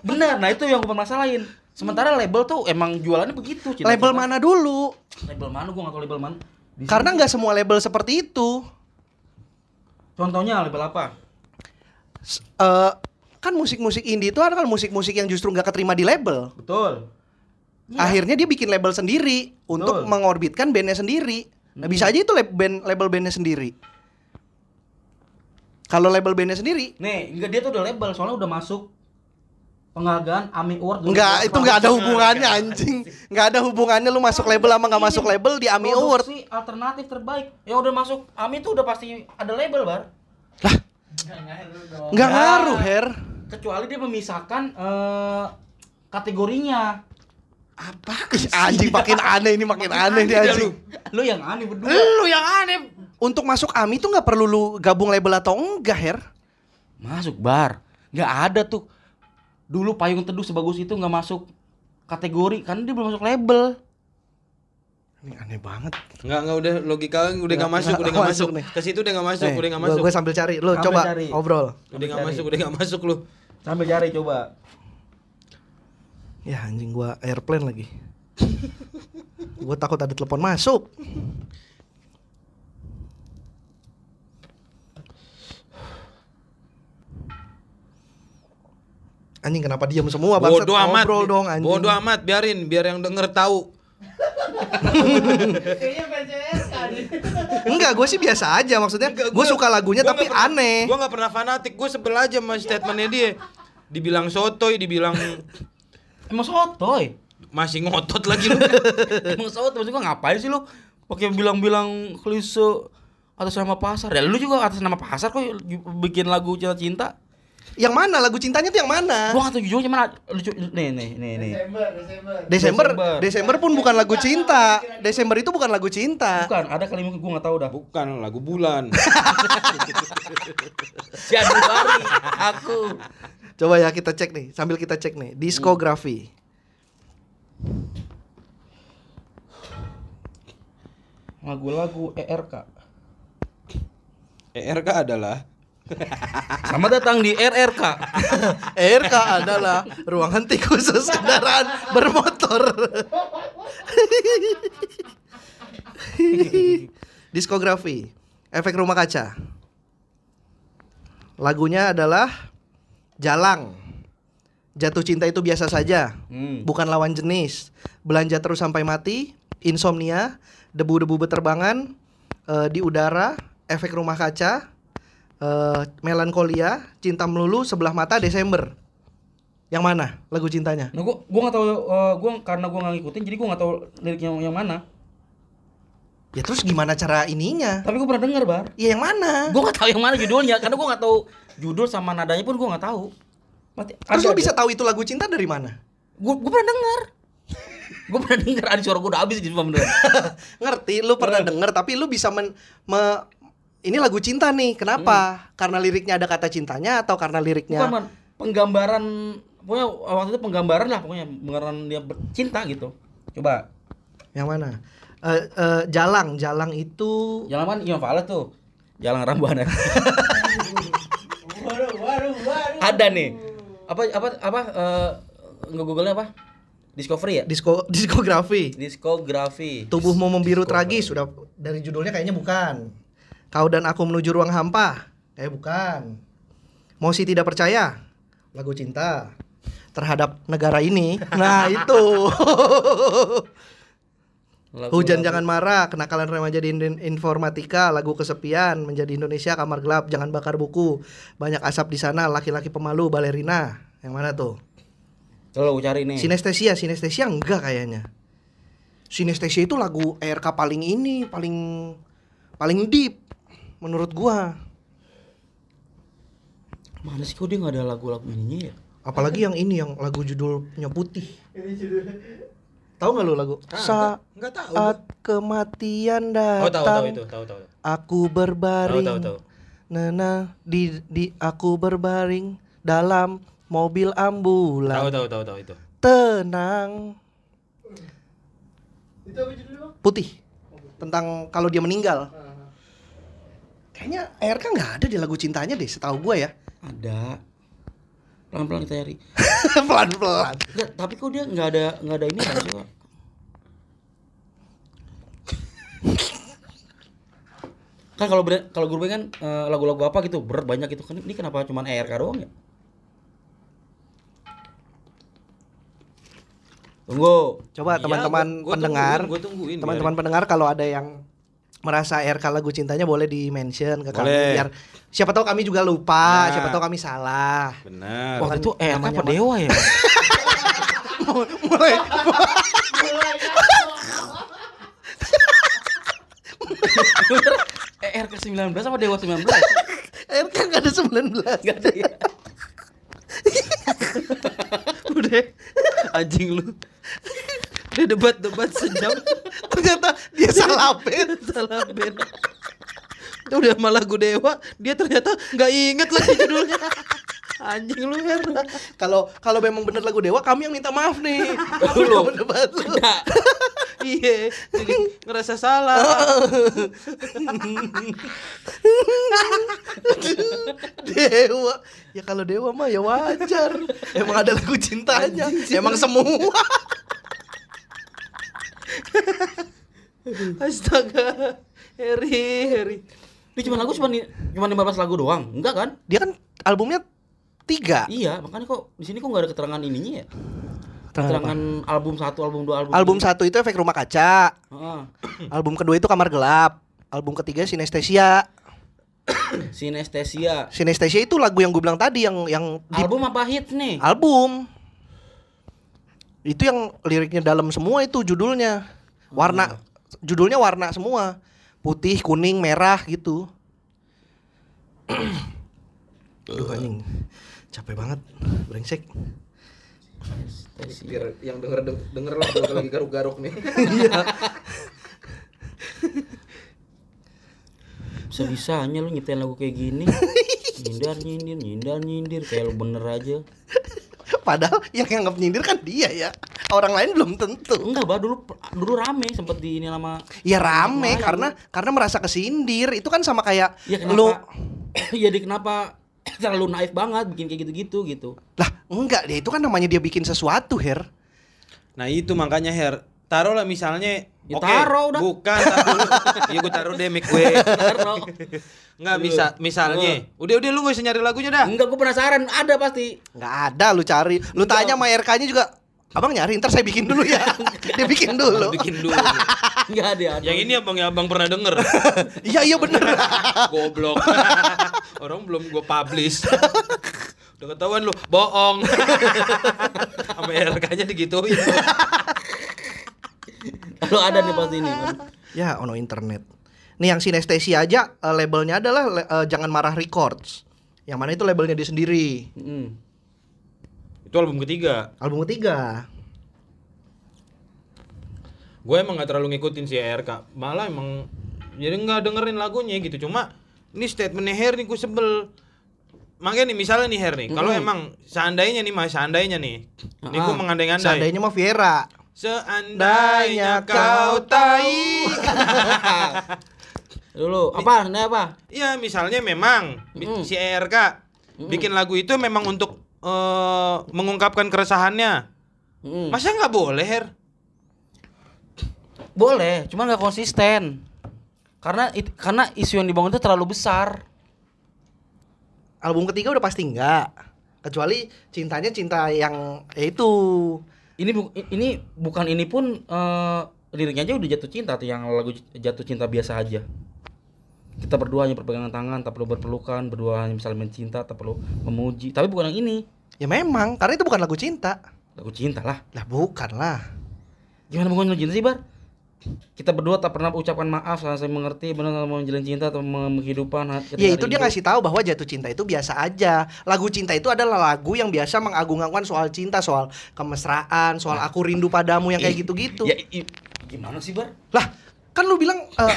[SPEAKER 3] Bener, nah itu yang gue permasalahin. Sementara label tuh emang jualannya begitu. Cinta-
[SPEAKER 1] Label
[SPEAKER 3] cinta.
[SPEAKER 1] mana dulu?
[SPEAKER 3] Label mana? Gue nggak tahu label mana. Di
[SPEAKER 1] Karena nggak semua label seperti itu.
[SPEAKER 3] contohnya label apa?
[SPEAKER 1] S- eh, kan musik-musik indie itu ada kan musik-musik yang justru nggak keterima di label.
[SPEAKER 3] Betul. Iya.
[SPEAKER 1] Akhirnya dia bikin label sendiri untuk
[SPEAKER 3] Betul.
[SPEAKER 1] mengorbitkan bandnya sendiri. Nah,
[SPEAKER 3] Hmm.
[SPEAKER 1] bisa aja itu lab- band, label bandnya sendiri. Kalau label bandnya sendiri,
[SPEAKER 3] Nih, enggak dia tuh udah label, soalnya udah masuk penghargaan AMI Award.
[SPEAKER 1] Enggak, itu enggak ada hubungannya anjing. Enggak ada hubungannya lu masuk label sama enggak masuk label di AMI Award.
[SPEAKER 3] Produksi alternatif terbaik. Ya udah masuk AMI tuh udah pasti ada label, Bar.
[SPEAKER 1] Lah, enggak
[SPEAKER 3] Ya.
[SPEAKER 1] ngaruh, Her.
[SPEAKER 3] Kecuali dia memisahkan eh, kategorinya.
[SPEAKER 1] Apa? Anjing makin aneh ini makin aneh nih anjing.
[SPEAKER 3] Lu yang aneh berdua.
[SPEAKER 2] Lu yang aneh.
[SPEAKER 1] Untuk masuk AMI tuh nggak perlu lu gabung label atau enggak, Her.
[SPEAKER 3] Masuk bar. Nggak ada tuh. Dulu payung teduh sebagus itu nggak masuk kategori karena dia belum masuk label.
[SPEAKER 1] Ini aneh banget.
[SPEAKER 2] Enggak, enggak udah logika udah enggak
[SPEAKER 1] Nggak-
[SPEAKER 2] masuk,
[SPEAKER 1] nggak
[SPEAKER 2] udah enggak
[SPEAKER 1] masuk
[SPEAKER 2] masuk.
[SPEAKER 1] nih.
[SPEAKER 2] Ke situ udah enggak masuk, udah enggak
[SPEAKER 1] gua-
[SPEAKER 2] masuk.
[SPEAKER 1] Gue sambil cari. Lu
[SPEAKER 3] Sambil
[SPEAKER 1] coba
[SPEAKER 3] cari.
[SPEAKER 1] ngobrol.
[SPEAKER 2] Udah enggak
[SPEAKER 3] Cari.
[SPEAKER 2] masuk, udah enggak masuk lu.
[SPEAKER 3] Sambil cari coba.
[SPEAKER 1] Ya anjing gua airplane lagi. gua takut ada telepon masuk. Anjing kenapa diam semua bang?
[SPEAKER 2] Bodoh amat.
[SPEAKER 1] Ngobrol dong anjing.
[SPEAKER 2] Bodoh amat, biarin biar yang denger tahu.
[SPEAKER 1] Enggak, gue sih biasa aja maksudnya. Gue suka lagunya
[SPEAKER 2] Gua
[SPEAKER 1] tapi
[SPEAKER 2] nggak pernah-
[SPEAKER 1] aneh.
[SPEAKER 2] Gua enggak pernah fanatik, gua sebel aja sama statementnya dia. Dibilang sotoy, dibilang
[SPEAKER 3] Emang sotoy.
[SPEAKER 2] masih ngotot lagi lu. [LAUGHS]
[SPEAKER 3] Emang sotoy maksud gua ngapain sih lu pakai bilang-bilang klise atas nama pasar. Ya lu juga atas nama pasar kok bikin lagu cinta-cinta.
[SPEAKER 1] Yang mana lagu cintanya tuh yang mana?
[SPEAKER 3] Gua nggak tahu jujur gimana. Lucu nih nih nih nih.
[SPEAKER 1] Desember,
[SPEAKER 3] Desember.
[SPEAKER 1] Desember pun bukan lagu cinta. Desember itu bukan lagu cinta.
[SPEAKER 3] Bukan, ada kalimat gua nggak tahu dah.
[SPEAKER 2] Bukan lagu bulan. [LAUGHS]
[SPEAKER 3] Januari aku.
[SPEAKER 1] Coba ya kita cek nih, sambil kita cek nih diskografi.
[SPEAKER 3] Lagu-lagu ERK.
[SPEAKER 2] ERK adalah
[SPEAKER 3] Selamat datang di RRK.
[SPEAKER 1] RK adalah ruang henti khusus kendaraan bermotor. Diskografi, efek rumah kaca. Lagunya adalah Jalang. Jatuh cinta itu biasa saja,
[SPEAKER 3] Hmm.
[SPEAKER 1] bukan lawan jenis. Belanja terus sampai mati, insomnia, debu-debu beterbangan eh, di udara, efek rumah kaca, eh, melankolia, cinta melulu, sebelah mata, Desember. Yang mana lagu cintanya?
[SPEAKER 3] Nah, gua gua nggak tahu eh, gua karena gua nggak ngikutin jadi gua nggak tahu liriknya yang mana.
[SPEAKER 1] Ya terus gimana cara ininya?
[SPEAKER 3] Tapi gua pernah dengar, Bar.
[SPEAKER 1] Ya yang mana?
[SPEAKER 3] Gua nggak tahu yang mana judulnya karena gua nggak tahu judul sama nadanya pun gua nggak tahu. Mati,
[SPEAKER 1] Terus lu bisa tahu itu lagu cinta dari mana?
[SPEAKER 3] Gua, gua pernah dengar. gua pernah dengar ada suara gua udah habis di beneran. [LAUGHS]
[SPEAKER 1] Ngerti, lu pernah denger tapi lu bisa men, me- ini lagu cinta nih. Kenapa? Karena liriknya ada kata cintanya atau karena liriknya
[SPEAKER 3] Bukan, man. Penggambaran pokoknya waktu itu penggambaran lah pokoknya penggambaran dia cinta gitu. Coba.
[SPEAKER 1] yang mana? Eh, eh, jalang, jalang itu
[SPEAKER 3] Jalan mana Iwan Fals tuh. Jalan Rambuana. Ada nih. Apa apa apa eh nge-google apa? Discovery ya?
[SPEAKER 1] disko diskografi.
[SPEAKER 3] Diskografi.
[SPEAKER 1] Tubuhmu membiru
[SPEAKER 3] Discovery.
[SPEAKER 1] tragis sudah dari judulnya kayaknya bukan. Kau dan aku menuju ruang hampa. Kayak bukan. Mosi tidak percaya. Lagu cinta terhadap negara ini. [LAUGHS] Nah, itu.
[SPEAKER 3] Lagu-
[SPEAKER 1] Hujan
[SPEAKER 3] lagu-
[SPEAKER 1] jangan marah, kenakalan remaja di informatika, lagu kesepian, menjadi Indonesia kamar gelap, jangan bakar buku. Banyak asap di sana, laki-laki pemalu, balerina. Yang mana tuh?
[SPEAKER 3] Coba lu cari nih.
[SPEAKER 1] Sinestesia, sinestesia enggak kayaknya. Sinestesia itu lagu ERK paling ini, paling paling deep menurut gua.
[SPEAKER 3] Mana sih kok dia nggak ada lagu-lagu ininya ya?
[SPEAKER 1] Apalagi yang ini yang lagu judulnya putih. Tahu nggak lu lagu? Saat
[SPEAKER 2] Enggak tahu.
[SPEAKER 1] kematian
[SPEAKER 2] Oh, tahu tahu
[SPEAKER 1] datang,
[SPEAKER 2] itu, tahu tahu.
[SPEAKER 1] aku berbaring.
[SPEAKER 2] Tahu tahu tahu.
[SPEAKER 1] Nana di di aku berbaring dalam mobil ambulan.
[SPEAKER 2] Tahu tahu tahu tahu itu.
[SPEAKER 1] Tenang. Putih. Tentang kalau dia meninggal. Kayaknya RK nggak ada di lagu cintanya deh, setahu gue ya.
[SPEAKER 3] Ada. Pelan-pelan kita cari. [LAUGHS]
[SPEAKER 1] Pelan-pelan.
[SPEAKER 3] Tapi kok dia nggak ada nggak ada ini kan sih, kan kalau kalau grup band kan eh, lagu-lagu apa gitu berat banyak gitu kan ini kenapa cuman ERK doang ya tunggu
[SPEAKER 1] Coba
[SPEAKER 2] Iya,
[SPEAKER 1] teman-teman
[SPEAKER 2] gua- gua
[SPEAKER 1] pendengar, teman-teman pendengar kalau ada yang merasa RK lagu cintanya boleh di mention ke kami
[SPEAKER 2] Boleh.
[SPEAKER 1] biar siapa tahu kami juga lupa,
[SPEAKER 2] Nah.
[SPEAKER 1] siapa tahu kami salah.
[SPEAKER 2] Benar.
[SPEAKER 3] waktu itu
[SPEAKER 1] namanya
[SPEAKER 3] apa dewa ya
[SPEAKER 1] mulai
[SPEAKER 3] ERK 19 apa dewa 19
[SPEAKER 1] RK nggak ada 19
[SPEAKER 3] Gak ada ya
[SPEAKER 2] Udah anjing lu. Udah debat-debat sejam [LAUGHS]
[SPEAKER 1] Ternyata dia salah band. [LAUGHS]
[SPEAKER 2] salah band. Udah malah gue dewa, dia ternyata nggak inget lagi judulnya. [LAUGHS] Anjing lu Her.
[SPEAKER 1] Kalau kalau memang bener lagu Dewa, kami yang minta maaf nih.
[SPEAKER 3] Lu.
[SPEAKER 1] Udah debat lu.
[SPEAKER 2] Iya, jadi ngerasa salah.
[SPEAKER 1] Dewa. Ya kalau Dewa mah ya wajar. Emang ada lagu cintanya. Emang semua. [LAUGHS]
[SPEAKER 2] Astaga. Heri, Heri.
[SPEAKER 3] ini cuma lagu cuma cuma 15 lagu doang enggak kan
[SPEAKER 1] Dia kan albumnya tiga.
[SPEAKER 3] iya makanya kok di sini kok nggak ada keterangan ininya ya
[SPEAKER 1] Keterangan
[SPEAKER 3] keterangan album satu album dua album
[SPEAKER 1] Album satu itu efek rumah kaca.
[SPEAKER 3] Heeh. [CLEARS THROAT]
[SPEAKER 1] Album kedua itu kamar gelap. Album ketiga sinestesia.
[SPEAKER 3] Sinestesia
[SPEAKER 1] Sinestesia itu lagu yang gue bilang tadi yang yang di
[SPEAKER 3] album apa hits nih
[SPEAKER 1] album. Itu yang liriknya dalam semua itu judulnya. Warna judulnya warna semua. Putih, kuning, merah gitu. [CLEARS THROAT] Aduh anjing. Capek banget. Brengsek.
[SPEAKER 2] Biar yang denger denger lah lagi garuk-garuk nih. [LAUGHS] [LAUGHS]
[SPEAKER 3] bisa bisanya lu nyetel lagu kayak gini nyindar [LAUGHS] nyindir nyindar nyindir kayak lu bener aja [LAUGHS]
[SPEAKER 1] Padahal yang nganggap nyindir kan dia ya. Orang lain belum tentu.
[SPEAKER 3] enggak bah dulu dulu rame sempet di ini nama
[SPEAKER 1] Ya rame
[SPEAKER 3] Lain.
[SPEAKER 1] karena karena merasa kesindir. Itu kan sama kayak
[SPEAKER 3] ya kenapa
[SPEAKER 1] lu [COUGHS]
[SPEAKER 3] jadi kenapa [COUGHS] terlalu naif banget bikin kayak gitu-gitu gitu.
[SPEAKER 1] Lah, enggak, dia itu kan namanya dia bikin sesuatu, Her.
[SPEAKER 2] Nah itu makanya Her Taruh lah misalnya
[SPEAKER 3] Ya
[SPEAKER 2] oke,
[SPEAKER 3] taruh udah.
[SPEAKER 2] Bukan tar dulu. [LAUGHS] Ya gue taruh deh mic gue
[SPEAKER 3] Taruh.
[SPEAKER 2] Nggak bisa Misalnya Udah udah lu gak usah nyari lagunya dah
[SPEAKER 3] Enggak, gue penasaran, ada pasti.
[SPEAKER 1] Enggak ada lu cari. Lu tanya sama RK-nya juga, Abang nyari, ntar saya bikin dulu ya. [LAUGHS] dia bikin dulu.
[SPEAKER 2] Bikin dulu [LAUGHS]
[SPEAKER 3] Enggak ada. ada.
[SPEAKER 2] Yang ini abang ya abang pernah denger
[SPEAKER 1] Iya, iya bener.
[SPEAKER 2] Goblok Orang belum gue publish Udah ketahuan lu Bohong Sama RK-nya digituin [LAUGHS]
[SPEAKER 3] Kalau ada nih pasti ini.
[SPEAKER 1] ya, ono internet. Nih yang sinestesia aja eh, labelnya adalah eh, Jangan Marah Records. Yang mana itu labelnya dia sendiri.
[SPEAKER 3] Mm.
[SPEAKER 2] Itu album ketiga
[SPEAKER 1] Album ketiga.
[SPEAKER 2] gue emang gak terlalu ngikutin si RK malah emang jadi nggak dengerin lagunya gitu cuma ini statementnya Her nih gue sebel makanya nih misalnya nih Her nih kalau emang seandainya nih mas seandainya nih ini gue
[SPEAKER 3] Ah,
[SPEAKER 2] mengandai-andai
[SPEAKER 1] Seandainya mah Viera.
[SPEAKER 2] Seandainya kau tahu [LAUGHS]
[SPEAKER 3] Dulu, apa? Ini apa?
[SPEAKER 2] Iya misalnya memang
[SPEAKER 3] Mm.
[SPEAKER 2] si RK bikin lagu itu memang untuk eh, mengungkapkan keresahannya
[SPEAKER 3] Mm.
[SPEAKER 2] masa nggak boleh Her
[SPEAKER 3] Boleh, cuma nggak konsisten. Karena it- karena isu yang dibangun itu terlalu besar.
[SPEAKER 1] Album ketiga udah pasti enggak. Kecuali cintanya cinta yang ya itu.
[SPEAKER 3] Ini bu- ini bukan ini pun eh, liriknya aja udah jatuh cinta tuh yang lagu jatuh cinta biasa aja. Kita berdua hanya berpegangan tangan, tak perlu berpelukan, berdua hanya misalnya mencinta, tak perlu memuji. Tapi bukan yang ini.
[SPEAKER 1] Ya memang, karena itu bukan lagu cinta.
[SPEAKER 3] Lagu cinta lah.
[SPEAKER 1] Lah bukan lah.
[SPEAKER 3] Gimana lagu cinta sih, Bar? Kita berdua tak pernah ucapkan maaf saya mengerti benar mau menjalin cinta atau menghidupan
[SPEAKER 1] Ya itu dia ngasih tahu bahwa jatuh cinta itu biasa aja. Lagu cinta itu adalah lagu yang biasa mengagung-agungkan soal cinta, soal kemesraan, soal aku rindu padamu yang kayak gitu-gitu.
[SPEAKER 3] Ya, i- gimana sih, Bar?
[SPEAKER 1] Lah, kan lu bilang eh,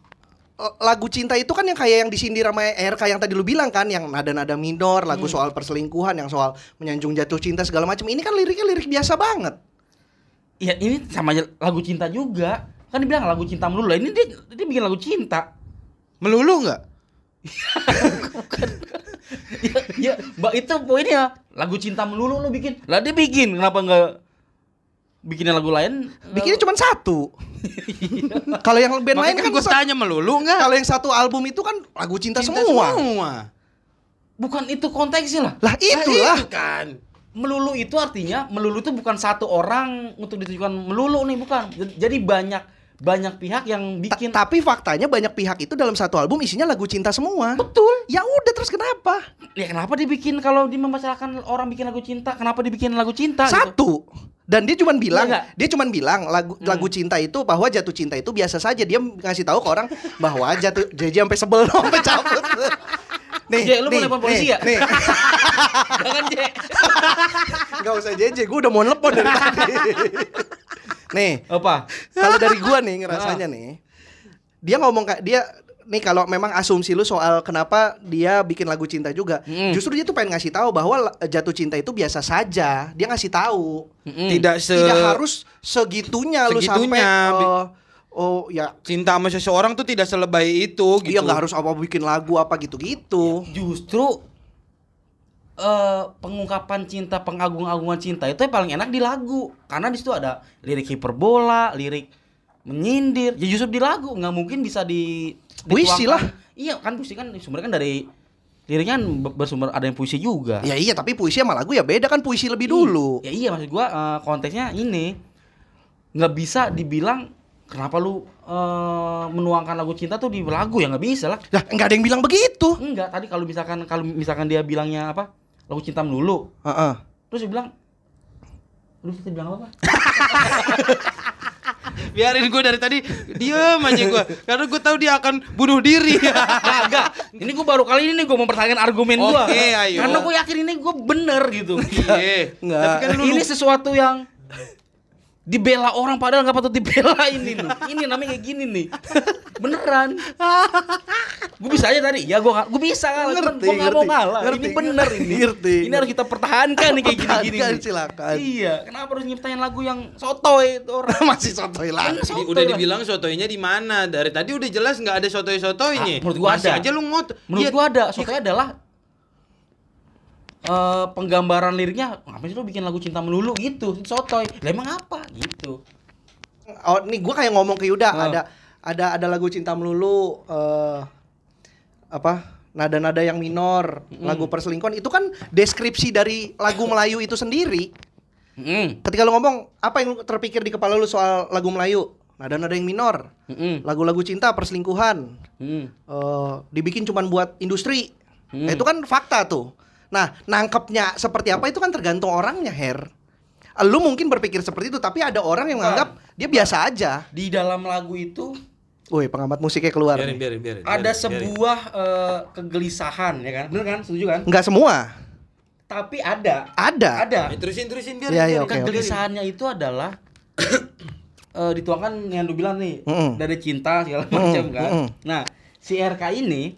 [SPEAKER 1] [CLEARS THROAT] lagu cinta itu kan yang kayak yang disindir sama RK yang tadi lu bilang kan, yang nada-nada minor, lagu soal perselingkuhan, yang soal menyanjung jatuh cinta segala macam. Ini kan liriknya lirik biasa banget.
[SPEAKER 3] Ya ini sama aja lagu cinta juga. Kan dibilang lagu cinta melulu. Lah, Ini dia dia bikin lagu cinta.
[SPEAKER 1] Melulu nggak?
[SPEAKER 3] ya, ya, mbak itu poinnya. Lagu cinta melulu lu bikin. Lah dia bikin, kenapa nggak bikinnya lagu lain?
[SPEAKER 1] Bikinnya cuma satu. Kalau yang band lain
[SPEAKER 2] Makanya
[SPEAKER 1] kan
[SPEAKER 2] gue tanya melulu nggak
[SPEAKER 1] Kalau yang satu album itu kan lagu cinta,
[SPEAKER 2] Cinta
[SPEAKER 1] semua.
[SPEAKER 2] semua.
[SPEAKER 3] bukan itu konteksnya lah.
[SPEAKER 1] Lah itulah.
[SPEAKER 2] itu kan.
[SPEAKER 3] Melulu itu artinya melulu itu bukan satu orang untuk ditujukan melulu nih bukan. Jadi banyak banyak pihak yang
[SPEAKER 1] Ta-
[SPEAKER 3] bikin
[SPEAKER 1] tapi faktanya banyak pihak itu dalam satu album isinya lagu cinta semua.
[SPEAKER 3] betul.
[SPEAKER 1] Ya udah terus kenapa?
[SPEAKER 3] Ya kenapa dibikin kalau dia memasalahkan orang bikin lagu cinta, kenapa dibikin lagu cinta gitu?
[SPEAKER 1] Satu. Dan dia cuman bilang,
[SPEAKER 3] nggak?
[SPEAKER 1] dia cuman bilang lagu lagu cinta itu bahwa jatuh cinta itu biasa saja. Dia ngasih tahu ke orang bahwa jatuh jadi sampai sebel sampai cabut. [LAUGHS] Nih,
[SPEAKER 3] Jek, lu mau nelpon polisi
[SPEAKER 1] nih,
[SPEAKER 3] ya?
[SPEAKER 1] Nih, [LAUGHS]
[SPEAKER 3] Jangan, Jek.
[SPEAKER 1] nggak usah jeje, gue udah mau nelpon dari tadi. nih,
[SPEAKER 3] Apa?
[SPEAKER 1] kalau dari gua nih ngerasanya nih, dia ngomong kayak dia nih kalau memang asumsi lu soal kenapa dia bikin lagu cinta juga,
[SPEAKER 3] Mm.
[SPEAKER 1] justru dia tuh pengen ngasih tahu bahwa jatuh cinta itu biasa saja. Dia ngasih tahu.
[SPEAKER 3] Mm-mm.
[SPEAKER 2] Tidak se
[SPEAKER 1] Tidak harus segitunya, lu sampai
[SPEAKER 2] Segitunya,
[SPEAKER 1] eh, oh ya
[SPEAKER 2] cinta sama seseorang tuh tidak selebay itu gitu.
[SPEAKER 1] dia nggak harus apa bikin lagu apa gitu-gitu.
[SPEAKER 3] Justru eh pengungkapan cinta, pengagung-agungan cinta itu yang paling enak di lagu. Karena di situ ada lirik hiperbola, lirik menyindir. Ya justru di lagu nggak mungkin bisa di
[SPEAKER 1] Puisi lah.
[SPEAKER 3] Iya kan puisi kan sumbernya kan dari liriknya kan ber- bersumber ada yang puisi juga.
[SPEAKER 1] Ya iya, tapi puisi sama lagu ya beda kan puisi lebih dulu.
[SPEAKER 3] Ya iya maksud gua eh, konteksnya ini nggak bisa dibilang kenapa lu eh, menuangkan lagu cinta tuh di lagu ya nggak bisa lah.
[SPEAKER 1] Lah, nggak ada yang bilang begitu.
[SPEAKER 3] Enggak, tadi kalau misalkan kalau misalkan dia bilangnya apa? Lagu cinta melulu.
[SPEAKER 1] Heeh.
[SPEAKER 3] Terus dia bilang Lu tadi bilang apa? [LAUGHS]
[SPEAKER 2] Biarin gue dari tadi diem aja gue Karena gue tahu dia akan bunuh diri [LAUGHS]
[SPEAKER 3] Kagak. Ini gue baru kali ini nih gue mempertahankan argumen gua.
[SPEAKER 2] Oke, ayo.
[SPEAKER 3] Karena gue yakin ini gue bener gitu.
[SPEAKER 2] Iya
[SPEAKER 1] Nggak.
[SPEAKER 2] Tapi kan lu
[SPEAKER 3] ini sesuatu yang dibela orang padahal nggak patut dibela ini nih. Ini namanya kayak gini nih. [LAUGHS] Beneran. gue bisa aja tadi. Ya gue gue bisa. Cuman
[SPEAKER 1] Ngerti,
[SPEAKER 3] gue nggak mau
[SPEAKER 1] ngerti.
[SPEAKER 3] ngalah.
[SPEAKER 1] Ngerti.
[SPEAKER 3] Ini bener ini.
[SPEAKER 1] Ngerti.
[SPEAKER 3] Ini harus kita pertahankan nih kayak gini-gini.
[SPEAKER 1] Silakan.
[SPEAKER 3] Iya. Kenapa harus nyiptain lagu yang sotoy itu orang? [LAUGHS]
[SPEAKER 1] Masih sotoy lagi.
[SPEAKER 3] Sotoy
[SPEAKER 2] udah
[SPEAKER 3] lah.
[SPEAKER 2] dibilang sotoynya di mana? Dari tadi udah jelas nggak ada sotoy-sotoynya.
[SPEAKER 3] Ah, menurut
[SPEAKER 2] Masih
[SPEAKER 3] ada.
[SPEAKER 2] aja lu ngot.
[SPEAKER 3] Menurut
[SPEAKER 2] Iya,
[SPEAKER 3] gua ada. Sotoy adalah eh penggambaran liriknya ngapain sih lu bikin lagu cinta melulu gitu Itu sotoy lah emang apa gitu
[SPEAKER 1] Oh, nih gua kayak ngomong ke Yuda
[SPEAKER 3] Oh.
[SPEAKER 1] ada ada ada lagu cinta melulu eh apa? Nada-nada yang minor, lagu perselingkuhan itu kan deskripsi dari lagu Melayu itu sendiri.
[SPEAKER 3] Mm-mm.
[SPEAKER 1] Ketika lu ngomong apa yang terpikir di kepala lu soal lagu Melayu? Nada-nada yang minor,
[SPEAKER 3] Mm-mm.
[SPEAKER 1] lagu-lagu cinta, perselingkuhan,
[SPEAKER 3] Mm.
[SPEAKER 1] eh, dibikin cuman buat industri.
[SPEAKER 3] Hmm.
[SPEAKER 1] Nah, itu kan fakta tuh. Nah, nangkepnya seperti apa itu kan tergantung orangnya, Her. Lu mungkin berpikir seperti itu, tapi ada orang yang menganggap dia biasa aja.
[SPEAKER 3] di dalam lagu itu
[SPEAKER 1] Woi, pengamat musiknya keluar.
[SPEAKER 2] biarin,
[SPEAKER 1] nih.
[SPEAKER 2] biarin, biarin.
[SPEAKER 3] ada
[SPEAKER 2] biarin, biarin.
[SPEAKER 3] sebuah eh, kegelisahan ya kan bener kan setuju kan
[SPEAKER 1] Enggak semua.
[SPEAKER 3] tapi ada
[SPEAKER 1] Ada.
[SPEAKER 3] ada
[SPEAKER 2] Eh, terusin, terusin, biarin.
[SPEAKER 1] Iya, iya,
[SPEAKER 2] biarin.
[SPEAKER 1] oke.
[SPEAKER 3] kegelisahannya itu adalah [COUGHS] eh, dituangkan yang lu bilang nih
[SPEAKER 1] Mm-mm.
[SPEAKER 3] dari cinta segala macam kan
[SPEAKER 1] mm-mm.
[SPEAKER 3] nah si RK ini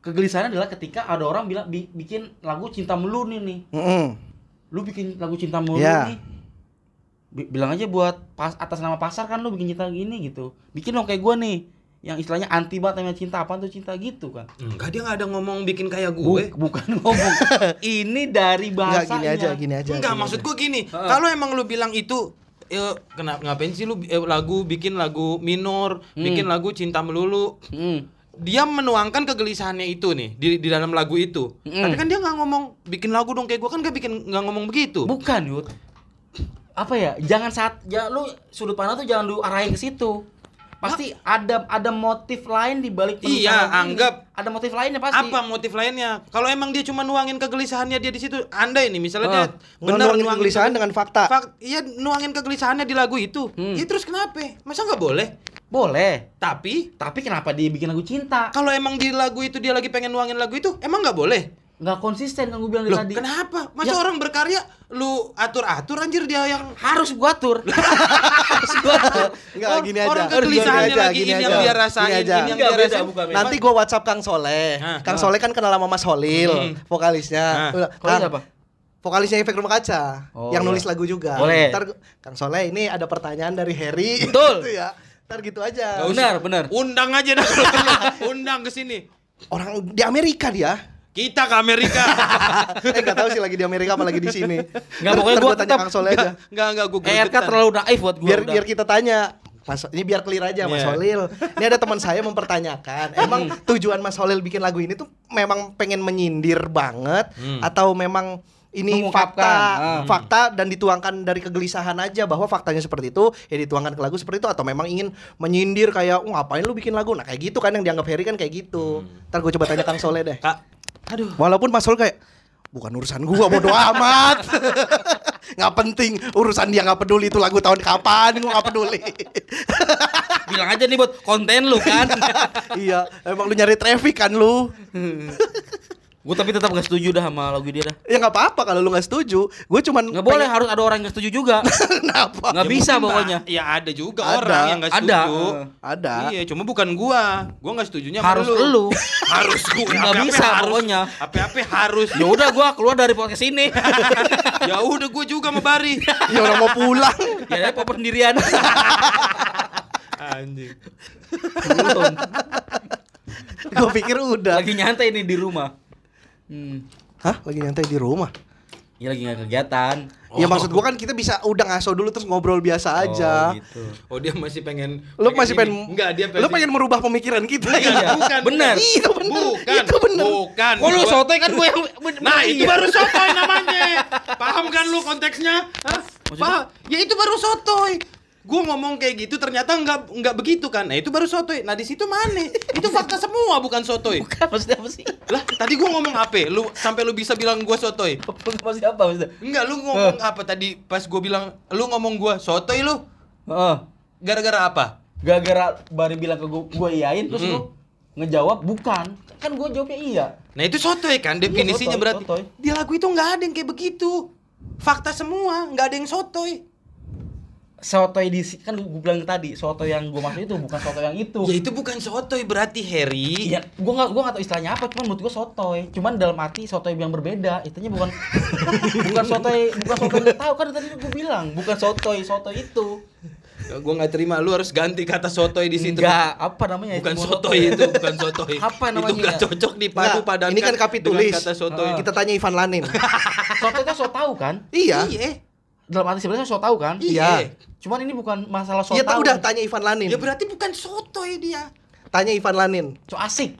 [SPEAKER 3] kegelisahannya adalah ketika ada orang bilang bi- bikin lagu cinta melu nih nih
[SPEAKER 1] Mm-mm.
[SPEAKER 3] lu bikin lagu cinta melu
[SPEAKER 1] Ya.
[SPEAKER 3] nih Bi- bilang aja buat pas atas nama pasar kan lu bikin cinta gini gitu bikin dong kayak gua nih yang istilahnya anti banget sama cinta apa tuh cinta gitu kan
[SPEAKER 2] Enggak, dia nggak ada ngomong bikin kayak
[SPEAKER 3] Bu-
[SPEAKER 2] gue.
[SPEAKER 3] bukan ngomong [LAUGHS] ini dari
[SPEAKER 1] Enggak
[SPEAKER 3] bahasanya
[SPEAKER 1] gini aja, gini aja.
[SPEAKER 2] Enggak,
[SPEAKER 1] gini
[SPEAKER 2] maksud
[SPEAKER 1] aja.
[SPEAKER 2] gue gini. Kalau emang lu bilang itu eh, kenapa ngapain sih lu eh, lagu bikin lagu minor,
[SPEAKER 3] Hmm.
[SPEAKER 2] bikin lagu cinta melulu?
[SPEAKER 3] Hmm.
[SPEAKER 2] Dia menuangkan kegelisahannya itu nih di di dalam lagu itu.
[SPEAKER 3] Mm.
[SPEAKER 2] Tapi kan dia nggak ngomong bikin lagu dong kayak gue kan gak bikin nggak ngomong begitu.
[SPEAKER 3] Bukan, Yud. Apa ya? Jangan saat ya lu sudut pandang tuh jangan lu arahin ke situ. Pasti ada ada motif lain di balik
[SPEAKER 2] Iya,
[SPEAKER 3] lagu ini.
[SPEAKER 2] anggap.
[SPEAKER 3] ada motif lainnya pasti.
[SPEAKER 2] Apa motif lainnya? Kalau emang dia cuma nuangin kegelisahannya dia di situ, anda ini misalnya
[SPEAKER 3] Ah.
[SPEAKER 2] dia benar
[SPEAKER 1] Nuangin
[SPEAKER 2] nuangin
[SPEAKER 1] kegelisahan
[SPEAKER 2] kege-
[SPEAKER 1] dengan fakta.
[SPEAKER 2] Fak- iya nuangin kegelisahannya di lagu itu.
[SPEAKER 3] Hmm.
[SPEAKER 2] Ya terus kenapa? Masa nggak boleh?
[SPEAKER 3] Boleh.
[SPEAKER 2] Tapi
[SPEAKER 3] Tapi kenapa dia bikin lagu cinta?
[SPEAKER 2] kalau emang di lagu itu dia lagi pengen nuangin lagu itu, emang nggak boleh?
[SPEAKER 3] Nggak konsisten kan gue bilang
[SPEAKER 2] Loh,
[SPEAKER 3] tadi.
[SPEAKER 2] kenapa? Masa
[SPEAKER 3] Ya.
[SPEAKER 2] orang berkarya lu atur-atur anjir dia yang
[SPEAKER 3] Harus gua atur. [LAUGHS] Harus gua atur.
[SPEAKER 1] Enggak, gini aja.
[SPEAKER 2] orang kegelisahannya lagi
[SPEAKER 1] gini
[SPEAKER 2] ini
[SPEAKER 1] aja.
[SPEAKER 2] yang dia rasain,
[SPEAKER 1] Gini aja.
[SPEAKER 2] ini yang
[SPEAKER 3] Enggak,
[SPEAKER 2] dia
[SPEAKER 3] beda,
[SPEAKER 2] rasain.
[SPEAKER 1] Nanti gua WhatsApp Kang Soleh.
[SPEAKER 2] Hah,
[SPEAKER 1] Kang
[SPEAKER 3] hah.
[SPEAKER 1] Soleh kan kenal sama Mas Holil,
[SPEAKER 2] Hmm.
[SPEAKER 1] vokalisnya.
[SPEAKER 3] Kalau
[SPEAKER 1] Kang,
[SPEAKER 3] siapa?
[SPEAKER 1] Vokalisnya efek rumah kaca
[SPEAKER 3] Oh,
[SPEAKER 1] yang
[SPEAKER 3] iya.
[SPEAKER 1] nulis lagu juga.
[SPEAKER 3] Boleh.
[SPEAKER 1] Ntar Kang Soleh ini ada pertanyaan dari Harry.
[SPEAKER 3] Betul. [LAUGHS]
[SPEAKER 1] Gitu ya. Ntar gitu aja.
[SPEAKER 2] Nggak usah.
[SPEAKER 3] Benar, benar.
[SPEAKER 2] Undang aja dah. [LAUGHS] Undang ke sini.
[SPEAKER 1] Orang di Amerika dia.
[SPEAKER 2] Kita ke Amerika. [LAUGHS]
[SPEAKER 1] eh nggak tahu sih lagi di Amerika apa lagi di sini.
[SPEAKER 3] Nggak, pokoknya gua
[SPEAKER 1] tanya Kang Soleh aja.
[SPEAKER 2] Enggak, enggak gue
[SPEAKER 3] ERK terlalu naif buat gua.
[SPEAKER 1] biar
[SPEAKER 3] udah.
[SPEAKER 1] biar kita tanya Mas, ini biar clear aja Mas. Holil. Ini ada teman saya mempertanyakan, [LAUGHS] emang tujuan Mas Holil bikin lagu ini tuh memang pengen menyindir banget
[SPEAKER 2] Hmm.
[SPEAKER 1] atau memang ini
[SPEAKER 3] Mengungkapkan.
[SPEAKER 1] fakta,
[SPEAKER 3] Ah.
[SPEAKER 1] fakta dan dituangkan dari kegelisahan aja bahwa faktanya seperti itu, ya dituangkan ke lagu seperti itu atau memang ingin menyindir kayak, "Oh, ngapain lu bikin lagu?" Nah, kayak gitu kan yang dianggap Harry kan kayak gitu. Ntar gue coba tanya Kang Soleh deh.
[SPEAKER 2] Kak, aduh.
[SPEAKER 1] Walaupun Mas Holil kayak bukan urusan gua bodo amat. [LAUGHS] nggak penting urusan dia nggak peduli itu lagu tahun kapan gua nggak peduli. [LAUGHS]
[SPEAKER 3] bilang aja nih buat konten lu kan. [LAUGHS]
[SPEAKER 1] iya, emang lu nyari traffic kan lu.
[SPEAKER 3] Gue tapi tetap gak setuju dah sama lagu dia dah.
[SPEAKER 1] Ya nggak apa-apa kalau lu nggak setuju. Gue cuman
[SPEAKER 3] Nggak boleh harus ada orang yang gak setuju juga. [LAUGHS]
[SPEAKER 1] Kenapa?
[SPEAKER 3] Nggak
[SPEAKER 2] Ya
[SPEAKER 3] bisa pokoknya.
[SPEAKER 2] Ya ada juga
[SPEAKER 1] Ada.
[SPEAKER 2] orang yang enggak
[SPEAKER 3] Ada.
[SPEAKER 2] setuju.
[SPEAKER 3] Eh.
[SPEAKER 1] Ada.
[SPEAKER 2] Iya, cuma bukan gua. Gua enggak setujunya sama
[SPEAKER 3] Harus elu. [LAUGHS]
[SPEAKER 2] harus gua.
[SPEAKER 3] Nggak bisa
[SPEAKER 2] harus.
[SPEAKER 3] pokoknya.
[SPEAKER 2] Apa-apa harus.
[SPEAKER 3] Ya udah gua keluar dari podcast ini. [LAUGHS]
[SPEAKER 2] ya udah gua juga sama Bari.
[SPEAKER 1] Ya orang mau pulang.
[SPEAKER 3] ya deh papa sendirian.
[SPEAKER 2] Anjing.
[SPEAKER 3] Belum.
[SPEAKER 1] Gue pikir udah.
[SPEAKER 3] Lagi nyantai nih di rumah. Hmm.
[SPEAKER 1] Hah? Lagi nyantai di rumah.
[SPEAKER 3] Ya lagi gak kegiatan.
[SPEAKER 1] Ya
[SPEAKER 2] Oh.
[SPEAKER 1] maksud gua kan kita bisa udah ngaso dulu terus ngobrol biasa aja.
[SPEAKER 3] Oh, gitu.
[SPEAKER 2] Oh, dia masih pengen
[SPEAKER 1] Lu masih
[SPEAKER 2] ini.
[SPEAKER 1] pengen
[SPEAKER 2] Enggak, dia
[SPEAKER 1] Lu pengen merubah pemikiran kita
[SPEAKER 2] Iya,
[SPEAKER 1] ya?
[SPEAKER 2] bukan.
[SPEAKER 3] Bener.
[SPEAKER 2] bukan.
[SPEAKER 1] Itu bener.
[SPEAKER 2] Bukan.
[SPEAKER 1] Itu bener.
[SPEAKER 2] Bukan.
[SPEAKER 3] Kok lu sotoy kan gue yang
[SPEAKER 2] Nah, itu
[SPEAKER 3] Iya.
[SPEAKER 2] baru sotoy namanya. Paham kan lu konteksnya? Hah?
[SPEAKER 3] Maksudnya?
[SPEAKER 2] Paham? Ya itu baru sotoy. Gue ngomong kayak gitu ternyata nggak nggak begitu kan? Nah itu baru sotoy. Nah di situ mana? Itu fakta semua bukan sotoy. [LAUGHS]
[SPEAKER 3] Bukan maksudnya apa sih?
[SPEAKER 2] Lah tadi gue ngomong apa? Lu sampai lu bisa bilang gue sotoy? [LAUGHS]
[SPEAKER 3] Maksudnya apa maksudnya?
[SPEAKER 2] Enggak, lu ngomong apa tadi pas gue bilang lu ngomong gue sotoy lu?
[SPEAKER 3] Heeh.
[SPEAKER 2] Gara-gara apa?
[SPEAKER 3] Gara-gara Bari bilang ke gue, gue iyain terus
[SPEAKER 2] Hmm.
[SPEAKER 3] lu ngejawab bukan. Kan gue jawabnya iya.
[SPEAKER 2] Nah itu sotoy kan definisinya
[SPEAKER 3] sotoy,
[SPEAKER 2] berarti.
[SPEAKER 3] sotoy.
[SPEAKER 2] Di lagu itu nggak ada yang kayak begitu. Fakta semua, nggak ada yang sotoy.
[SPEAKER 3] Sotoy di kan gue bilang tadi soto yang gue maksud itu bukan soto yang itu
[SPEAKER 2] Ya itu bukan sotoy berarti Harry.
[SPEAKER 3] Iya, gue gak, gua gak tau istilahnya apa, cuman menurut gue sotoy. Cuman dalam arti sotoy yang berbeda, itunya bukan [LAUGHS] bukan sotoy, bukan sotoy yang tahu kan tadi gue bilang, bukan sotoy, sotoy itu.
[SPEAKER 2] Gue nggak terima lu harus ganti kata sotoy di situ.
[SPEAKER 3] Enggak, apa namanya
[SPEAKER 2] Bukan
[SPEAKER 3] itu?
[SPEAKER 2] sotoy itu, bukan sotoy. [LAUGHS]
[SPEAKER 3] Apa
[SPEAKER 2] Itu
[SPEAKER 3] namanya?
[SPEAKER 2] nggak cocok dipadu padankan.
[SPEAKER 1] ini kan kapitulis.
[SPEAKER 2] dengan kata sotoy.
[SPEAKER 3] Ah.
[SPEAKER 1] Kita tanya Ivan Lanin. [LAUGHS]
[SPEAKER 3] Sotoy itu so tahu kan?
[SPEAKER 1] iya.
[SPEAKER 2] Iya.
[SPEAKER 3] Dalam arti sebenarnya so tahu kan?
[SPEAKER 1] Iya.
[SPEAKER 3] Cuman ini bukan masalah so
[SPEAKER 1] Iya,
[SPEAKER 3] tahu.
[SPEAKER 1] udah tanya Ivan Lanin.
[SPEAKER 2] Ya berarti bukan sotoy dia.
[SPEAKER 1] Tanya Ivan Lanin.
[SPEAKER 3] So asik,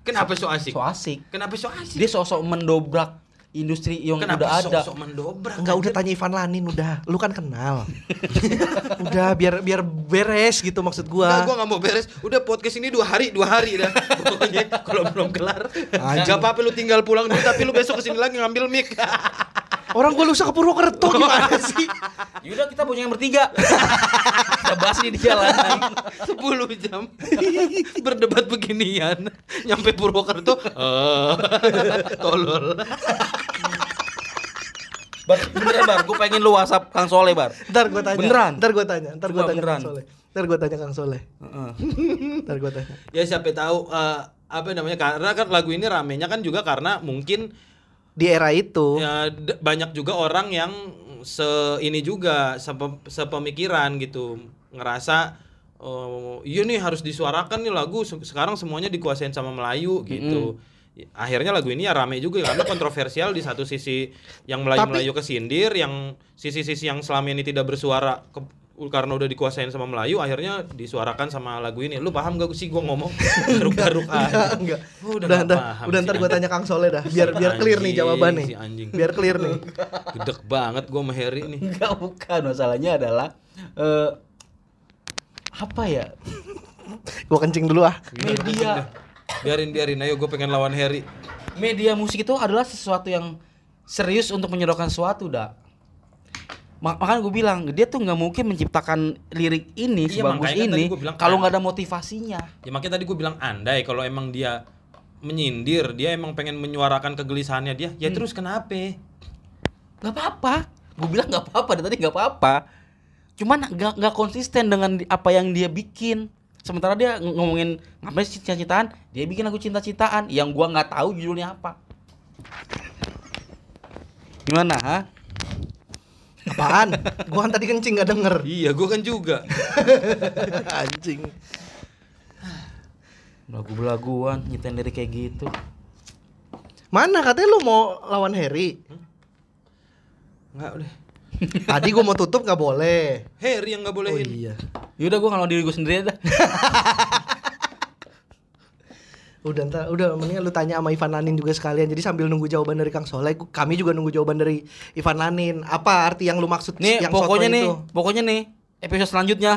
[SPEAKER 2] Kenapa so asik?
[SPEAKER 3] so asik.
[SPEAKER 2] Kenapa so asik?
[SPEAKER 3] Dia sosok mendobrak industri yang
[SPEAKER 2] Kenapa
[SPEAKER 3] udah ada.
[SPEAKER 2] sok-sok mendobrak?
[SPEAKER 1] Enggak udah tanya Ivan Lanin udah. Lu kan kenal. [LAUGHS] udah biar biar beres gitu maksud
[SPEAKER 2] Enggak,
[SPEAKER 1] gua.
[SPEAKER 2] gua nggak mau beres. Udah podcast ini dua hari, dua hari dah. [LAUGHS] Pokoknya kalau belum kelar,
[SPEAKER 1] Anjing.
[SPEAKER 2] gak apa-apa lu tinggal pulang dulu. Tapi lu besok ke sini lagi ngambil mic. [LAUGHS]
[SPEAKER 1] Orang gua lusa ke Purwokerto gimana sih?
[SPEAKER 3] Yaudah kita punya yang bertiga. kita bahas ini di jalan.
[SPEAKER 2] 10 jam berdebat beginian nyampe Purwokerto eh tolol
[SPEAKER 3] Bar, beneran bar, gue pengen lu WhatsApp Kang Soleh bar.
[SPEAKER 1] Ntar gua tanya.
[SPEAKER 3] Beneran?
[SPEAKER 1] Ntar gua tanya. Ntar gua
[SPEAKER 3] Coba
[SPEAKER 1] tanya
[SPEAKER 3] beneran.
[SPEAKER 1] Kang Soleh. Ntar gua tanya Kang Soleh.
[SPEAKER 3] Heeh.
[SPEAKER 1] Ntar gua tanya.
[SPEAKER 2] ya siapa tahu eh, apa namanya karena kan lagu ini ramenya kan juga karena mungkin
[SPEAKER 1] Di era itu.
[SPEAKER 2] ya d- banyak juga orang yang se ini juga sepe- sepemikiran gitu ngerasa oh iya nih harus disuarakan nih lagu Se- sekarang semuanya dikuasain sama Melayu gitu Ya, akhirnya lagu ini ya rame juga ya, karena kontroversial di satu sisi yang Melayu Melayu kesindir yang sisi-sisi yang selama ini tidak bersuara ke- karena udah dikuasain sama Melayu akhirnya disuarakan sama lagu ini lu paham gak sih gua ngomong garuk-garuk [LAUGHS] aja
[SPEAKER 1] Enggak.
[SPEAKER 2] Oh, udah
[SPEAKER 1] udah, ntar,
[SPEAKER 2] paham
[SPEAKER 1] udah
[SPEAKER 2] si
[SPEAKER 1] ntar gua
[SPEAKER 2] anjing.
[SPEAKER 1] tanya Kang Soleh dah. Biar
[SPEAKER 2] Si
[SPEAKER 1] biar clear nih jawabannya.
[SPEAKER 2] si anjing.
[SPEAKER 1] Biar clear nih. [LAUGHS]
[SPEAKER 2] Gedek banget gua sama Harry nih
[SPEAKER 3] Enggak bukan masalahnya adalah eh apa ya
[SPEAKER 1] Gua kencing dulu ah.
[SPEAKER 3] media
[SPEAKER 2] biarin biarin. Ayo gue pengen lawan Harry.
[SPEAKER 3] Media musik itu adalah sesuatu yang serius untuk menyodorkan sesuatu dah Ma- makanya gue bilang dia tuh nggak mungkin menciptakan lirik ini
[SPEAKER 2] Iya,
[SPEAKER 3] sebagus
[SPEAKER 2] kan
[SPEAKER 3] ini
[SPEAKER 2] bilang
[SPEAKER 3] kalau
[SPEAKER 2] kan.
[SPEAKER 3] nggak ada motivasinya.
[SPEAKER 2] Ya makanya tadi gue bilang andai kalau emang dia menyindir dia emang pengen menyuarakan kegelisahannya dia ya terus kenapa?
[SPEAKER 3] Nggak apa-apa. Gue bilang nggak apa-apa dari tadi nggak apa-apa. Cuman nggak nggak konsisten dengan apa yang dia bikin sementara dia ng- ngomongin ngapain sih cinta-cintaan dia bikin lagu cinta-cintaan yang gua nggak tahu judulnya apa gimana ha
[SPEAKER 1] Apaan? Gua kan tadi kencing gak denger.
[SPEAKER 2] iya gue kan juga [LAUGHS]
[SPEAKER 1] Anjing.
[SPEAKER 3] lagu-laguan nyetain dari kayak gitu
[SPEAKER 1] Mana katanya lu mau lawan Harry?
[SPEAKER 2] nggak udah
[SPEAKER 1] Tadi gua mau tutup nggak boleh.
[SPEAKER 2] Harry yang nggak
[SPEAKER 1] Oh
[SPEAKER 2] bolehin
[SPEAKER 1] iya.
[SPEAKER 3] yaudah gua kalau diri gue sendiri dah [LAUGHS]
[SPEAKER 1] Udah ntar, udah mendingan lu tanya sama Ivan Lanin juga sekalian. Jadi sambil nunggu jawaban dari Kang Soleh, kami juga nunggu jawaban dari Ivan Lanin. Apa arti yang lu maksud
[SPEAKER 3] nih
[SPEAKER 1] yang
[SPEAKER 3] pokoknya
[SPEAKER 1] soto
[SPEAKER 3] nih
[SPEAKER 1] itu?
[SPEAKER 3] pokoknya nih episode selanjutnya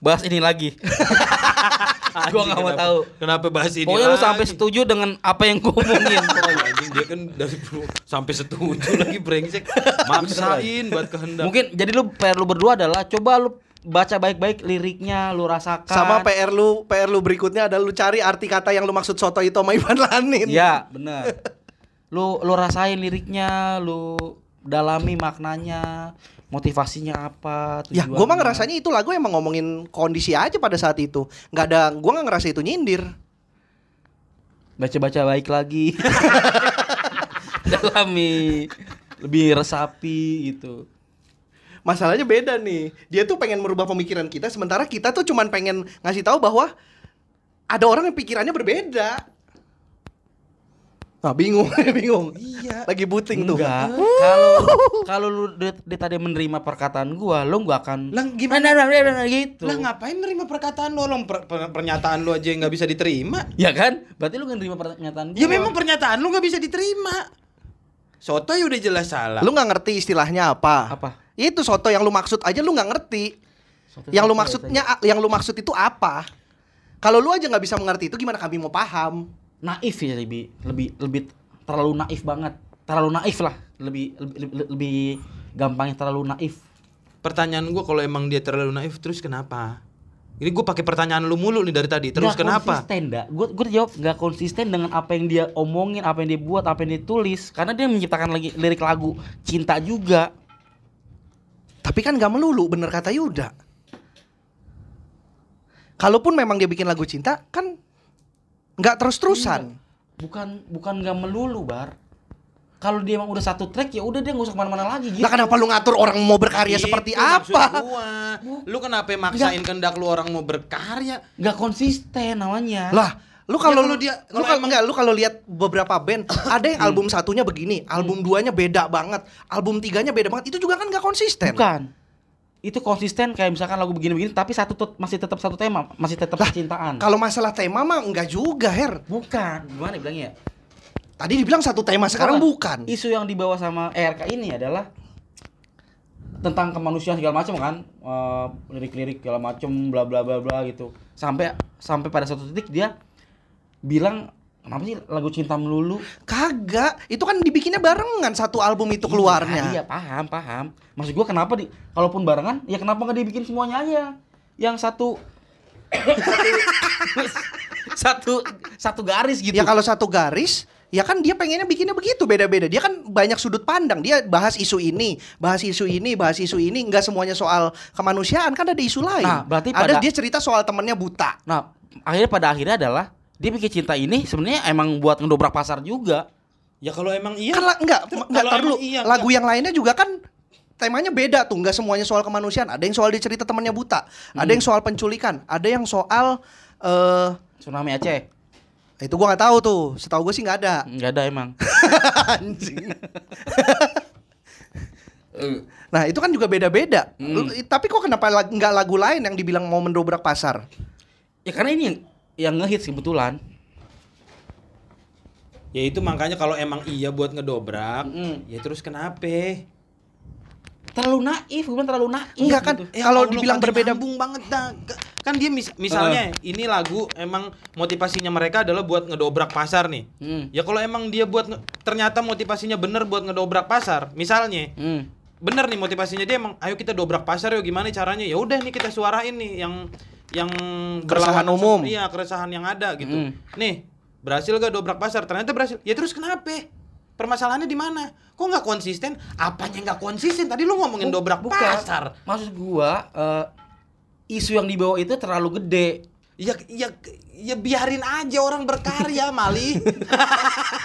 [SPEAKER 3] bahas ini lagi [LAUGHS] gua nggak mau tahu.
[SPEAKER 2] Kenapa bahas ini?
[SPEAKER 3] Pokoknya lu sampai setuju dengan apa yang gua omongin. [LAUGHS]
[SPEAKER 2] Anjing dia kan dari dulu sampai setuju lagi brengsek. [LAUGHS] Maksain buat kehendak.
[SPEAKER 3] Mungkin jadi lu PR lu berdua adalah coba lu baca baik-baik liriknya, lu rasakan.
[SPEAKER 1] Sama PR lu, PR lu berikutnya adalah lu cari arti kata yang lu maksud soto itu sama Ivan Lanin.
[SPEAKER 3] Ya, benar. Lu lu rasain liriknya, lu dalami maknanya, motivasinya apa,
[SPEAKER 1] Ya, gua mah ngerasanya itu lagu emang ngomongin kondisi aja pada saat itu. nggak ada, gua nggak ngerasa itu nyindir.
[SPEAKER 3] baca-baca baik lagi. [LAUGHS] dalami lebih resapi gitu.
[SPEAKER 1] Masalahnya beda nih. Dia tuh pengen merubah pemikiran kita, sementara kita tuh cuman pengen ngasih tahu bahwa ada orang yang pikirannya berbeda. Nah, bingung, [LAUGHS] bingung.
[SPEAKER 2] Iya.
[SPEAKER 1] Lagi buting tuh.
[SPEAKER 3] Enggak. Kalau kalau lu dia, tadi menerima perkataan gua, lu gak akan
[SPEAKER 2] Lah, gimana?
[SPEAKER 3] Nah, nah, nah, nah, gitu.
[SPEAKER 2] lah ngapain nerima perkataan lu Long, per- per- pernyataan lu aja yang nggak bisa diterima
[SPEAKER 3] Ya kan? Berarti lu gak nerima pernyataan gua.
[SPEAKER 2] ya memang pernyataan lu nggak bisa diterima Soto udah jelas salah
[SPEAKER 1] Lu nggak ngerti istilahnya apa?
[SPEAKER 3] Apa?
[SPEAKER 1] Itu soto yang lu maksud aja lu nggak ngerti.
[SPEAKER 3] Soto
[SPEAKER 1] yang lu
[SPEAKER 3] ya,
[SPEAKER 1] maksudnya yang lu maksud itu apa? Kalau lu aja nggak bisa mengerti itu gimana kami mau paham?
[SPEAKER 3] Naif ya lebih lebih lebih terlalu naif banget. Terlalu naif lah. Lebih lebih, lebih, lebih gampangnya terlalu naif.
[SPEAKER 2] pertanyaan gua kalau emang dia terlalu naif terus kenapa ini gue pakai pertanyaan lu mulu nih dari tadi terus
[SPEAKER 3] Nggak
[SPEAKER 2] kenapa
[SPEAKER 3] Konsisten, dah. Gue gue jawab nggak konsisten dengan apa yang dia omongin, apa yang dia buat, apa yang dia tulis. Karena dia menciptakan lagi lirik lagu cinta juga.
[SPEAKER 1] Tapi kan gak melulu, bener kata Yuda. Kalaupun memang dia bikin lagu cinta, kan nggak terus-terusan.
[SPEAKER 3] Bukan bukan nggak melulu, Bar. Kalau dia emang udah satu track ya udah dia nggak usah ke mana-mana lagi gitu.
[SPEAKER 1] Lah kenapa lu ngatur orang mau berkarya
[SPEAKER 2] Itu
[SPEAKER 1] seperti apa?
[SPEAKER 2] gua. Lu kenapa maksain kehendak lu orang mau berkarya?
[SPEAKER 3] Nggak konsisten namanya.
[SPEAKER 1] Lah, lu kalau
[SPEAKER 2] Ya,
[SPEAKER 1] lu
[SPEAKER 2] dia-
[SPEAKER 1] lu
[SPEAKER 2] kalau
[SPEAKER 1] enggak lu kalau lihat beberapa band, [COUGHS] ada yang album satunya begini, album duanya beda banget, album tiganya beda banget. Itu juga kan nggak konsisten.
[SPEAKER 3] Bukan. Itu konsisten kayak misalkan lagu begini-begini tapi satu tet- masih tetap satu tema, masih tetap
[SPEAKER 1] Lah,
[SPEAKER 3] percintaan.
[SPEAKER 1] Kalau masalah tema mah enggak juga, Her.
[SPEAKER 3] Bukan, gimana bilangnya ya?
[SPEAKER 1] Tadi dibilang satu tema, sekarang bukan.
[SPEAKER 3] Isu yang dibawa sama ERK ini adalah tentang kemanusiaan segala macam kan, Eh, lirik-lirik segala macam, bla bla bla bla gitu. Sampai sampai pada satu titik dia bilang kenapa sih lagu cinta melulu?
[SPEAKER 1] Kagak, itu kan dibikinnya barengan satu album itu keluarnya.
[SPEAKER 3] Iya, iya, paham, paham. Maksud gua kenapa di kalaupun barengan, ya kenapa nggak dibikin semuanya aja? Yang satu [LAUGHS] satu satu garis gitu.
[SPEAKER 1] Ya kalau satu garis, ya kan dia pengennya bikinnya begitu beda-beda. Dia kan banyak sudut pandang. Dia bahas isu ini, bahas isu ini, bahas isu ini. Enggak semuanya soal kemanusiaan kan ada isu lain.
[SPEAKER 3] Nah, berarti
[SPEAKER 1] ada
[SPEAKER 3] pada-
[SPEAKER 1] dia cerita soal temennya buta.
[SPEAKER 3] Nah, akhirnya pada akhirnya adalah dia bikin cinta ini sebenarnya emang buat ngedobrak pasar juga.
[SPEAKER 2] Ya kalau emang iya.
[SPEAKER 1] Kan enggak, enggak tar dulu.
[SPEAKER 2] iya,
[SPEAKER 1] Lagu yang lainnya juga kan temanya beda tuh, enggak semuanya soal kemanusiaan. Ada yang soal dia cerita temennya buta, ada
[SPEAKER 3] Hmm.
[SPEAKER 1] yang soal penculikan, ada yang soal eh
[SPEAKER 3] Tsunami Aceh.
[SPEAKER 1] itu gua nggak tahu tuh. Setahu gue sih nggak ada.
[SPEAKER 3] Enggak ada emang. [LAUGHS]
[SPEAKER 1] Anjing. [LAUGHS] Nah itu kan juga beda-beda.
[SPEAKER 3] Hmm.
[SPEAKER 1] Tapi kok kenapa nggak lagu lain yang dibilang mau mendobrak pasar?
[SPEAKER 3] Ya karena ini yang yang ngehits kebetulan.
[SPEAKER 2] Ya itu makanya kalau emang iya buat ngedobrak,
[SPEAKER 3] Mm.
[SPEAKER 2] ya terus kenapa?
[SPEAKER 3] Terlalu naif, gue bilang terlalu naif.
[SPEAKER 1] Enggak kan?
[SPEAKER 3] gitu.
[SPEAKER 2] Eh,
[SPEAKER 1] Kalau dibilang berbeda-
[SPEAKER 2] nyambung banget dah. Kan dia mis- misalnya ini lagu emang motivasinya mereka adalah buat ngedobrak pasar nih.
[SPEAKER 3] Hmm.
[SPEAKER 2] Ya kalau emang dia buat ternyata motivasinya bener buat ngedobrak pasar, misalnya
[SPEAKER 3] Hmm.
[SPEAKER 2] bener nih motivasinya dia emang ayo kita dobrak pasar yuk gimana caranya ya udah nih kita suarain nih yang yang
[SPEAKER 1] Keresahan umum.
[SPEAKER 2] iya keresahan yang ada gitu
[SPEAKER 3] Mm.
[SPEAKER 2] nih berhasil gak dobrak pasar ternyata berhasil ya terus kenapa permasalahannya di mana kok nggak konsisten apanya nggak konsisten tadi lu ngomongin
[SPEAKER 3] Bu-
[SPEAKER 2] dobrak
[SPEAKER 3] bukan.
[SPEAKER 2] pasar
[SPEAKER 3] Maksud gua eh, isu yang dibawa itu terlalu gede.
[SPEAKER 2] ya ya ya biarin aja orang berkarya [LAUGHS] mali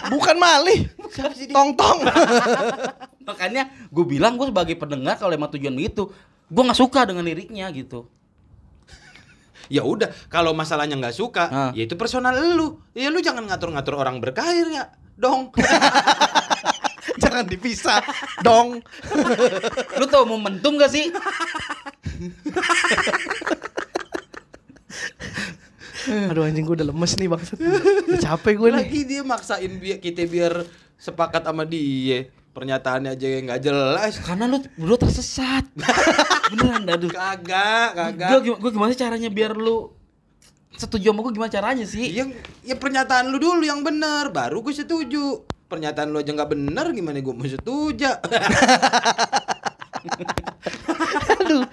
[SPEAKER 1] Bukan malih.
[SPEAKER 2] Siapa sih dia?
[SPEAKER 1] Tong tong. [LAUGHS]
[SPEAKER 3] Makanya gue bilang gue sebagai pendengar kalau emang tujuan begitu, gue nggak suka dengan liriknya gitu.
[SPEAKER 2] Ya udah kalau masalahnya nggak suka
[SPEAKER 3] Ah.
[SPEAKER 2] ya itu personal lu ya lu jangan ngatur-ngatur orang berkarya dong [LAUGHS]
[SPEAKER 1] Jangan dipisah dong. [LAUGHS]
[SPEAKER 3] Lu tau momentum gak sih?
[SPEAKER 1] Aduh anjing gue udah lemes nih bang. Udah capek gue nih.
[SPEAKER 2] lagi dia maksain biar kita biar sepakat sama dia pernyataannya aja yang nggak jelas
[SPEAKER 3] Karena lu berdua tersesat. [LAUGHS] Beneran aduh.
[SPEAKER 2] kagak kagak
[SPEAKER 3] Gue gue gimana caranya biar lu setuju sama gue gimana caranya sih?
[SPEAKER 2] yang ya pernyataan lu dulu yang benar baru gue setuju pernyataan lu aja nggak benar gimana gue mau setuju [LAUGHS]
[SPEAKER 1] Aduh,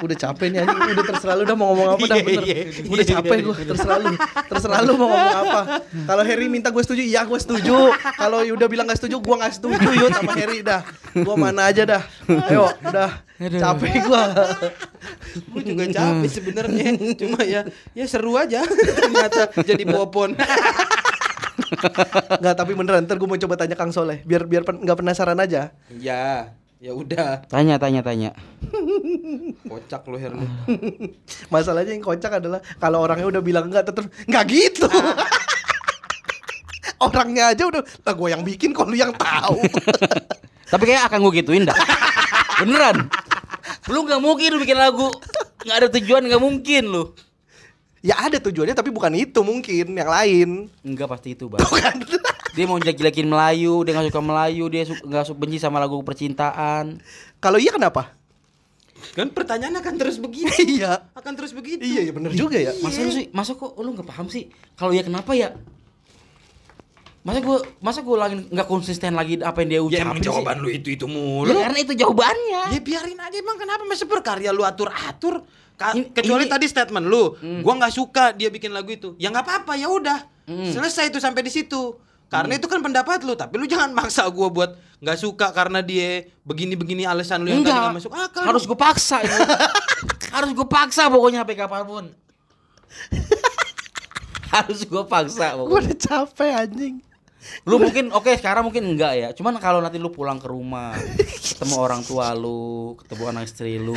[SPEAKER 1] udah capek nih anjing. Udah terserah lu udah mau ngomong apa dah
[SPEAKER 2] Iya,
[SPEAKER 1] bener.
[SPEAKER 2] iya.
[SPEAKER 1] Udah capek gue, terserah lu. Terserah lu mau ngomong apa. Kalau Harry minta gue setuju, iya gue setuju. Kalau Yuda bilang gak setuju, gue gak setuju Yud sama Harry dah. Gue mana aja dah. Ayo, udah. Capek gue.
[SPEAKER 2] gue juga capek sebenarnya cuma ya ya seru aja ternyata jadi popon
[SPEAKER 1] Nggak, tapi beneran ntar gue mau coba tanya Kang Soleh. Biar biar pen- nggak penasaran aja.
[SPEAKER 2] ya ya udah
[SPEAKER 3] Tanya tanya tanya.
[SPEAKER 2] kocak lu Herli [LAUGHS]
[SPEAKER 1] Masalahnya yang kocak adalah kalau orangnya udah bilang enggak tetep nggak gitu. [LAUGHS] orangnya aja udah, lah gue yang bikin kok lu yang tahu. [LAUGHS]
[SPEAKER 3] Tapi kayak akan gue gituin dah. Beneran. Lu nggak mungkin lu bikin lagu nggak ada tujuan nggak mungkin lu.
[SPEAKER 1] ya ada tujuannya tapi bukan itu mungkin yang lain.
[SPEAKER 3] Enggak pasti itu bang. Dia mau jelek-jelekin Melayu, dia nggak suka Melayu, dia su- nggak suka benci sama lagu percintaan.
[SPEAKER 1] Kalau iya kenapa?
[SPEAKER 2] kan pertanyaannya akan terus begitu [LAUGHS]
[SPEAKER 1] iya.
[SPEAKER 2] akan terus begitu
[SPEAKER 1] Iya, iya bener juga ya.
[SPEAKER 3] Masa lu sih, masa kok lu nggak paham sih? Kalau ya kenapa ya? Masa gua, masa gua lagi nggak konsisten lagi apa yang dia
[SPEAKER 2] ya
[SPEAKER 3] ucapin
[SPEAKER 2] emang
[SPEAKER 3] sih?
[SPEAKER 2] jawaban lu itu itu
[SPEAKER 3] Ya,
[SPEAKER 2] mulu
[SPEAKER 3] karena itu jawabannya.
[SPEAKER 2] ya biarin aja emang kenapa masa berkarya lu atur atur
[SPEAKER 3] Ini-
[SPEAKER 2] kecuali
[SPEAKER 3] ini-
[SPEAKER 2] tadi statement lu
[SPEAKER 3] Hmm.
[SPEAKER 2] gua nggak suka dia bikin lagu itu ya nggak apa-apa ya udah
[SPEAKER 3] Hmm.
[SPEAKER 2] selesai itu sampai di situ Karena itu kan pendapat lu, tapi lu jangan maksa gua buat nggak suka karena dia begini-begini alasan lu yang tadi nggak masuk akal.
[SPEAKER 3] Harus gue paksa itu. [LAUGHS] Harus gue paksa pokoknya sampai kapan pun. [LAUGHS] Harus gue paksa
[SPEAKER 1] Gue
[SPEAKER 3] pokoknya.
[SPEAKER 1] udah capek anjing.
[SPEAKER 3] Lu mungkin oke sekarang mungkin enggak ya. Cuman kalau nanti lu pulang ke rumah, ketemu orang tua lu, ketemu anak istri lu,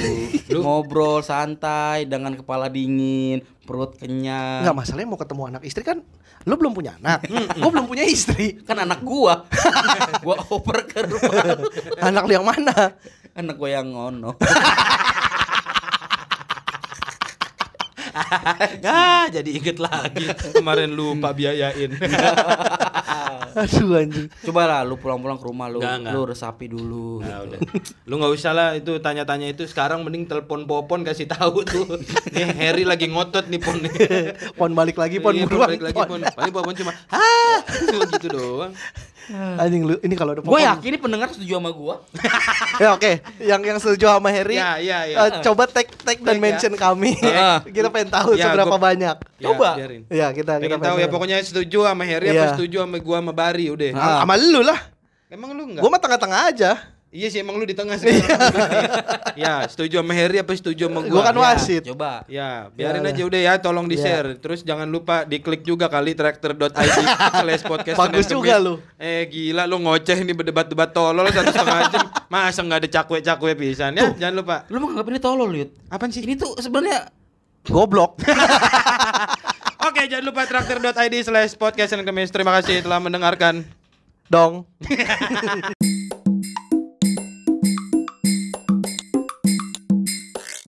[SPEAKER 3] ngobrol santai dengan kepala dingin, perut kenyang.
[SPEAKER 1] Enggak masalahnya mau ketemu anak istri kan lu belum punya anak. Gue belum punya istri.
[SPEAKER 3] Kan anak gua. [LAUGHS] gua oper ke rumah.
[SPEAKER 1] Anak lu yang mana?
[SPEAKER 3] anak gua yang ngono. [LAUGHS]
[SPEAKER 2] Ah, jadi inget lagi kemarin lupa biayain. [LAUGHS]
[SPEAKER 1] Aduh anjing.
[SPEAKER 3] Coba lah lu pulang-pulang ke rumah lu,
[SPEAKER 2] Enggak, enggak.
[SPEAKER 3] lu resapi dulu.
[SPEAKER 2] Nah, udah. Lu nggak usah lah itu tanya-tanya itu sekarang mending telepon Popon kasih tahu tuh. [LAUGHS] Nih Harry lagi ngotot nih Pon. [LAUGHS]
[SPEAKER 1] Pon balik lagi, pon
[SPEAKER 2] Iya,
[SPEAKER 1] buruan.
[SPEAKER 2] balik lagi
[SPEAKER 1] Pon.
[SPEAKER 2] Pon. Paling Popon cuma ah cuma gitu doang. [LAUGHS]
[SPEAKER 1] Anjing lu ini kalau ada
[SPEAKER 3] Gue
[SPEAKER 1] Popon-
[SPEAKER 3] yakin ini pendengar setuju sama gua.
[SPEAKER 1] Ya oke, yang yang setuju sama Harry.
[SPEAKER 2] Ya, ya, ya.
[SPEAKER 1] eh, coba tag tag dan
[SPEAKER 2] ya.
[SPEAKER 1] mention kami.
[SPEAKER 3] Ya.
[SPEAKER 1] kita pengen tahu
[SPEAKER 2] Ya,
[SPEAKER 1] seberapa
[SPEAKER 2] gua-
[SPEAKER 1] banyak.
[SPEAKER 2] Ya,
[SPEAKER 3] Coba.
[SPEAKER 2] biarin.
[SPEAKER 1] Ya, kita kita
[SPEAKER 2] Pengen tahu ya pokoknya setuju sama Harry
[SPEAKER 1] Iya.
[SPEAKER 2] apa setuju sama gua sama Bari udah.
[SPEAKER 1] Ah, sama lu lah.
[SPEAKER 2] Emang lu enggak?
[SPEAKER 1] Gua mah tengah-tengah aja.
[SPEAKER 2] Iya sih emang lu di tengah sekarang. [LAUGHS] ya, setuju sama Harry apa setuju sama gua?
[SPEAKER 1] Gua kan
[SPEAKER 2] Ya.
[SPEAKER 1] wasit.
[SPEAKER 3] Coba.
[SPEAKER 2] Ya, biarin
[SPEAKER 1] Ya,
[SPEAKER 2] aja udah ya, tolong di
[SPEAKER 1] Ya.
[SPEAKER 2] share. Terus jangan lupa diklik juga kali traktor.id slash [LAUGHS] podcast.
[SPEAKER 1] Bagus juga lu.
[SPEAKER 2] Eh gila lu ngoceh nih berdebat-debat tolol satu setengah [LAUGHS] jam. Masa nggak ada cakwe-cakwe pisan ya? Jangan lupa.
[SPEAKER 3] Lu mah nganggap ini tolol, Yud.
[SPEAKER 2] Apaan sih?
[SPEAKER 3] Ini tuh sebenarnya
[SPEAKER 1] Goblok.
[SPEAKER 2] Oke, jangan lupa traktor.id slash podcast. Terima kasih telah mendengarkan.
[SPEAKER 1] Dong. [LAUGHS]